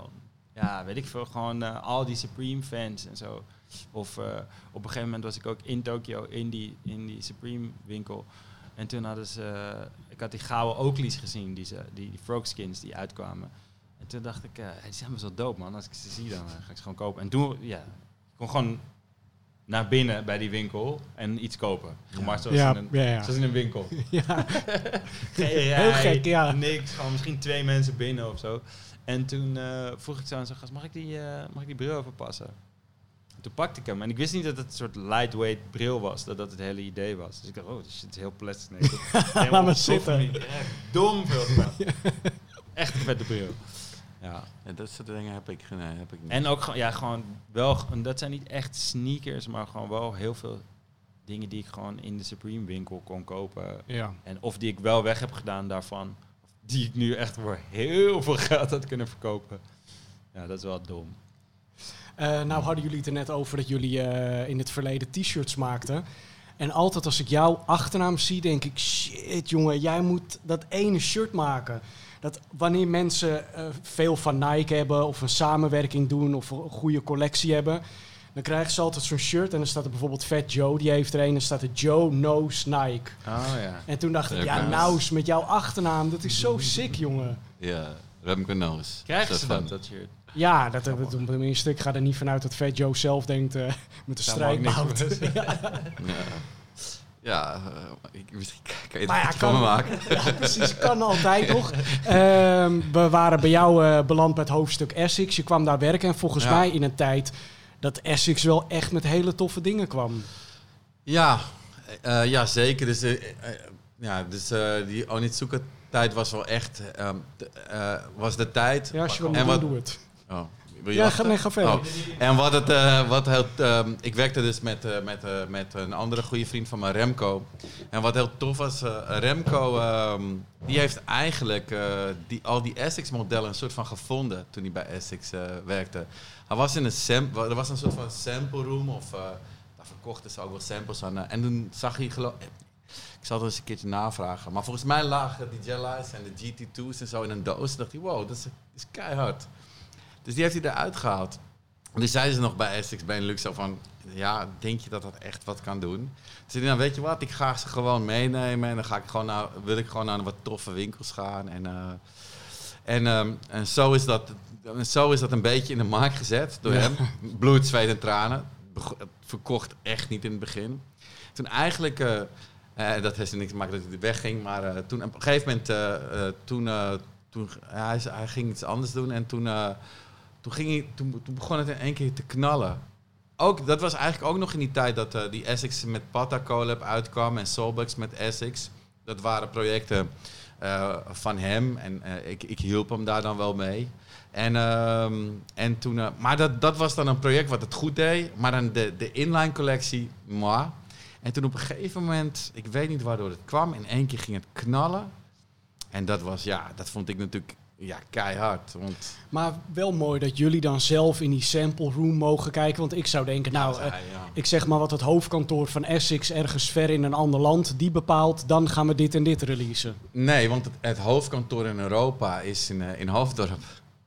ja, weet ik veel, gewoon eh, al die Supreme fans en zo. Of eh, op een gegeven moment was ik ook in Tokyo in die, in die Supreme winkel. En toen hadden ze, eh, ik had die gouden Oakleys gezien, die, ze, die, die frog skins die uitkwamen. En toen dacht ik, eh, die zijn best wel dope man. Als ik ze zie, dan eh, ga ik ze gewoon kopen. En toen, ja, ik kon gewoon naar binnen bij die winkel en iets kopen. Gemaakt zoals, Ja, zoals in een winkel. Ja, Geen Heel gek, ja. Niks, gewoon misschien twee mensen binnen of zo. En toen eh, vroeg ik zo aan zo'n gast, mag ik die, eh, mag ik die bril even passen? Toen pakte ik hem en ik wist niet dat het een soort lightweight bril was, dat dat het hele idee was. Dus ik dacht, oh, dit is heel plastic. Nee, helemaal maar zitten. Echt Dom veel gedaan. Echt een vette bril. Ja. Ja, dat soort dingen heb ik, nee, heb ik niet. En ook gewoon, ja, gewoon wel, en dat zijn niet echt sneakers, maar gewoon wel heel veel dingen die ik gewoon in de Supreme winkel kon kopen. ja. En of die ik wel weg heb gedaan daarvan. Of die ik nu echt voor heel veel geld had kunnen verkopen. Ja, dat is wel dom. Eh, nou hadden jullie het er net over dat jullie eh, in het verleden t-shirts maakten. En altijd als ik jouw achternaam zie, denk ik... Shit, jongen, jij moet dat ene shirt maken. Dat wanneer mensen eh, veel van Nike hebben... of een samenwerking doen of een goede collectie hebben... dan krijgen ze altijd zo'n shirt en dan staat er bijvoorbeeld Fat Joe. Die heeft er een en dan staat er Joe Knows Nike. Oh ja. En toen dacht ik, ja, hè? Nous met jouw achternaam, dat is zo sick, jongen. Ja, Remco Noos. Krijgen ze dat, dat shirt? Ja, dat hebben we tenminste. Ik ga er niet vanuit dat Fat Joe zelf denkt eh, met de verbazen. Ja. Ja, ja eh, ik, misschien kan je Maar het ja, iets van me kan- maken. Ja, precies. Kan altijd nog. Ehm, we waren bij jou eh, beland met hoofdstuk Essex. Je kwam daar werken en volgens Ja. mij in een tijd dat Essex wel echt met hele toffe dingen kwam. Ja, eh, ja zeker. Dus, ja, dus eh, die Onitsuka tijd was wel echt ehm, de- eh, was de tijd. Ja, als je wil En doen, wat- doe het. Oh, Ja, ga, nee, ga verder. Oh. En wat het, eh, wat heel, ehm, ik werkte dus met, eh, met, eh, met een andere goede vriend van me, Remco. En wat heel tof was, Remco, ehm, die heeft eigenlijk die, al die Essex-modellen een soort van gevonden toen hij bij Essex werkte. Hij was in een sam- er was een soort van sample room of daar verkochten ze ook wel samples aan. en toen zag hij geloof ik zal het eens een keertje navragen. Maar volgens mij lagen die Jelli's en de GT2's en zo in een doos. En dacht hij, wow, dat is, is keihard. Dus die heeft hij eruit gehaald. En toen zeiden ze nog bij Essex Benelux zo van... Ja, denk je dat dat echt wat kan doen? Dus ik nou, weet je wat, ik ga ze gewoon meenemen. En dan ga ik gewoon naar, wil ik gewoon naar wat toffe winkels gaan. En, eh, en, ehm, en zo, is dat, zo is dat een beetje in de markt gezet door Ja. hem. Bloed, zweet en tranen. Het verkocht echt niet in het begin. Toen eigenlijk... eh, eh, dat heeft er niks te maken dat hij wegging. Maar toen op een gegeven moment... eh, toen, toen, hij, hij ging iets anders doen. En toen, toen, ging toen, toen begon het in één keer te knallen. Ook, dat was eigenlijk ook nog in die tijd dat eh, die Essex met Pata Collab uitkwam. En Solbucks met Essex. Dat waren projecten eh, van hem. En eh, ik, ik hielp hem daar dan wel mee. En, ehm, en toen, maar dat, dat was dan een project wat het goed deed. Maar dan de, de inline collectie, moi. En toen op een gegeven moment, ik weet niet waardoor het kwam, in één keer ging het knallen. En dat was, ja, dat vond ik natuurlijk ja, keihard. Want Maar wel mooi dat jullie dan zelf in die sample room mogen kijken. Want ik zou denken, nou, Ja, eh, ja. ik zeg maar wat het hoofdkantoor van Essex ergens ver in een ander land, die bepaalt, dan gaan we dit en dit releasen. Nee, want het, het hoofdkantoor in Europa is in, eh, in Hoofddorp.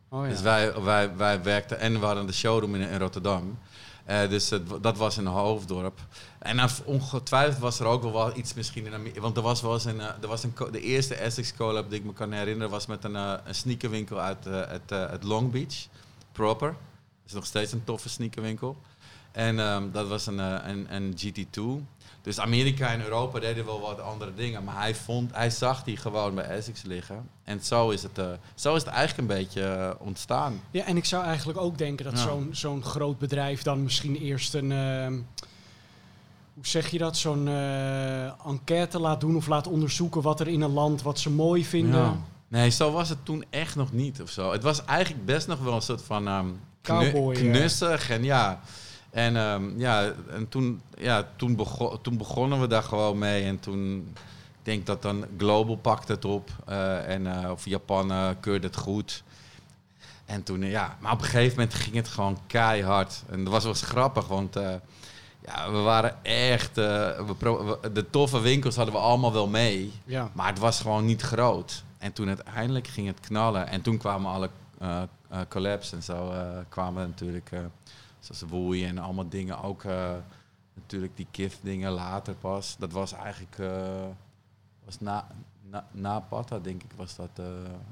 Oh Dus wij, wij, wij werkten en we hadden de showroom in, in Rotterdam. Eh, dus het, dat was in Hoofddorp. En dan ongetwijfeld was er ook wel iets misschien in Amerika. Want er was wel eens een, eh, er was een de eerste Essex collab die ik me kan herinneren was met een, eh, een sneakerwinkel uit, eh, uit, uit Long Beach, Proper. Dat is nog steeds een toffe sneakerwinkel. En ehm, dat was een, een, een GT2. Dus Amerika en Europa deden wel wat andere dingen. Maar hij, vond, hij zag die gewoon bij Essex liggen. En zo is het, zo is het eigenlijk een beetje ontstaan. Ja, en ik zou eigenlijk ook denken dat Ja. zo'n zo'n groot bedrijf dan misschien eerst een. ehm, hoe zeg je dat? Zo'n eh, enquête laat doen of laat onderzoeken wat er in een land wat ze mooi vinden. Ja. Nee, zo was het toen echt nog niet of zo. Het was eigenlijk best nog wel een soort van knu- Cowboy, eh. knussig en ja. En, ehm, ja, en toen, ja, toen, toen begonnen we daar gewoon mee. En toen, ik denk dat dan Global pakte het op. eh, en, of Japan eh, keurde het goed. En toen, ja, maar op een gegeven moment ging het gewoon keihard. En dat was wel eens grappig, want ja, we waren echt... eh, we pro- we- de toffe winkels hadden we allemaal wel mee. Ja. Maar het was gewoon niet groot. En toen uiteindelijk ging het knallen. En toen kwamen alle collabs en zo kwamen natuurlijk. zoals Woei en allemaal dingen. Ook natuurlijk die KIF dingen later pas. Dat was eigenlijk... was na, na, na Patta, denk ik, was dat.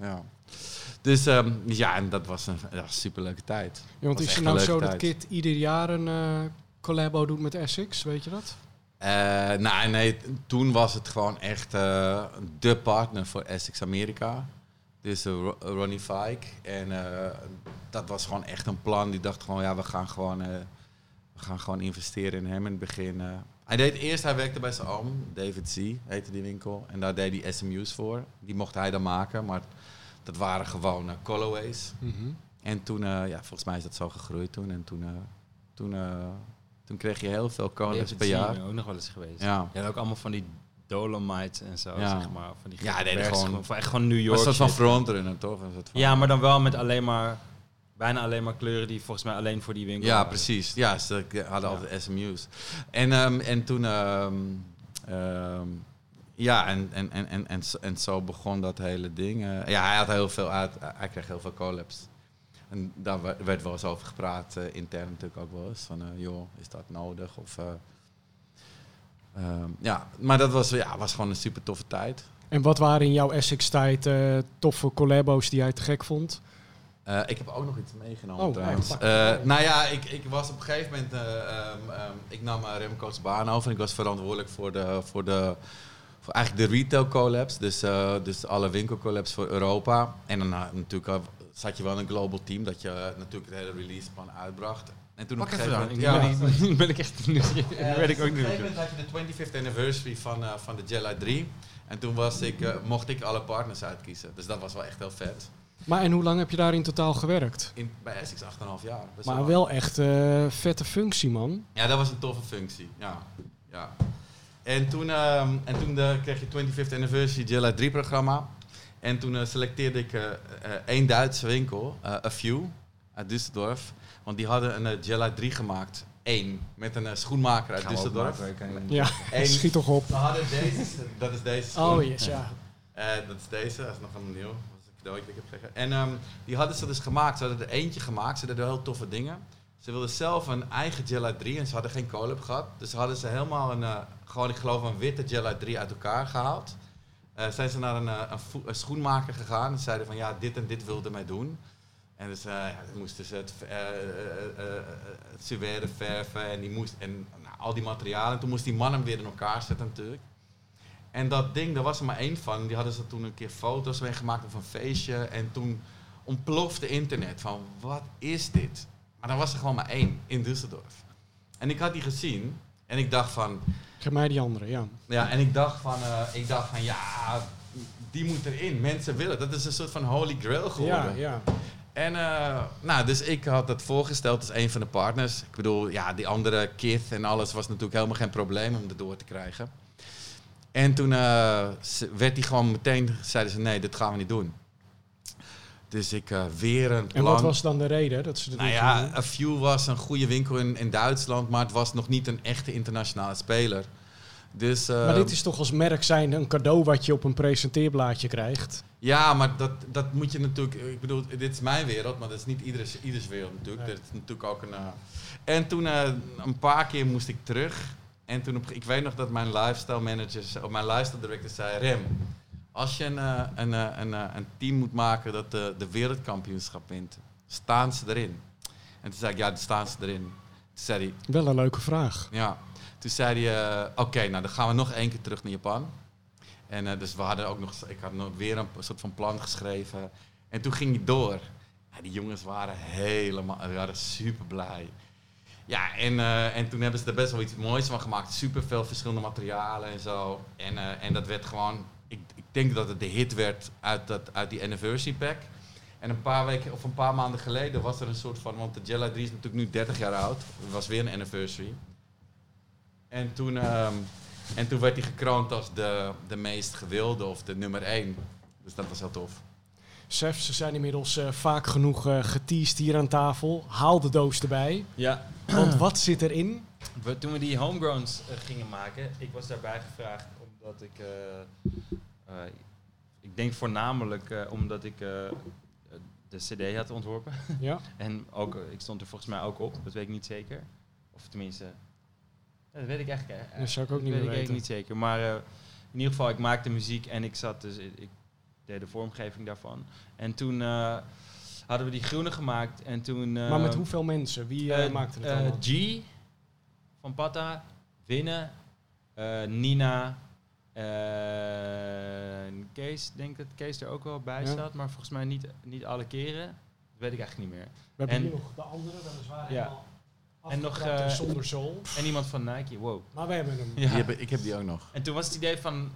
ja. Dus ehm, ja, en dat was een ja, superleuke tijd. Ja, want is het nou zo dat. Kit ieder jaar een collabo doet met Essex? Weet je dat? Eh, nou, nee, toen was het gewoon echt eh, de partner voor Essex Amerika. Dus eh, Ro- Ronnie Fike. En dat was gewoon echt een plan. Die dacht gewoon, ja, we gaan gewoon, we gaan gewoon investeren in hem in het begin. Hij deed eerst, hij werkte bij zijn oom, David Z, heette die winkel. En daar deed hij SMU's voor. Die mocht hij dan maken, maar dat waren gewoon eh, colorways. En toen, ja, volgens mij is dat zo gegroeid toen. En toen, toen, toen kreeg je heel veel collabs David per jaar. Ook nog wel eens geweest. Ja. Ja, ook allemaal van die Dolomites en zo, Ja. zeg maar. Van die Ja, bergs- gewoon- van echt gewoon New York een soort van frontrunner, toch? Van- Ja, maar dan wel met alleen maar, bijna alleen maar kleuren die volgens mij alleen voor die winkel Ja, waren. precies. Ja, ze hadden Ja. altijd SMU's. En, ehm, en toen... ehm, ehm, ja, en, en, en, en, en, zo- en zo begon dat hele ding. eh. ja, hij had heel veel uit. Hij kreeg heel veel collabs. En daar we- werd wel eens over gepraat, eh, intern natuurlijk ook wel eens. Van, eh, joh, is dat nodig? Of, eh, ehm, ja, maar dat was, ja, was gewoon een super toffe tijd. En wat waren in jouw Essex-tijd toffe collabo's die jij te gek vond? Ik heb ook nog iets meegenomen Oh, trouwens. nou, ja, ik, ik was op een gegeven moment... eh, ehm, ehm, ik nam Remco's baan over en ik was verantwoordelijk voor de... Voor de voor eigenlijk de retail collabs, dus, dus alle winkel collabs voor Europa. En dan natuurlijk zat je wel in een global team dat je eh, natuurlijk het hele release plan uitbracht. En toen op een even gegeven moment... Ben, niet- ben ik echt Nu weet ik dus ook op een gegeven niet. moment had je de 25th anniversary van, eh, van de Jella 3. En toen was ik, mocht ik alle partners uitkiezen. Dus dat was wel echt heel vet. Maar en hoe lang heb je daar in totaal gewerkt? In, bij Essex 8,5 jaar. Best Maar wel echt vette functie, man. Ja, dat was een toffe functie. Ja. ja. En toen, ehm, en toen kreeg je 25th Anniversary Jella 3 programma. En toen eh, selecteerde ik eh, eh, één Duitse winkel, eh, A Few, uit Düsseldorf. Want die hadden een Jella 3 gemaakt. Eén. Met een schoenmaker uit Düsseldorf. Ja, Eén. schiet toch op. We hadden deze, dat is deze schoen. Oh yes, ja. Eh, dat is deze, dat is nog helemaal nieuw. Dat is een cadeau dat ik heb gekregen. En ehm, die hadden ze dus gemaakt. Ze hadden er eentje gemaakt. Ze deden heel toffe dingen. Ze wilden zelf een eigen Jella 3 en ze hadden geen collab gehad. Dus hadden ze helemaal een, eh, gewoon ik geloof een witte Jella 3 uit elkaar gehaald. Eh, zijn ze naar een, eh, een, schoenmaker gegaan en zeiden van ja, dit en dit wilden mij doen. En dus eh, ja, moesten ze het, het suède verven en, die moest, en nou, al die materialen. En toen moest die man hem weer in elkaar zetten natuurlijk. En dat ding, daar was er maar één van. Die hadden ze toen een keer foto's mee gemaakt op een feestje. En toen ontplofte internet van, wat is dit? Maar dan was er gewoon maar één in Düsseldorf. En ik had die gezien en ik dacht van, Geef mij die andere, ja. ja, en ik dacht van, eh, ik dacht van, ja, die moet erin. Mensen willen. Dat is een soort van holy grail Ja, geworden. ja. En eh, nou, dus ik had dat voorgesteld als een van de partners. Ik bedoel, ja, die andere Kith en alles was natuurlijk helemaal geen probleem om er door te krijgen. En toen ze- werd die gewoon meteen, zeiden ze nee, dit gaan we niet doen. Dus ik eh, weer een plan. En wat was dan de reden dat ze dat Nou ja? A Few was een goede winkel in, in Duitsland, maar het was nog niet een echte internationale speler. Dus, uh, maar dit is toch als merk zijn een cadeau wat je op een presenteerblaadje krijgt? Ja, maar dat, dat moet je natuurlijk... Ik bedoel, dit is mijn wereld, maar dat is niet ieders, ieders wereld natuurlijk. Dat is natuurlijk ook een... Uh, en toen een paar keer moest ik terug. En toen, op, ik weet nog dat mijn lifestyle manager, of mijn lifestyle director zei... Rem, als je een, een, een, een, team moet maken dat de, de wereldkampioenschap wint, staan ze erin? En toen zei ik, ja, dan staan ze erin. Toen zei hij... Wel een leuke vraag. Ja. Toen zei hij, oké, nou dan gaan we nog één keer terug naar Japan. En uh, dus we hadden ook nog, ik had nog weer een soort van plan geschreven. En toen ging hij door. Ja, die jongens waren helemaal, waren super blij. Ja, en, uh, en toen hebben ze er best wel iets moois van gemaakt. Super veel verschillende materialen en zo. En, uh, en dat werd gewoon, ik, ik denk dat het de hit werd uit, dat, uit die anniversary pack. En een paar weken of een paar maanden geleden was er een soort van, want de Jella 3 is natuurlijk nu 30 jaar oud. Het was weer een anniversary. En toen, um, en toen werd hij gekroond als de, de meest gewilde of de nummer één. Dus dat was heel tof. Sef, ze zijn inmiddels uh, vaak genoeg uh, geteased hier aan tafel. Haal de doos erbij. Ja. Want wat zit erin? We, toen we die homegrowns uh, gingen maken, ik was daarbij gevraagd omdat ik... ik denk voornamelijk omdat ik de cd had ontworpen. Ja. en ook, ik stond er volgens mij ook op, dat weet ik niet zeker. Of tenminste, dat weet ik eigenlijk. Dat zou ik ook niet weet meer ik niet zeker. Maar uh, in ieder geval, ik maakte muziek en ik zat dus, ik deed de vormgeving daarvan. En toen uh, hadden we die groene gemaakt en toen... maar met hoeveel mensen? Wie maakte het allemaal? G van Pata, Winnen, Nina, Kees, denk dat Kees er ook wel bij ja. staat, maar volgens mij niet, niet alle keren. Dat weet ik eigenlijk niet meer. We hebben en, hier nog de andere, dat is waar ja. helemaal en nog uh, zonder zool. En iemand van Nike, wow. Maar we hebben hem. Ja. Heb, ik heb die ook nog. En toen was het idee van,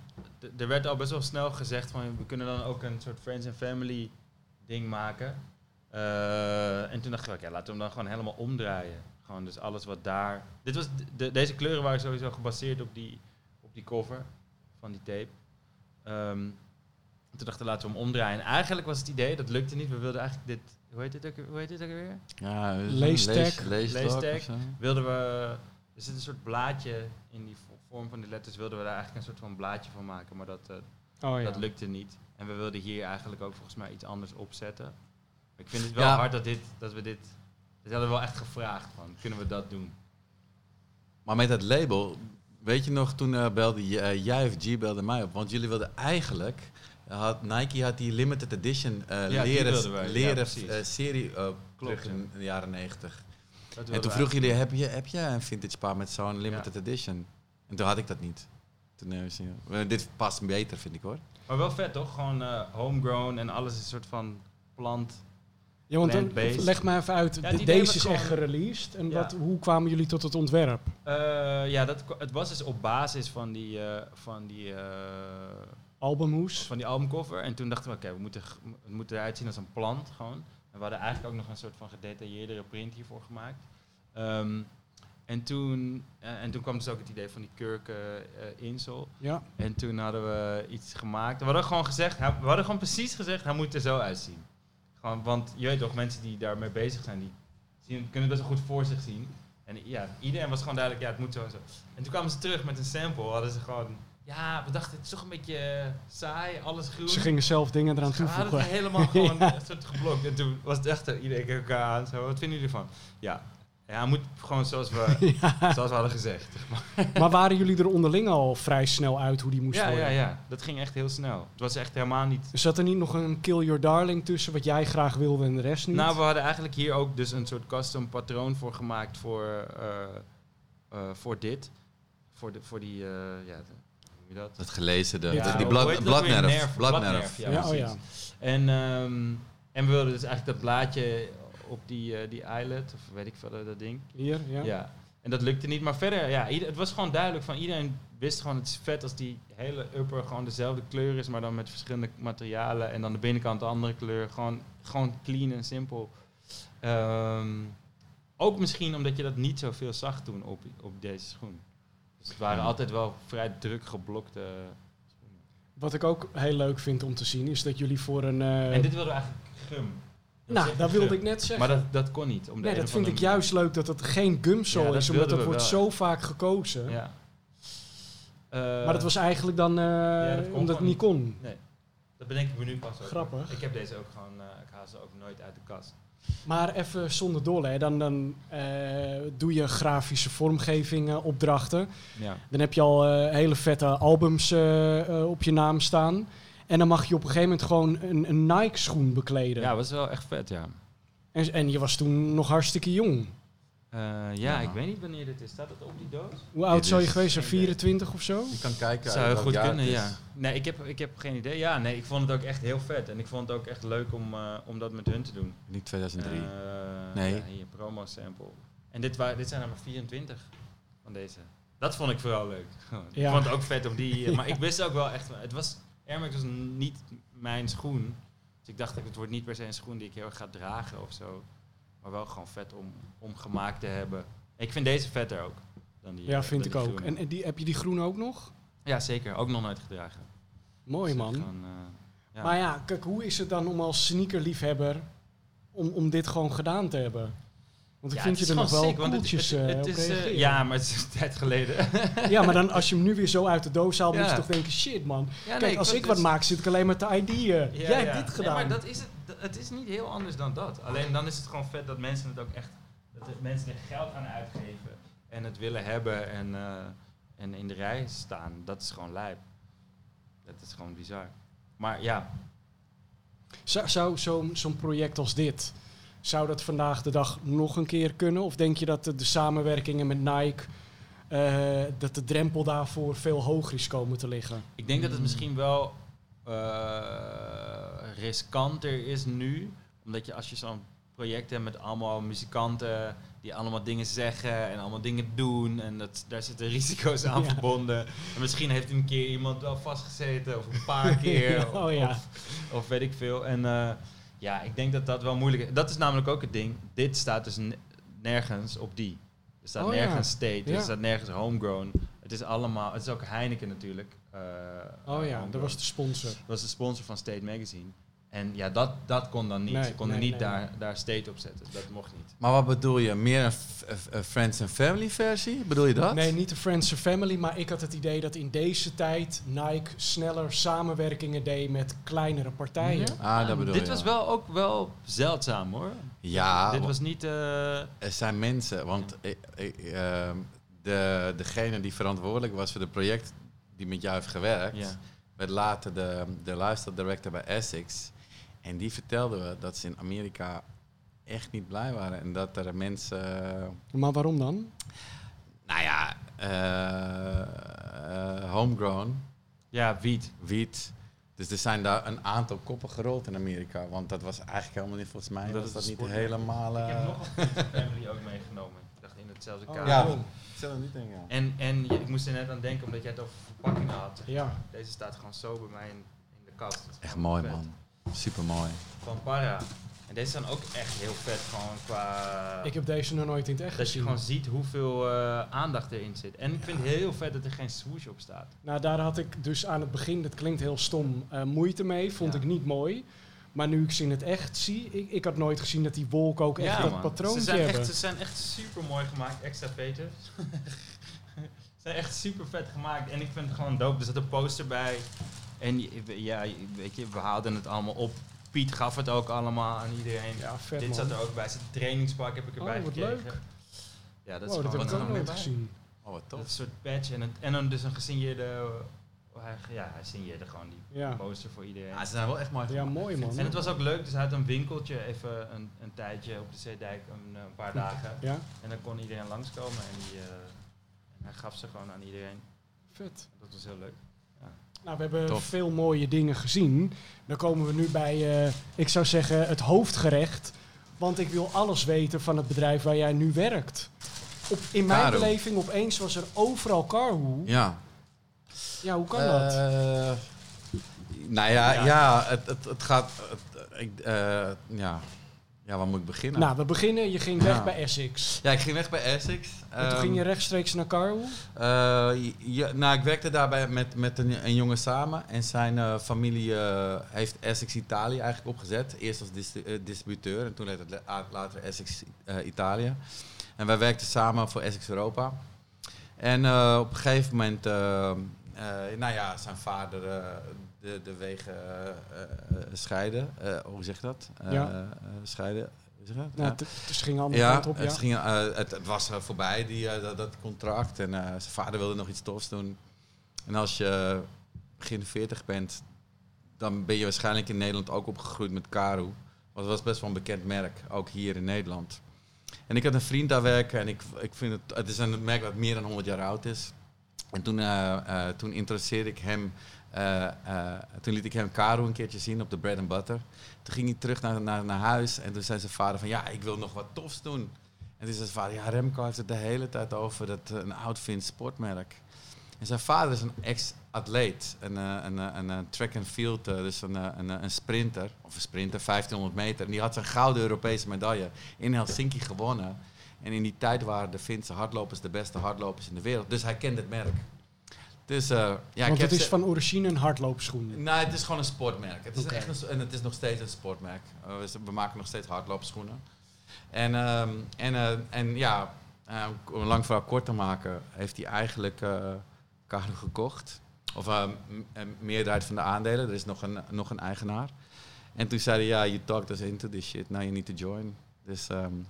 er werd al best wel snel gezegd van, we kunnen dan ook een soort friends and family ding maken. Uh, en toen dacht ik, oké, laten we hem dan gewoon helemaal omdraaien. Gewoon dus alles wat daar. Dit was de, deze kleuren waren sowieso gebaseerd op die, op die cover van die tape. Um, toen dachten we, laten we hem omdraaien. En eigenlijk was het idee, dat lukte niet. We wilden eigenlijk dit hoe heet dit ook, hoe heet dit ook weer? Ja, leestag. Leestag. Wilden we, er zit een soort blaadje in die vorm van die letters, wilden we daar eigenlijk een soort van blaadje van maken, maar dat, uh, oh, ja. dat lukte niet. En we wilden hier eigenlijk ook volgens mij iets anders opzetten. ik vind het wel ja. hard dat, dit, dat we dit, dat hadden we wel echt gevraagd van, kunnen we dat doen? Maar met dat label, weet je nog, toen uh, belde uh, jij of G belde mij op, want jullie wilden eigenlijk had, Nike had die limited edition uh, leren, leren serie Klopt, in de jaren 90. En toen vroeg jullie, heb je, heb je een vintage paar met zo'n limited edition? En toen had ik dat niet. Toen, dit past beter, vind ik hoor. Maar wel vet toch? Gewoon homegrown en alles is een soort van plant. Ja, want dan, leg me even uit. Ja, deze is echt gereleased. En wat, hoe kwamen jullie tot het ontwerp? ja, dat, het was dus op basis van die, van die albumhoes. Van die albumcover. En toen dachten we, oké, we moeten, het moet eruit zien als een plant gewoon. En we hadden eigenlijk ook nog een soort van gedetailleerdere print hiervoor gemaakt. Um, en, toen, en toen kwam dus ook het idee van die kurken uh, insel. Ja. En toen hadden we iets gemaakt. We hadden gewoon gezegd, we hadden gewoon precies gezegd, hij moet er zo uitzien. Gewoon, want je weet toch, mensen die daarmee bezig zijn, die zien, kunnen best wel goed voor zich zien. En ja, iedereen was gewoon duidelijk, ja, het moet zo en zo. En toen kwamen ze terug met een sample, hadden ze gewoon ja, we dachten het is toch een beetje saai, alles groen. Ze gingen zelf dingen eraan toevoegen. We hadden helemaal gewoon ja. soort geblokt. En toen was het echt, eh, iedereen keek elkaar aan. Zo, wat vinden jullie ervan? Ja, ja, moet gewoon zoals we, zoals we hadden gezegd. maar waren jullie er onderling al vrij snel uit hoe die moest ja, worden? Ja, ja, dat ging echt heel snel. Het was echt helemaal niet... Zat er niet nog een kill your darling tussen wat jij graag wilde en de rest niet? Nou, we hadden eigenlijk hier ook dus een soort custom patroon voor gemaakt voor, uh, uh, voor dit. Voor, de, voor die, ja, dat? Het gelezen, de, ja, die blad, bladnerf. Bladnerf, ja, ja, oh ja. En, um, en we wilden dus eigenlijk dat blaadje op die, uh, die eyelet, of weet ik veel, dat ding. Hier, ja. ja. En dat lukte niet. Maar verder, ja, ieder, het was gewoon duidelijk van iedereen wist gewoon het is vet als die hele upper gewoon dezelfde kleur is, maar dan met verschillende materialen. En dan de binnenkant de andere kleur. Gewoon, gewoon clean en simpel. Um, ook misschien omdat je dat niet zoveel zag toen op, op deze schoen. Dus het waren altijd wel vrij druk geblokte schoenen. Wat ik ook heel leuk vind om te zien is dat jullie voor een... Uh... En dit wilden we eigenlijk gum. Nou, dat wilde ik net zeggen. Maar dat, dat kon niet. Om nee, dat vind ik juist leuk dat het geen gumsole ja, is, omdat dat wordt zo vaak gekozen. Ja. Eh, maar dat was eigenlijk dan eh, dat omdat het niet kon. Nee, dat bedenk ik me nu pas ook. Grappig. Ik heb deze ook gewoon, eh, ik haal ze ook nooit uit de kast. Maar even zonder dolle, hè. dan, dan doe je grafische vormgeving eh, opdrachten. Ja. Dan heb je al hele vette albums op je naam staan. En dan mag je op een gegeven moment gewoon een, een Nike-schoen bekleden. ja, was wel echt vet, ja. En, en je was toen nog hartstikke jong. Eh, ja, Ja. ik weet niet wanneer dit is. Staat het op die doos? Hoe oud zou je is geweest zijn? geen idee. 24 of zo? Je kan kijken. Zou goed kunnen, ja. is. Nee, ik heb, ik heb geen idee. Ja, nee, ik vond het ook echt heel vet. En ik vond het ook echt leuk om, eh, om dat met hun te doen. Niet 2003. Eh, Nee. Ja, hier, promo sample. En dit, dit zijn er maar 24 van deze. Dat vond ik vooral leuk. Ja. Ik vond het ook vet om die... Maar ik wist ook wel echt... Het was... Air Max was niet mijn schoen. Dus ik dacht, het wordt niet per se een schoen die ik heel erg ga dragen of zo. Maar wel gewoon vet om, om gemaakt te hebben. Ik vind deze vetter ook. Dan die, Ja, eh, vind ik ook. groene. En, en die, heb je die groene ook nog? Ja, zeker. Ook nog nooit gedragen. Mooi Dus man. gewoon, eh, ja. Maar ja, kijk, hoe is het dan om als sneakerliefhebber om, om dit gewoon gedaan te hebben? Want ik Ja, vind het je er nog wel sick, het- het, eh, het is, eh. Ja, maar het is een tijd geleden. Ja, maar dan als je hem nu weer zo uit de doos haalt, moet je Ja. toch denken, shit man. Ja, Kijk, als ik wat maak, zit ik alleen maar te ID'en. Ja, Jij hebt ja. dit Nee, gedaan. maar dat is het, het is niet heel anders dan dat. Alleen dan is het gewoon vet dat mensen het ook echt, dat mensen er geld aan uitgeven en het willen hebben en, eh, en in de rij staan. Dat is gewoon lijp. Dat is gewoon bizar. Maar ja, Zou, zo'n zo'n project als dit, zou dat vandaag de dag nog een keer kunnen? Of denk je dat de, de samenwerkingen met Nike, eh, dat de drempel daarvoor veel hoger is komen te liggen? ik denk dat het misschien wel eh, riskanter is nu. Omdat je als je zo'n project hebt met allemaal muzikanten die allemaal dingen zeggen en allemaal dingen doen. En dat, daar zitten risico's aan Ja. verbonden. En misschien heeft een keer iemand wel vastgezeten of een paar keer. oh ja. Of, of weet ik veel. En eh, ja, ik denk dat dat wel moeilijk is. Dat is namelijk ook het ding. Dit staat dus nergens op die. Er staat Oh ja. nergens state, Ja. er staat nergens homegrown. Het is allemaal, het is ook Heineken natuurlijk. eh, Oh ja, dat was de sponsor. Dat was de sponsor van State Magazine. En ja, dat, dat kon dan niet. Nee, Ze konden nee, niet nee, daar, daar State op zetten. Dat mocht niet. Maar wat bedoel je? Meer een, Friends and Family versie? Bedoel je dat? Nee, niet de Friends and Family, maar ik had het idee dat in deze tijd Nike sneller samenwerkingen deed met kleinere partijen. Ah, dat bedoel Dit je. was wel ook wel zeldzaam hoor. Ja, Dit wa- was niet... eh, er zijn mensen, want eh, ehm, de, degene die verantwoordelijk was voor het project die met jou heeft gewerkt, ja. werd later de, de luisterdirector bij Essex. En die vertelde we dat ze in Amerika echt niet blij waren. En dat er mensen, Maar waarom dan? nou ja, eh, eh, homegrown, ja, wiet. wiet. Dus er zijn daar een aantal koppen gerold in Amerika. Want dat was eigenlijk helemaal niet, volgens mij, Dat was is dat niet sport. helemaal... Ik heb eh, nog een Family ook meegenomen. Ik dacht in hetzelfde Oh, kamer. ja, joh. stel niet in, ja. En, en je- ik moest er net aan denken omdat jij het over verpakkingen had. Ja. Deze staat gewoon zo bij mij in, in de kast. Echt mooi, vet. man. Super mooi. Van Para. En deze zijn ook echt heel vet gewoon qua... Ik heb deze nog nooit in het echt dat je gewoon ziet hoeveel eh, aandacht erin zit. En ik vind het heel vet dat er geen swoosh op staat. Nou, daar had ik dus aan het begin, dat klinkt heel stom, eh, moeite mee. Vond Ja. ik niet mooi. Maar nu ik ze in het echt zie, ik, ik had nooit gezien dat die wolken ook echt dat patroontje ze zijn hebben. Echt, ze zijn echt super mooi gemaakt, extra veters. ze zijn echt super vet gemaakt. En ik vind het gewoon dope. Er zat een poster bij. En ja, weet je, we haalden het allemaal op. Piet gaf het ook allemaal aan iedereen. Ja, vet Dit man. zat er ook bij. Zijn trainingspak heb ik erbij Oh, wat gekregen. leuk. Ja, dat is dat heb gewoon ik nooit bij. gezien. Oh, wat Dat tof. een soort patch en, dan dus een gesigneerde... oh, hij, ja, hij signeerde gewoon die Ja. poster voor iedereen. Ja, ze zijn wel echt mooi Ja, mooi man. En het was ook leuk, dus hij had een winkeltje even een, een tijdje op de Zeedijk, een, eh, een paar dagen. Ja, En dan kon iedereen langskomen en, die, eh, en hij gaf ze gewoon aan iedereen. vet. Dat was heel leuk. Nou, we hebben Tof. veel mooie dingen gezien. Dan komen we nu bij, eh, ik zou zeggen, het hoofdgerecht. Want ik wil alles weten van het bedrijf waar jij nu werkt. Op, in mijn Karo. beleving opeens was er overal Carwoe. Ja, Ja. hoe kan dat? Eh, nou ja, Ja. ja. het, het, het gaat... Het, ik, eh, ja. Ja, waar moet ik beginnen? Nou, we beginnen. Je ging weg Ja. bij Essex. ja, ik ging weg bij Essex. En toen Ehm, ging je rechtstreeks naar Carwoe. Eh, ja, nou, ik werkte daarbij met, met een, een jongen samen. En zijn eh, familie eh, heeft Essex Italië eigenlijk opgezet. Eerst als dis- distributeur en toen later, later Essex Italië. En wij werkten samen voor Essex Europa. En op een gegeven moment, eh, nou ja, zijn vader de, de wegen scheiden. hoe zeg je dat? Ja. scheiden. Ja, het, het ging andere ja, kant op. Ja, het, ging, het, het, was voorbij, die, dat, dat, contract. En zijn vader wilde nog iets tofs doen. En als je begin 40 bent, dan ben je waarschijnlijk in Nederland ook opgegroeid met Karu. Dat was best wel een bekend merk, ook hier in Nederland. En ik had een vriend daar werken en ik, ik vind het, het is een merk dat meer dan 100 jaar oud is. En toen, toen introduceerde ik hem, uh, toen liet ik hem Karu een keertje zien op de bread and butter. Toen ging hij terug naar, naar, naar huis en toen zei zijn vader van ja, ik wil nog wat tofs doen. En toen zei zijn vader, ja Remco heeft het de hele tijd over dat een oud Fins sportmerk. En zijn vader is een ex-atleet, een, eh, een, een, eh, track and field, eh, dus een sprinter, of een sprinter, 1500 meter. En die had zijn gouden Europese medaille in Helsinki gewonnen. En in die tijd waren de Finse hardlopers de beste hardlopers in de wereld. Dus hij kende het merk. Dus, uh, ja, Want het is van origine een hardloopschoen? Nee, nou, het is gewoon een sportmerk. Het is echt een, en het is nog steeds een sportmerk. Uh, we maken nog steeds hardloopschoenen. En, uh, en, en ja, om lang verhaal kort te maken, heeft hij eigenlijk Carlo gekocht. Of uh, een meerderheid van de aandelen. Er is nog een, nog een eigenaar. En toen zeiden ja, you talked us into this shit. Now you need to join. Dus um,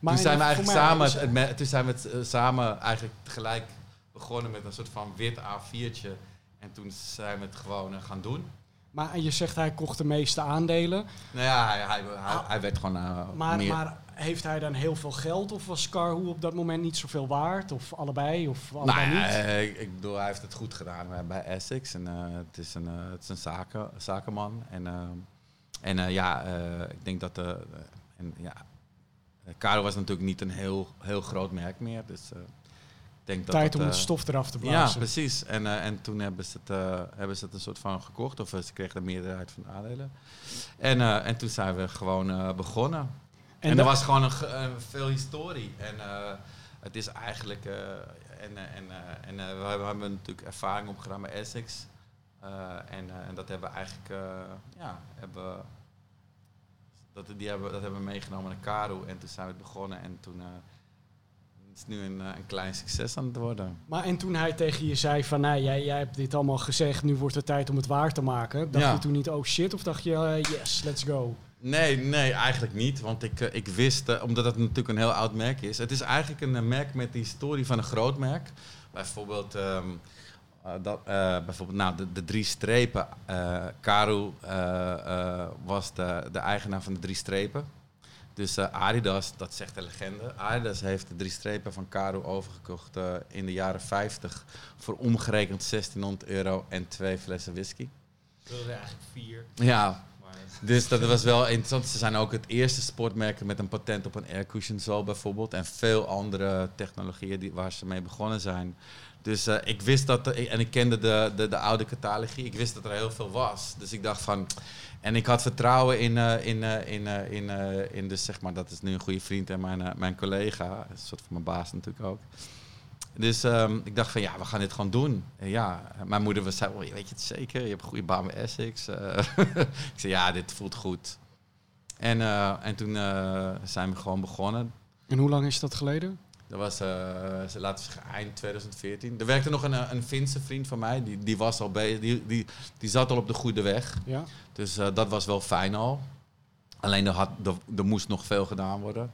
toen zijn we eigenlijk samen, het, toen zijn we het, uh, samen eigenlijk tegelijk begonnen met een soort van wit A4'tje. En toen zijn we het gewoon uh, gaan doen. Maar je zegt hij kocht de meeste aandelen. Nou ja, hij, hij, hij, hij werd gewoon uh, maar, meer... Maar heeft hij dan heel veel geld of was Carhu op dat moment niet zoveel waard? Of allebei? Of allebei nou, niet? Uh, ik bedoel, hij heeft het goed gedaan bij Essex. En, uh, het is een, het is een zaken, zakenman. En, en ja, ik denk dat... en, ja, Caro was natuurlijk niet een heel, heel groot merk meer. Dus denk Tijd dat, om het stof eraf te blazen. Ja, precies. En, en toen hebben ze, het, hebben ze het een soort van gekocht. Of ze kregen de meerderheid van de aandelen. En, en toen zijn we gewoon begonnen. En, en er was gewoon een, een, veel historie. En het is eigenlijk. En en, en we hebben natuurlijk ervaring opgedaan met Essex. en, en dat hebben we eigenlijk. ja, hebben, dat, die hebben, dat hebben we meegenomen naar Karu. En toen zijn we begonnen. En toen. Het is nu een, een klein succes aan het worden. Maar en toen hij tegen je zei van, nou, jij, jij hebt dit allemaal gezegd, nu wordt het tijd om het waar te maken. Dacht ja. je toen niet, oh shit, of dacht je, yes, let's go? Nee, nee, eigenlijk niet. Want ik, ik wist, uh, omdat het natuurlijk een heel oud merk is. Het is eigenlijk een merk met de historie van een groot merk. Bijvoorbeeld, um, uh, dat, uh, bijvoorbeeld nou, de, de drie strepen. Karu was de, de eigenaar van de drie strepen. Dus Adidas, dat zegt de legende. Adidas heeft de drie strepen van Karu overgekocht in de jaren 50 voor omgerekend 1600 euro en twee flessen whisky. Dat er eigenlijk vier. Ja, dus dat was wel interessant. Ze zijn ook het eerste sportmerk met een patent op een aircushion zo bijvoorbeeld. En veel andere technologieën die, waar ze mee begonnen zijn. Dus uh, ik wist dat, en ik kende de, de, de, oude catalogie, ik wist dat er heel veel was. Dus ik dacht van, en ik had vertrouwen in, uh, in, uh, in, in, in dus zeg maar, dat is nu een goede vriend en mijn, mijn collega, een soort van mijn baas natuurlijk ook. Dus um, ik dacht van ja, we gaan dit gewoon doen. En ja, mijn moeder was zei, oh, weet je het zeker? Je hebt een goede baan bij Essex. Ik zei ja, dit voelt goed. En, en toen zijn we gewoon begonnen. En hoe lang is dat geleden? Dat was, laten we zeggen, eind 2014. Er werkte nog een, een Finse vriend van mij, die, die was al bezig, die, die, die zat al op de goede weg. Ja. Dus dat was wel fijn al. Alleen er, had, er, er moest nog veel gedaan worden.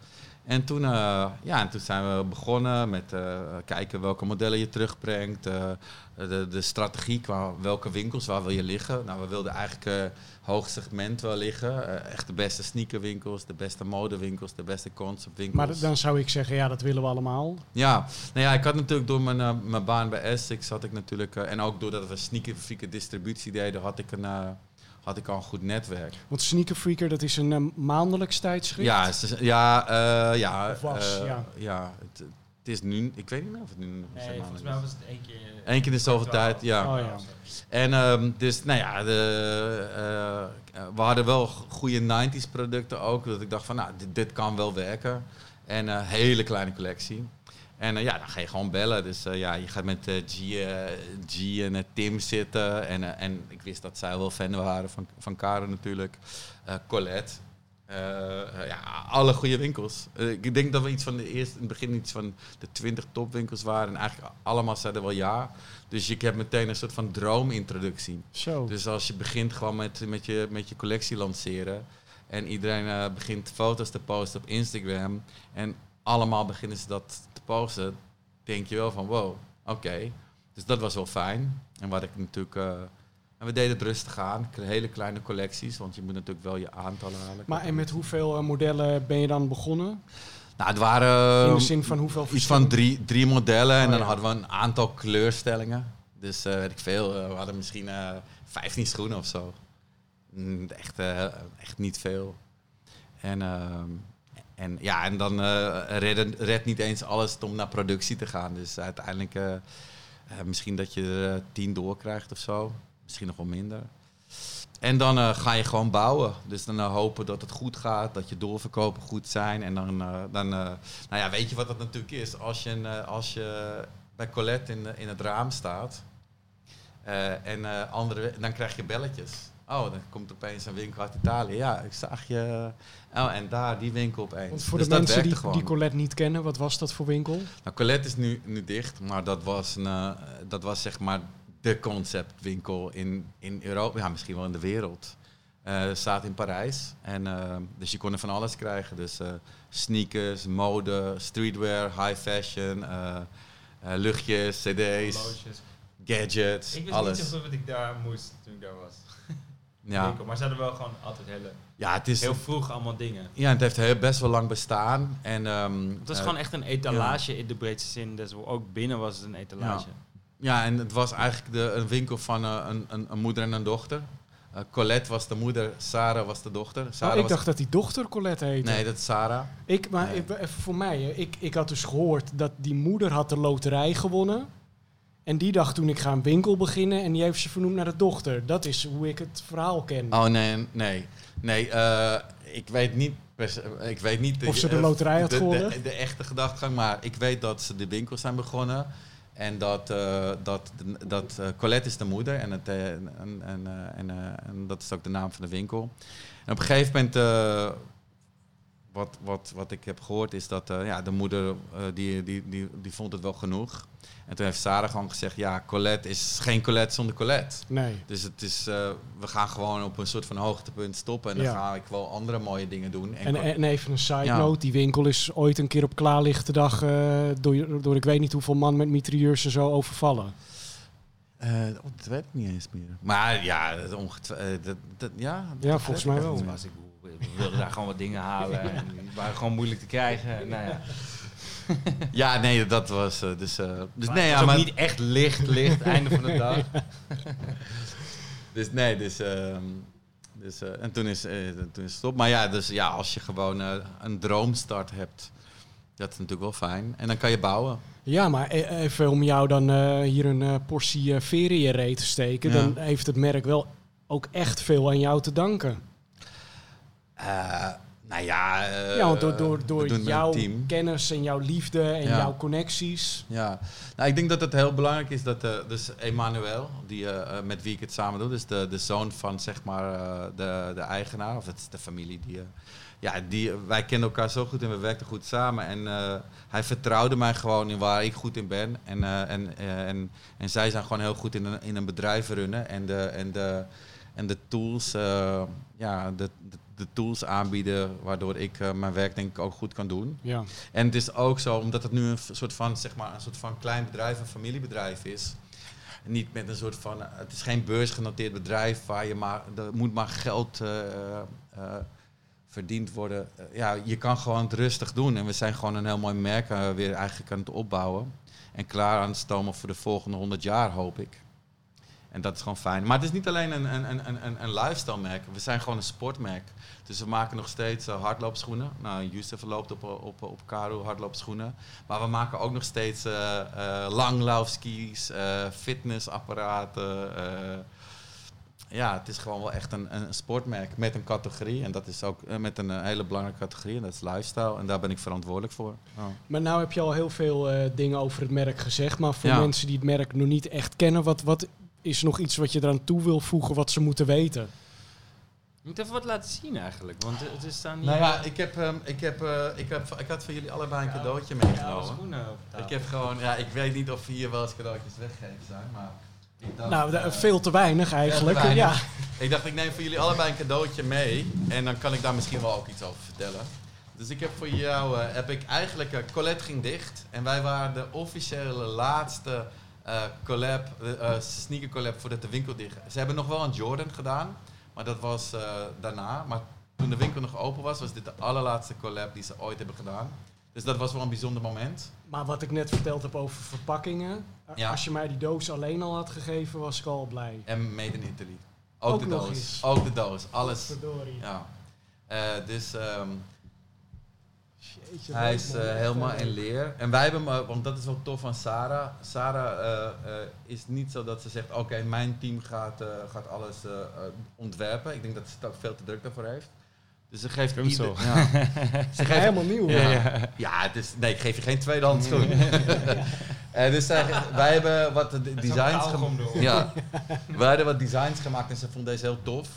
En toen, uh, ja, en toen zijn we begonnen met uh, kijken welke modellen je terugbrengt. Uh, de, de strategie qua welke winkels, waar wil je liggen. Nou, we wilden eigenlijk hoog segment wel liggen. echt de beste sneakerwinkels, de beste modewinkels, de beste conceptwinkels. Maar dan zou ik zeggen, ja, dat willen we allemaal. Ja, nou ja, ik had natuurlijk door mijn, mijn baan bij Essex, had ik natuurlijk, en ook doordat we sneakerfrieken distributie deden, had ik een had ik al een goed netwerk. Want Sneaker Freaker, dat is een maandelijks tijdschrift? Ja, ja, ja. Was, ja. ja het, het, is nu, ik weet niet meer of het nu nee, volgens mij was het één keer... Eén keer in de zoveel tijd, ja. Oh, ja. En um, dus, nou ja, de, we hadden wel goede 90s producten ook. Dat ik dacht van, nou, dit, dit kan wel werken. En een hele kleine collectie. En uh, ja, dan ga je gewoon bellen. Dus uh, ja, je gaat met uh, G, G en Tim zitten. En, en ik wist dat zij wel fan waren van, van Karen natuurlijk. Colette. Ja, alle goede winkels. Eh, ik denk dat we iets van de eerste, in het begin iets van de 20 topwinkels waren. En eigenlijk allemaal zeiden wel ja. Dus ik heb meteen een soort van droomintroductie. Zo. Dus als je begint gewoon met, met, je, met je collectie lanceren. En iedereen eh, begint foto's te posten op Instagram. En allemaal beginnen ze dat te posten. Denk je wel van wow, oké. Dus dat was wel fijn. En wat ik natuurlijk. En we deden het rustig aan. Hele kleine collecties, want je moet natuurlijk wel je aantallen halen. Maar en met hoeveel eh, modellen ben je dan begonnen? Nou, het waren In de eh, zin van hoeveel iets van drie, drie modellen. En Oh, dan ja. hadden we een aantal kleurstellingen. Dus eh weet ik veel. eh, we hadden misschien eh 15 schoenen of zo. Mm, Echt, echt niet veel. En, en ja, en dan redden- redt niet eens alles om naar productie te gaan. Dus uiteindelijk misschien dat je er 10 doorkrijgt of zo. Misschien nog wel minder. En dan eh, ga je gewoon bouwen. Dus dan eh, hopen dat het goed gaat, dat je doorverkopen goed zijn. En dan, eh, dan nou ja, weet je wat dat natuurlijk is? Als je, als je bij Colette in, in het raam staat en andere, dan krijg je belletjes. Oh, dan komt opeens een winkel uit Italië. Ja, ik zag je. Oh, en daar die winkel opeens. Want voor Dus de dat mensen die, die. Colette niet kennen, wat was dat voor winkel? Nou, Colette is nu, nu dicht, maar dat was, een, dat was zeg maar de conceptwinkel in, in Europa, ja, misschien wel in de wereld. Eh staat in Parijs. En, eh, dus je kon er van alles krijgen. Dus eh, sneakers, mode, streetwear, high fashion, eh, eh, luchtjes, cd's, Horloges. gadgets, Ik wist alles. niet zo goed wat ik daar moest toen ik daar was. ja. Winkel. Maar ze hadden wel gewoon altijd hele, ja, het is heel vroeg allemaal dingen. ja, het heeft heel, best wel lang bestaan. En, ehm, Het was gewoon echt een etalage in de breedste zin. Dus ook binnen was het een etalage. Ja, en het was eigenlijk de, een winkel van eh, een, een, een moeder en een dochter. Eh, Colette was de moeder, Sarah was de dochter. Sarah Oh, ik dacht dat die dochter Colette heette. Nee, dat is Sarah. Ik, maar Nee. ik- even voor mij, hè. ik, ik had dus gehoord dat die moeder had de loterij gewonnen. En die dacht toen ik ga een winkel beginnen en die heeft ze vernoemd naar de dochter. Dat is hoe ik het verhaal ken. Oh nee, nee. Nee, eh, ik weet niet... Ik weet niet Of ze de loterij had de, gewonnen? De, de echte gedachtegang, maar ik weet dat ze de winkels zijn begonnen. En dat, eh, dat, dat eh, Colette is de moeder en, het, eh, en, en, en, dat is ook de naam van de winkel. En op een gegeven moment, wat, wat, wat ik heb gehoord, is dat ja, de moeder die, die, die, die vond het wel genoeg. En toen heeft Sarah gewoon gezegd, ja, Colette is geen Colette zonder Colette. Nee. Dus het is, eh, we gaan gewoon op een soort van hoogtepunt stoppen. En dan Ja. ga ik wel andere mooie dingen doen. En, En, en even een side Ja. note, die winkel is ooit een keer op klaarlichte dag eh, door, door ik weet niet hoeveel man met mitrailleurs en zo overvallen. Eh, oh, dat weet ik niet eens meer. Maar ja, dat dat, dat, ja, Ja, dat volgens mij wel. was ik, we wilden daar gewoon wat dingen halen. En die waren gewoon moeilijk te krijgen. Nou ja. Ja, nee, dat was eh, dus... eh, dus Maar nee, het ja, ook maar... niet echt licht, licht, einde van de dag. Dus nee, dus... ehm, dus eh, en toen is, eh, toen is het stop. Maar ja, dus ja, als je gewoon eh, een droomstart hebt, dat is natuurlijk wel fijn. En dan kan je bouwen. Ja, maar e- even om jou dan eh, hier een eh, portie eh, veer in je reet te steken, Ja. dan heeft het merk wel ook echt veel aan jou te danken. Eh, nou ja... eh, ja, door, jouw kennis en jouw liefde en Ja. jouw connecties. Ja, nou, ik denk dat het heel belangrijk is dat uh, dus Emmanuel, die, uh, uh, met wie ik het samen doe, dus de, de zoon van zeg maar de, de eigenaar, of het is de familie die. ja, die, wij kennen elkaar zo goed en we werkten goed samen. En hij vertrouwde mij gewoon in waar ik goed in ben. En, en, en, en zij zijn gewoon heel goed in een, in een bedrijf runnen. En de, en de, en de tools, ja, de, de, de, tools aanbieden waardoor ik uh, mijn werk denk ik ook goed kan doen. Ja. En het is ook zo, omdat het nu een soort van, zeg maar, een soort van klein bedrijf, een familiebedrijf is. Niet met een soort van, het is geen beursgenoteerd bedrijf waar je maar, er moet maar geld uh, verdiend worden. ja, je kan gewoon het rustig doen. En we zijn gewoon een heel mooi merk weer eigenlijk aan het opbouwen. En klaar aan het stomen voor de volgende 100 jaar, hoop ik. En dat is gewoon fijn. Maar het is niet alleen een, een, een, een, een lifestyle merk. We zijn gewoon een sportmerk. Dus we maken nog steeds uh, hardloopschoenen. Nou, Yusuf loopt op, op, op Karu hardloopschoenen. Maar we maken ook nog steeds uh, uh, langlaufskis, fitnessapparaten. ja, het is gewoon wel echt een, een sportmerk met een categorie. En dat is ook met een hele belangrijke categorie. En dat is lifestyle. En daar ben ik verantwoordelijk voor. Oh. Maar nou heb je al heel veel dingen over het merk gezegd. Maar voor ja. mensen die het merk nog niet echt kennen, wat, wat is er nog iets wat je eraan toe wil voegen wat ze moeten weten? Je moet even wat laten zien eigenlijk, want het is staan niet... Nou ja, ik, heb, ehm, ik, heb, eh, ik, heb, ik had voor jullie allebei een cadeautje meegenomen. ik heb gewoon, ja, ik weet niet of hier wel eens cadeautjes weggegeven zijn, maar... Ik dacht, Nou, eh, veel te weinig eigenlijk. weinig. Ja. Ik dacht, ik neem voor jullie allebei een cadeautje mee. En dan kan ik daar misschien wel ook iets over vertellen. Dus ik heb voor jou, eh, heb ik eigenlijk, eh, Colette ging dicht. En wij waren de officiële laatste eh, collab, eh, sneaker collab voordat de winkel dicht. Ze hebben nog wel een Jordan gedaan, maar dat was daarna. Maar toen de winkel nog open was, was dit de allerlaatste collab die ze ooit hebben gedaan. Dus dat was wel een bijzonder moment. Maar wat ik net verteld heb over verpakkingen. Ja. Als je mij die doos alleen al had gegeven, was ik al blij. En Made in Italy. Ook, Ook de doos. Ook de doos. Alles. Verdorie. Ja. Dus ehm, Jeetje, Hij is eh, Echt, helemaal eh, in leer. En wij hebben hem, eh, want dat is wel tof van Sarah. Sarah eh, eh, is niet zo dat ze zegt: Oké, mijn team gaat, eh, gaat alles ontwerpen. Ik denk dat ze ook veel te druk daarvoor heeft. Dus ze geeft ieder- zo. Ja. ze geeft, Helemaal nieuw. ja, Ja. ja. het is, nee, ik geef je geen tweedehands schoen. Eh, dus zij, wij hebben wat de designs gemaakt. Ja, wij hadden wat designs gemaakt en ze vond deze heel tof.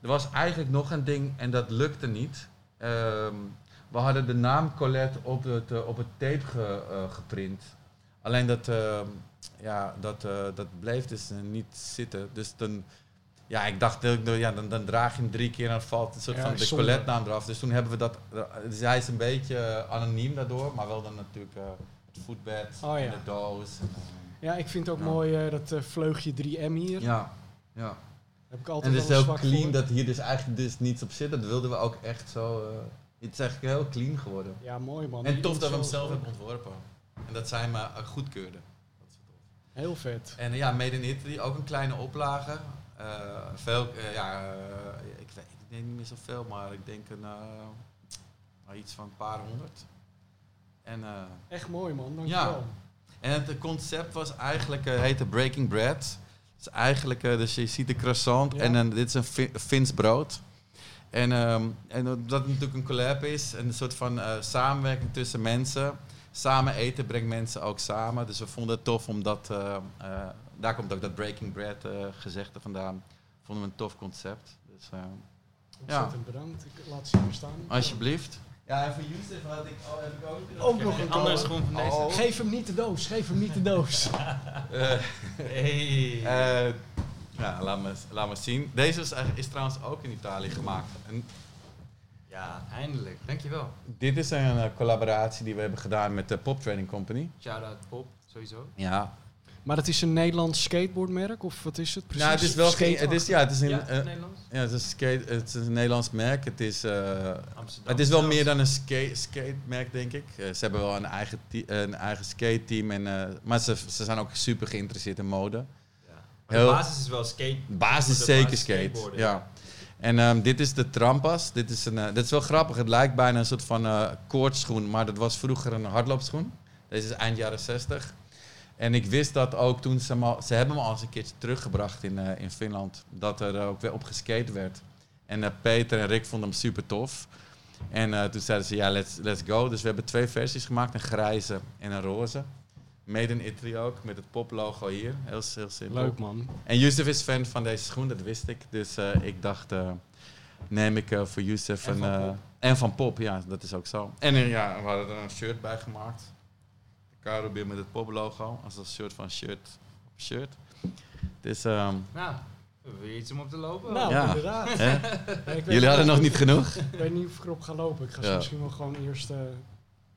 Er was eigenlijk nog een ding en dat lukte niet. Ehm, we hadden de naam Colette op het, eh, op het tape ge- eh, geprint. Alleen dat, ehm, ja, dat, eh, dat bleef dus eh, niet zitten. Dus dan, ja, ik dacht, eh, ja, dan, dan draag je hem drie keer en dan valt een soort Ja, van de zonde. Colette naam eraf. Dus toen hebben we dat, dus hij is een beetje eh, anoniem daardoor, maar wel dan natuurlijk eh, het voetbed Oh, en de doos. En, eh, Ja, ik vind het ook Ja. mooi eh, dat eh, vleugje 3M hier. ja, ja. Heb ik altijd En het is heel clean voor. dat hier dus eigenlijk dus niets op zit. Dat wilden we ook echt zo. eh, het is eigenlijk heel clean geworden. Ja, mooi man. En tof dat we hem zelf hebben ontworpen. En dat zij me eh, goedkeurden. Dat is tof. Heel vet. En ja, Made in Italy, ook een kleine oplage. Eh, veel, eh, ja, eh, ik, weet, ik denk niet meer zoveel, maar ik denk een, nou, iets van een paar honderd. En, eh, Echt mooi man, dankjewel. en het concept was eigenlijk, eh heette Breaking Bread. Dus eigenlijk, eh, dus je ziet de croissant Ja. en dan dit is een Fi- Fins brood. En, ehm, en dat het natuurlijk een collab is, een soort van eh, samenwerking tussen mensen. Samen eten brengt mensen ook samen. Dus we vonden het tof omdat, eh, eh, daar komt ook dat Breaking Bread eh, gezegde vandaan. Vonden we een tof concept. Dus eh, Ontzettend bedankt. Ik laat ze hier staan. alsjeblieft. Ja, en voor Youssef had ik, oh, heb ik ook, Ook nog Een color. schoen van deze. Oh. Geef hem niet de doos, geef hem niet de doos. Eh, Hey. Ja, laat me, laat me zien. Deze is, eigenlijk- is trouwens ook in Italië gemaakt. En ja, eindelijk. Dankjewel. dit is een eh, collaboratie die we hebben gedaan met de Pop Trading Company. Shout-out Pop, sowieso. Ja, Maar het is een Nederlands skateboardmerk, of wat is het precies? nou, het is wel geen, het is, ja, het is een, Ja, eh, Nederlands? ja, het is, een skate, het is een Nederlands merk. Het is, eh, Amsterdam. het is wel meer dan een skate, skatemerk, denk ik. Ze hebben wel een eigen, een eigen skate team, en, eh, maar ze, ze zijn ook super geïnteresseerd in mode. Heel- de basis is wel skate. Basis de zeker basis skate. Ja. En ehm, dit is de Trampas. Dit is, een, eh, dit is wel grappig. Het lijkt bijna een soort van eh koortschoen, maar dat was vroeger een hardloopschoen. Deze is eind jaren 60. En ik wist dat ook toen ze hem al, ze hebben hem al eens een keertje teruggebracht in, eh, in Finland, dat er ook weer op geskate werd. En Peter en Rick vonden hem super tof. En toen zeiden ze, ja, let's, let's go. Dus we hebben twee versies gemaakt, een grijze en een roze. Made in Italy ook, met het poplogo hier. Heel, heel simpel. Leuk man. En Yusuf is fan van deze schoen, dat wist ik. Dus eh, ik dacht, eh, neem ik eh, voor Yusuf En een... van eh, Pop. en van Pop, ja, dat is ook zo. En ja, we hadden er een shirt bij gemaakt. De Caro met het Pop-logo, als een soort van shirt op shirt. Dus, ehm, Nou, we weer iets om op te lopen? Nou, Ja. inderdaad. hè? Ja, ik weet jullie hadden nog niet genoeg? Ik weet niet of ik erop ga lopen. Ik ga Ja. misschien wel gewoon eerst eh,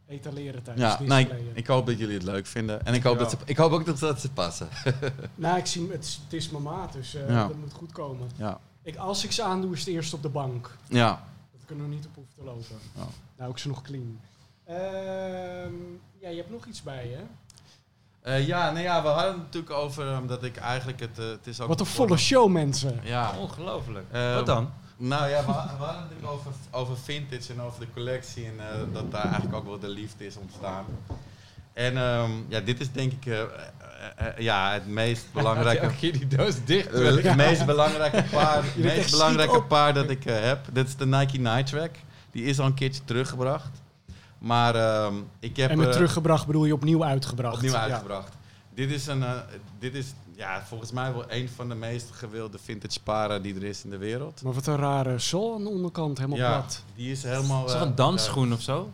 etaleren tijdens Ja, nou, ik, hoop dat jullie het leuk vinden. En ik hoop, dat ze, ik hoop ook dat, dat ze passen. Nou, ik zie, het, is- het is mijn maat, dus eh, Ja. dat moet goed komen. Ja. Ik, als ik ze aandoe, is het eerst op de bank. Ja. Dat er nog niet op hoef te lopen. Ja. Nou, ik ze nog clean. Ehm, ja, je hebt nog iets bij, hè? Eh, ja, nou ja, we hadden het natuurlijk over ehm, dat ik eigenlijk het... eh, het is ook Wat een volle show, mensen. Ja, Ongelooflijk. Eh, Wat dan? Nou ja, we, we hadden het natuurlijk over, over vintage en over de collectie en eh, dat daar eigenlijk ook wel de liefde is ontstaan. En ehm, ja, dit is denk ik eh, eh, ja, het meest belangrijke, Elke keer die doos dicht. het meest belangrijke paar, meest belangrijke paar dat ik heb. Dit is de Nike Night Track. Die is al een keertje teruggebracht. Maar ehm, ik heb En met teruggebracht bedoel je opnieuw uitgebracht. opnieuw Ja. uitgebracht. Dit is een, dit is ja, volgens mij wel een van de meest gewilde vintage paren die er is in de wereld. Maar wat een rare sol aan de onderkant, helemaal ja, plat. die is helemaal... Is dat eh, een dansschoen of zo?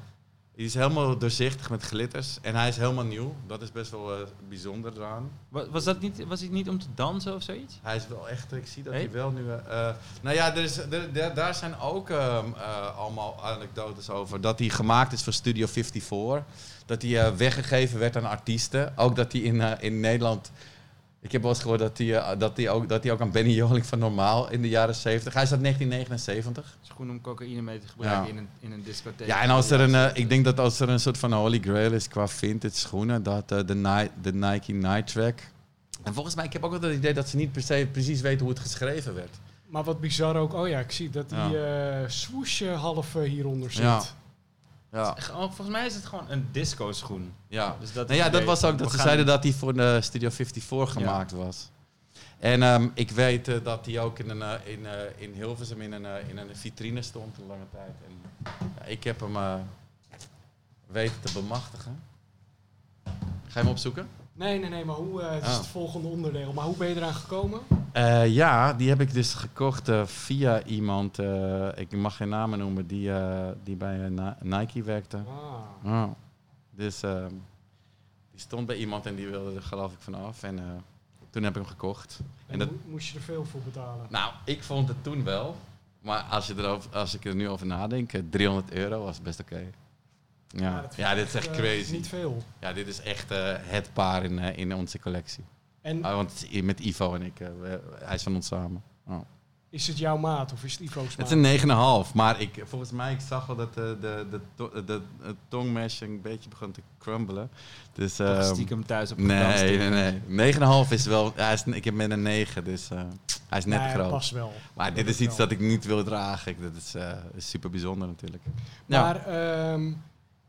Die is helemaal doorzichtig met glitters. En hij is helemaal nieuw. Dat is best wel eh, bijzonder eraan. Wa- Was, dat niet, was het niet om te dansen of zoiets? Hij is wel echt, ik zie dat Hey? hij wel nu... eh, eh, nou ja, er is, er, daar- daar zijn ook ehm, eh, allemaal anekdotes over. Dat hij gemaakt is voor Studio 54. Dat hij eh, weggegeven werd aan artiesten. Ook dat hij in, eh, in Nederland... Ik heb wel eens gehoord dat hij, eh, dat, hij ook, dat hij ook aan Benny Joling van Normaal in de jaren 70. Hij is uit 1979. Schoen om cocaïne mee te gebruiken Ja. in, een, in een discotheek. Ja, en als er een, eh, ik denk dat als er een soort van holy grail is qua vintage schoenen, dat eh, de, Ni- de Nike Night Track. En volgens mij, ik heb ook wel het idee dat ze niet per se precies weten hoe het geschreven werd. Maar wat bizar ook, oh ja, ik zie dat die eh swoosh half hieronder zit. Ja. Ja, Echt, Volgens mij is het gewoon een disco schoen. ja. Dus dat, Nou ja, dat was ook dat ze zeiden dat hij voor de Studio 54 gemaakt was. En ehm, ik weet eh, dat hij ook in, een, eh, in, eh, in Hilversum in een, eh, in een vitrine stond een lange tijd. En, ja, ik heb hem eh, weten te bemachtigen. Ga je hem opzoeken? Nee, nee, nee, maar hoe, eh, het is Oh. het volgende onderdeel. Maar hoe ben je eraan gekomen? Eh, ja, die heb ik dus gekocht eh, via iemand, ik mag geen namen noemen, die, die bij Ni- Nike werkte. Ah. Oh. Dus ehm, die stond bij iemand en die wilde er geloof ik vanaf. En toen heb ik hem gekocht. En En dat, mo- moest je er veel voor betalen? nou, ik vond het toen wel. Maar als, je erover, als ik er nu over nadenk, eh, 300 euro was best oké. Ja. Ja, dit ik is echt eh, crazy. Niet veel. Ja, dit is echt eh, het paar in, eh, in onze collectie. En Ah, want met Ivo en ik, eh, hij is van ons samen. Oh. is het jouw maat of is het Ivo's Het maat? is een 9,5, maar ik, volgens mij ik zag wel dat de, de, de, de, het tongmesh een beetje begon te crumbelen. Dus, ehm, stiekem thuis op gedanst. nee, nee, nee. 9,5 is wel, hij is, ik heb met een 9, dus eh, hij is net Nee, groot. pas wel. Maar dit is iets wel. dat ik niet wil dragen. Ik- Dat is, eh, is super bijzonder natuurlijk. Ja. Maar ehm,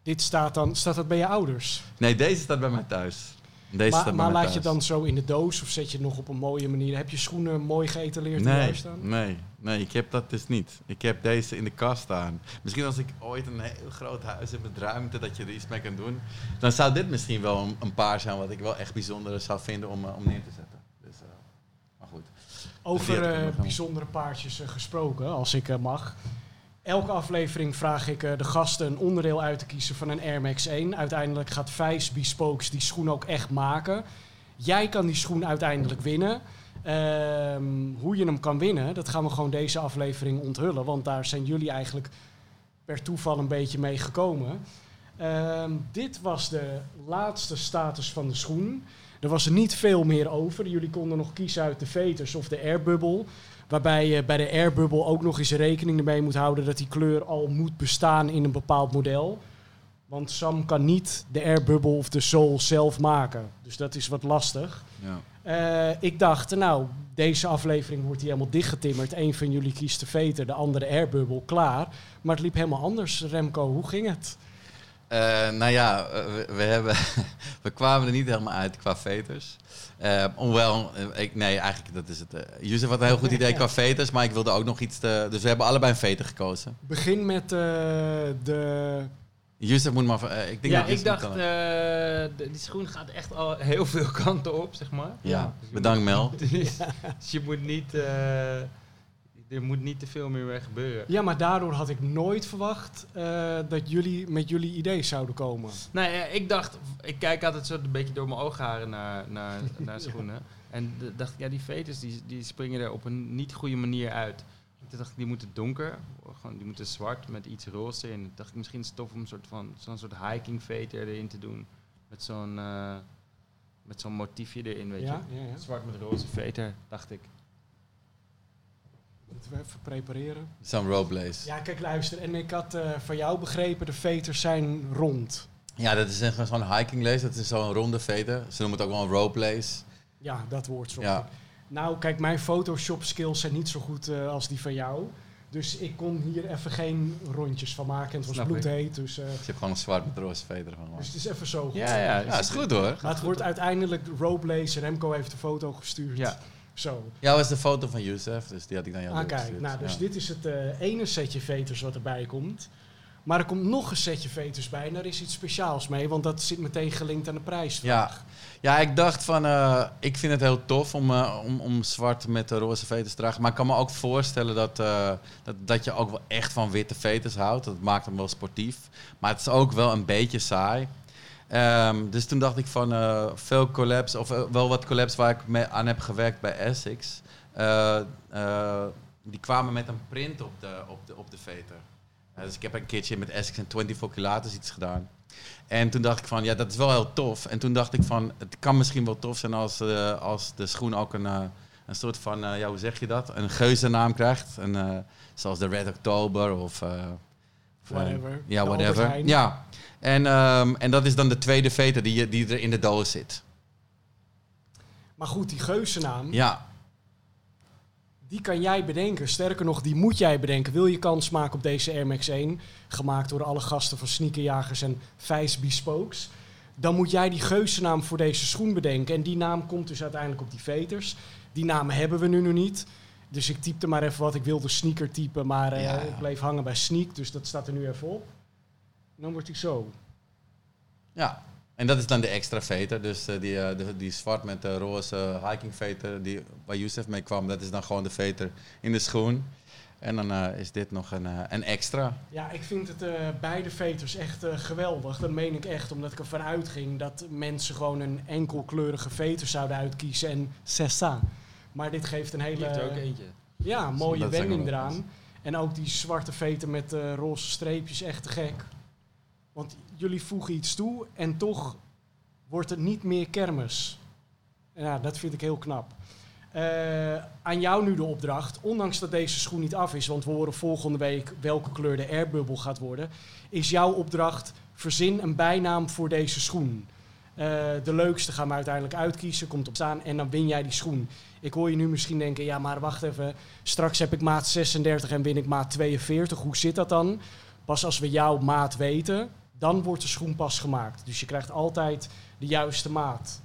dit staat dan, staat dat bij je ouders? Nee, deze staat bij mij thuis. Deze maar staat bij maar mij laat thuis. je dan zo in de doos of zet je het nog op een mooie manier? Heb je schoenen mooi geëtaleerd in Nee, huis staan? nee, nee, ik heb dat dus niet. Ik heb deze in de kast staan. Misschien als ik ooit een heel groot huis heb met ruimte dat je er iets mee kan doen, dan zou dit misschien wel een, een paar zijn wat ik wel echt bijzonder zou vinden om, eh, om neer te zetten. Dus, eh, maar goed. Over eh, bijzondere paardjes gesproken, als ik mag. Elke aflevering vraag ik eh, de gasten een onderdeel uit te kiezen van een Air Max 1. Uiteindelijk gaat Vijs Bespokes die schoen ook echt maken. Jij kan die schoen uiteindelijk winnen. Ehm, hoe je hem kan winnen, dat gaan we gewoon deze aflevering onthullen. Want daar zijn jullie eigenlijk per toeval een beetje mee gekomen. Ehm, dit was de laatste status van de schoen. Er was er niet veel meer over. Jullie konden nog kiezen uit de veters of de airbubble. Waarbij je bij de airbubble ook nog eens rekening ermee moet houden dat die kleur al moet bestaan in een bepaald model. Want Sam kan niet de airbubble of de sol zelf maken. Dus dat is wat lastig. Ja. Eh, ik dacht, nou, deze aflevering wordt hier helemaal dichtgetimmerd. Eén van jullie kiest de veter, de andere airbubble, klaar. Maar het liep helemaal anders. Remco, hoe ging het? Eh, nou ja, eh, we, we hebben, we kwamen er niet helemaal uit qua veters. Eh, hoewel, eh, ik, nee, eigenlijk dat is het. eh Yusuf had een heel goed idee qua veters, maar ik wilde ook nog iets te... Dus we hebben allebei een veter gekozen. Begin met eh, de... Yusuf moet maar... ik denk Ja, dat ik dacht, eh, de- die schoen gaat echt al heel veel kanten op, zeg maar. ja, bedankt Mel. Dus, dus je moet niet, eh, er moet niet te veel meer mee gebeuren. Ja, maar daardoor had ik nooit verwacht eh, dat jullie met jullie idee zouden komen. Nou ja, ik dacht, ik kijk altijd zo een beetje door mijn oogharen naar, naar, naar schoenen. En dacht ik, ja, die veters die, die springen er op een niet goede manier uit. Toen dacht ik, die moeten donker, gewoon, die moeten zwart met iets roze in. Toen dacht ik, misschien is het tof om soort van, zo'n soort hiking veter erin te doen. Met zo'n, eh, met zo'n motiefje erin, weet Ja, je. ja, ja. Zwart met roze veter, dacht ik. Moeten we even prepareren. Zo'n roadblaze. Ja, kijk, luister. En ik had eh, van jou begrepen, de veters zijn rond. Ja, dat is zo'n hiking lace. Dat is zo'n ronde veter. Ze noemen het ook wel een roadblaze. Ja, dat woord zocht Ja. Nou, kijk, mijn Photoshop skills zijn niet zo goed eh, als die van jou. Dus ik kon hier even geen rondjes van maken. En het was Snap bloedheet. Dus, eh, Dus je hebt gewoon een zwart met roze veter van. dus het is even zo. goed. Ja, ja. Ja, is goed hoor. Maar het wordt uiteindelijk Roadblaze. Remco heeft de foto gestuurd. Ja. Zo. Ja, was de foto van Youssef, dus die had ik dan jou Ah, kijk. Nou, dus Ja. dit is het eh, ene setje veters wat erbij komt. Maar er komt nog een setje veters bij en daar is iets speciaals mee, want dat zit meteen gelinkt aan de prijs. Ja. ja, ik dacht van, uh, ik vind het heel tof om, uh, om, om zwart met de roze veters te dragen. Maar ik kan me ook voorstellen dat, uh, dat, dat je ook wel echt van witte veters houdt. Dat maakt hem wel sportief. Maar het is ook wel een beetje saai. Um, dus toen dacht ik van veel collabs, of wel wat collabs waar ik mee aan heb gewerkt bij Essex. die kwamen met een print op de, op de, op de veter. Dus ik heb een keertje met Essex en 24 Kilates iets gedaan. En toen dacht ik van, ja, dat is wel heel tof. En toen dacht ik van, het kan misschien wel tof zijn als, als de schoen ook een, een soort van, ja, hoe zeg je dat? Een geuzennaam krijgt. Zoals de Red October of... whatever. ja, whatever. Ja. En, um, en dat is dan de tweede veter die, die er in de doos zit. Maar goed, die geuzennaam... Ja die kan jij bedenken. Sterker nog, die moet jij bedenken. Wil je kans maken op deze Air Max 1, gemaakt door alle gasten van Sneakerjagers en Vijs Bespokes, dan moet jij die geuzennaam voor deze schoen bedenken. En die naam komt dus uiteindelijk op die veters. Die naam hebben we nu nog niet. Dus ik typte maar even wat ik wilde sneaker typen, maar uh, ja. ik bleef hangen bij sneak, dus dat staat er nu even op. En dan wordt hij zo. Ja, en dat is dan de extra veter. Dus uh, die, uh, de, die zwart met de roze hiking veter die, waar Youssef mee kwam, dat is dan gewoon de veter in de schoen. En dan uh, is dit nog een, een extra. Ja, ik vind het beide veters echt geweldig. Dat meen ik echt, omdat ik ervan uitging dat mensen gewoon een enkelkleurige veter zouden uitkiezen en cessa. Maar dit geeft een hele... er ook eentje. Ja, mooie wending eraan. En ook die zwarte veter met roze streepjes, echt te gek. Want jullie voegen iets toe en toch wordt het niet meer kermis. Ja, dat vind ik heel knap. Uh, aan jou nu de opdracht, ondanks dat deze schoen niet af is, want we horen volgende week welke kleur de airbubble gaat worden, is jouw opdracht verzin een bijnaam voor deze schoen. Uh, de leukste gaan we uiteindelijk uitkiezen, komt op staan en dan win jij die schoen. Ik hoor je nu misschien denken, ja maar wacht even, straks heb ik maat 36 en win ik maat 42. Hoe zit dat dan? Pas als we jouw maat weten, dan wordt de schoen pas gemaakt. Dus je krijgt altijd de juiste maat.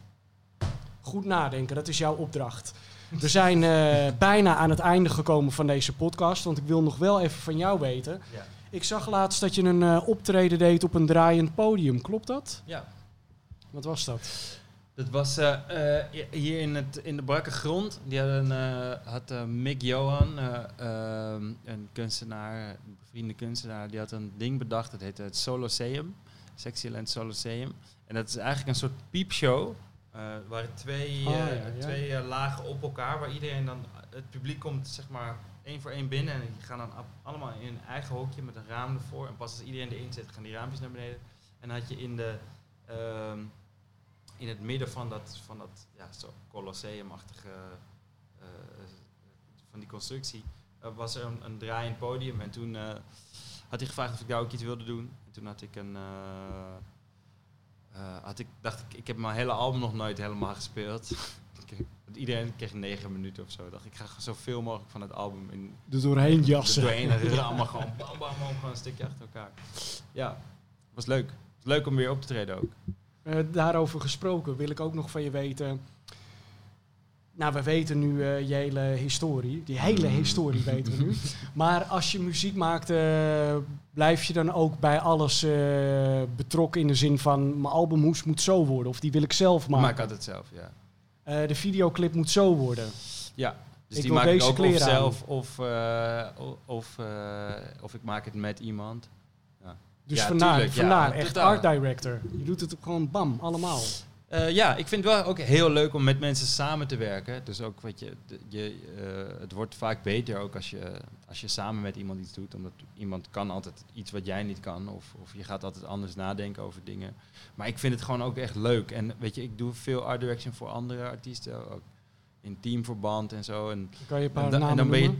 Goed nadenken, dat is jouw opdracht. We zijn uh, bijna aan het einde gekomen van deze podcast, want ik wil nog wel even van jou weten. Ja. Ik zag laatst dat je een uh, optreden deed op een draaiend podium, klopt dat? Ja. Wat was dat? Dat was uh, hier in, het, in de brakke grond. Die hadden, had Mick Johan, een kunstenaar, vrienden kunstenaar, die had een ding bedacht. Dat heette het Soloseum. Sexyland Soloseum. En dat is eigenlijk een soort piepshow. Uh, waar twee, oh, ja, twee lagen op elkaar, waar iedereen dan, het publiek komt zeg maar één voor één binnen en die gaan dan allemaal in een eigen hokje met een raam ervoor. En pas als iedereen erin zit, gaan die raampjes naar beneden. En dan had je in, de, ehm, in het midden van dat, van dat ja, zo colosseumachtige van die constructie, uh, was er een, een draaiend podium. En toen uh, had hij gevraagd of ik daar ook iets wilde doen. En toen had ik een. Had ik, dacht ik, ik heb mijn hele album nog nooit helemaal gespeeld. Iedereen kreeg negen minuten of zo. Dacht ik, ga zoveel mogelijk van het album in. Er doorheen jassen. Er doorheen, het allemaal gewoon bam, bam, bam, gewoon een stukje achter elkaar. Ja, was leuk. Leuk om weer op te treden ook. Uh, daarover gesproken wil ik ook nog van je weten nou, we weten nu uh, je hele historie. Die hele historie weten we nu. Maar als je muziek maakt, uh, blijf je dan ook bij alles uh, betrokken in de zin van mijn albumhoes moet zo worden of die wil ik zelf maken. Maak ik altijd zelf, ja. de videoclip moet zo worden. Ja, dus ik die maak ik ook of zelf of, of, of ik maak het met iemand. Dus ja, vandaar, tuurlijk, vandaar ja, echt art director. Je doet het gewoon bam, allemaal. Uh, ja, ik vind het wel ook heel leuk om met mensen samen te werken. Dus ook, wat je, je uh, het wordt vaak beter ook als je, als je samen met iemand iets doet. Omdat iemand kan altijd iets wat jij niet kan. Of, of je gaat altijd anders nadenken over dingen. Maar ik vind het gewoon ook echt leuk. En weet je, ik doe veel art direction voor andere artiesten. Ook in teamverband en zo. En, kan je een paar en, namen en dan ben je,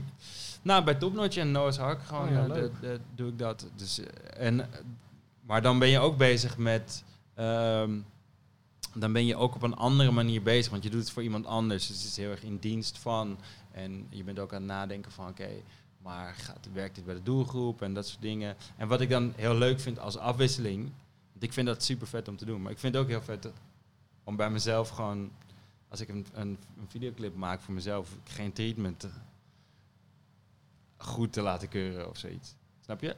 Nou, bij Topnotch en Noah's Hark gewoon, oh, ja, de, de, doe ik dat. Dus, en, maar dan ben je ook bezig met... Um, dan ben je ook op een andere manier bezig. Want je doet het voor iemand anders. Dus het is heel erg in dienst van. En je bent ook aan het nadenken van oké, maar gaat, werkt dit bij de doelgroep en dat soort dingen. En wat ik dan heel leuk vind als afwisseling. Want ik vind dat super vet om te doen. Maar ik vind het ook heel vet om bij mezelf gewoon. Als ik een, een, een videoclip maak voor mezelf, geen treatment goed te laten keuren of zoiets. Snap je?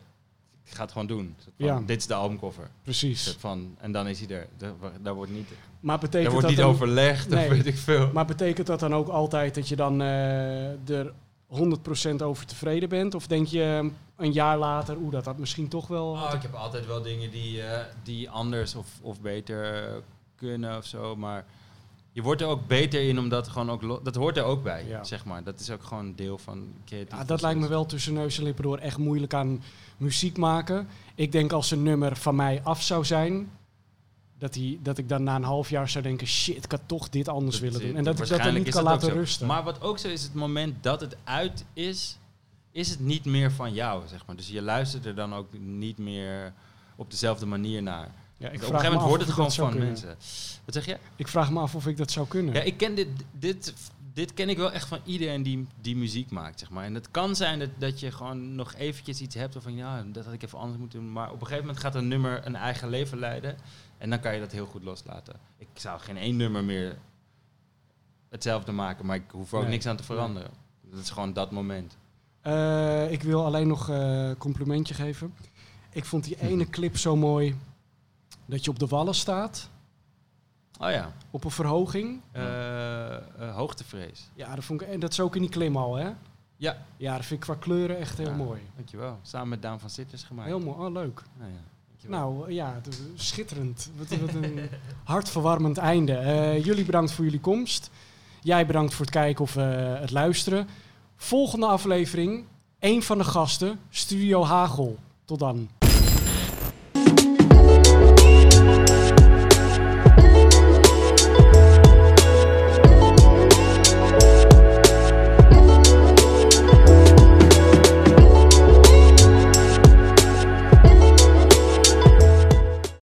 ik ga het gewoon doen. Van, Ja. Dit is de albumcover. Precies. Van, en dan is hij er. Daar, daar wordt niet, Maar daar betekent, wordt dat niet dan, overlegd, Nee. of weet ik veel. maar betekent dat dan ook altijd dat je dan eh, er 100% over tevreden bent? Of denk je eh, een jaar later, oeh, dat had misschien toch wel... Oh, ik heb altijd wel dingen die, eh, die anders of, of beter eh, kunnen of zo. Maar je wordt er ook beter in, omdat gewoon ook dat hoort er ook bij, Ja. zeg maar. Dat is ook gewoon deel van creatief. Ja, dat lijkt me wel tussen neus en lippen door echt moeilijk aan muziek maken. Ik denk als een nummer van mij af zou zijn, dat, die, dat ik dan na een half jaar zou denken, shit, ik had toch dit anders Dat willen doen. En dat ik dat dan niet kan laten rusten. Maar wat ook zo is, het moment dat het uit is, is het niet meer van jou, zeg maar. Dus je luistert er dan ook niet meer op dezelfde manier naar. Ja, ik op een gegeven me moment wordt het gewoon van kunnen. mensen. Wat zeg je? Ik vraag me af of ik dat zou kunnen. Ja, ik ken dit, dit, dit ken ik wel echt van iedereen die, die muziek maakt, zeg maar. En het kan zijn dat, dat je gewoon nog eventjes iets hebt van ja, dat had ik even anders moeten doen. Maar op een gegeven moment gaat een nummer een eigen leven leiden. En dan kan je dat heel goed loslaten. Ik zou geen één nummer meer hetzelfde maken, maar ik hoef ook Nee. niks aan te veranderen. Dat is gewoon dat moment. Eh, ik wil alleen nog eh, een complimentje geven. Ik vond die ene clip zo mooi dat je op de wallen staat, Oh ja, op een verhoging. eh, eh, hoogtevrees. Ja, dat, vond ik, en dat is ook in die klim al, hè? Ja. Ja, dat vind ik qua kleuren echt heel Ja, mooi. Dankjewel. Samen met Daan van Sitters gemaakt. Heel mooi, oh leuk. Nou, ja. Nou eh, ja, schitterend. Wat, wat een hartverwarmend einde. Jullie bedankt voor jullie komst. Jij bedankt voor het kijken of het luisteren. Volgende aflevering, één van de gasten, Studio Hagel. Tot dan.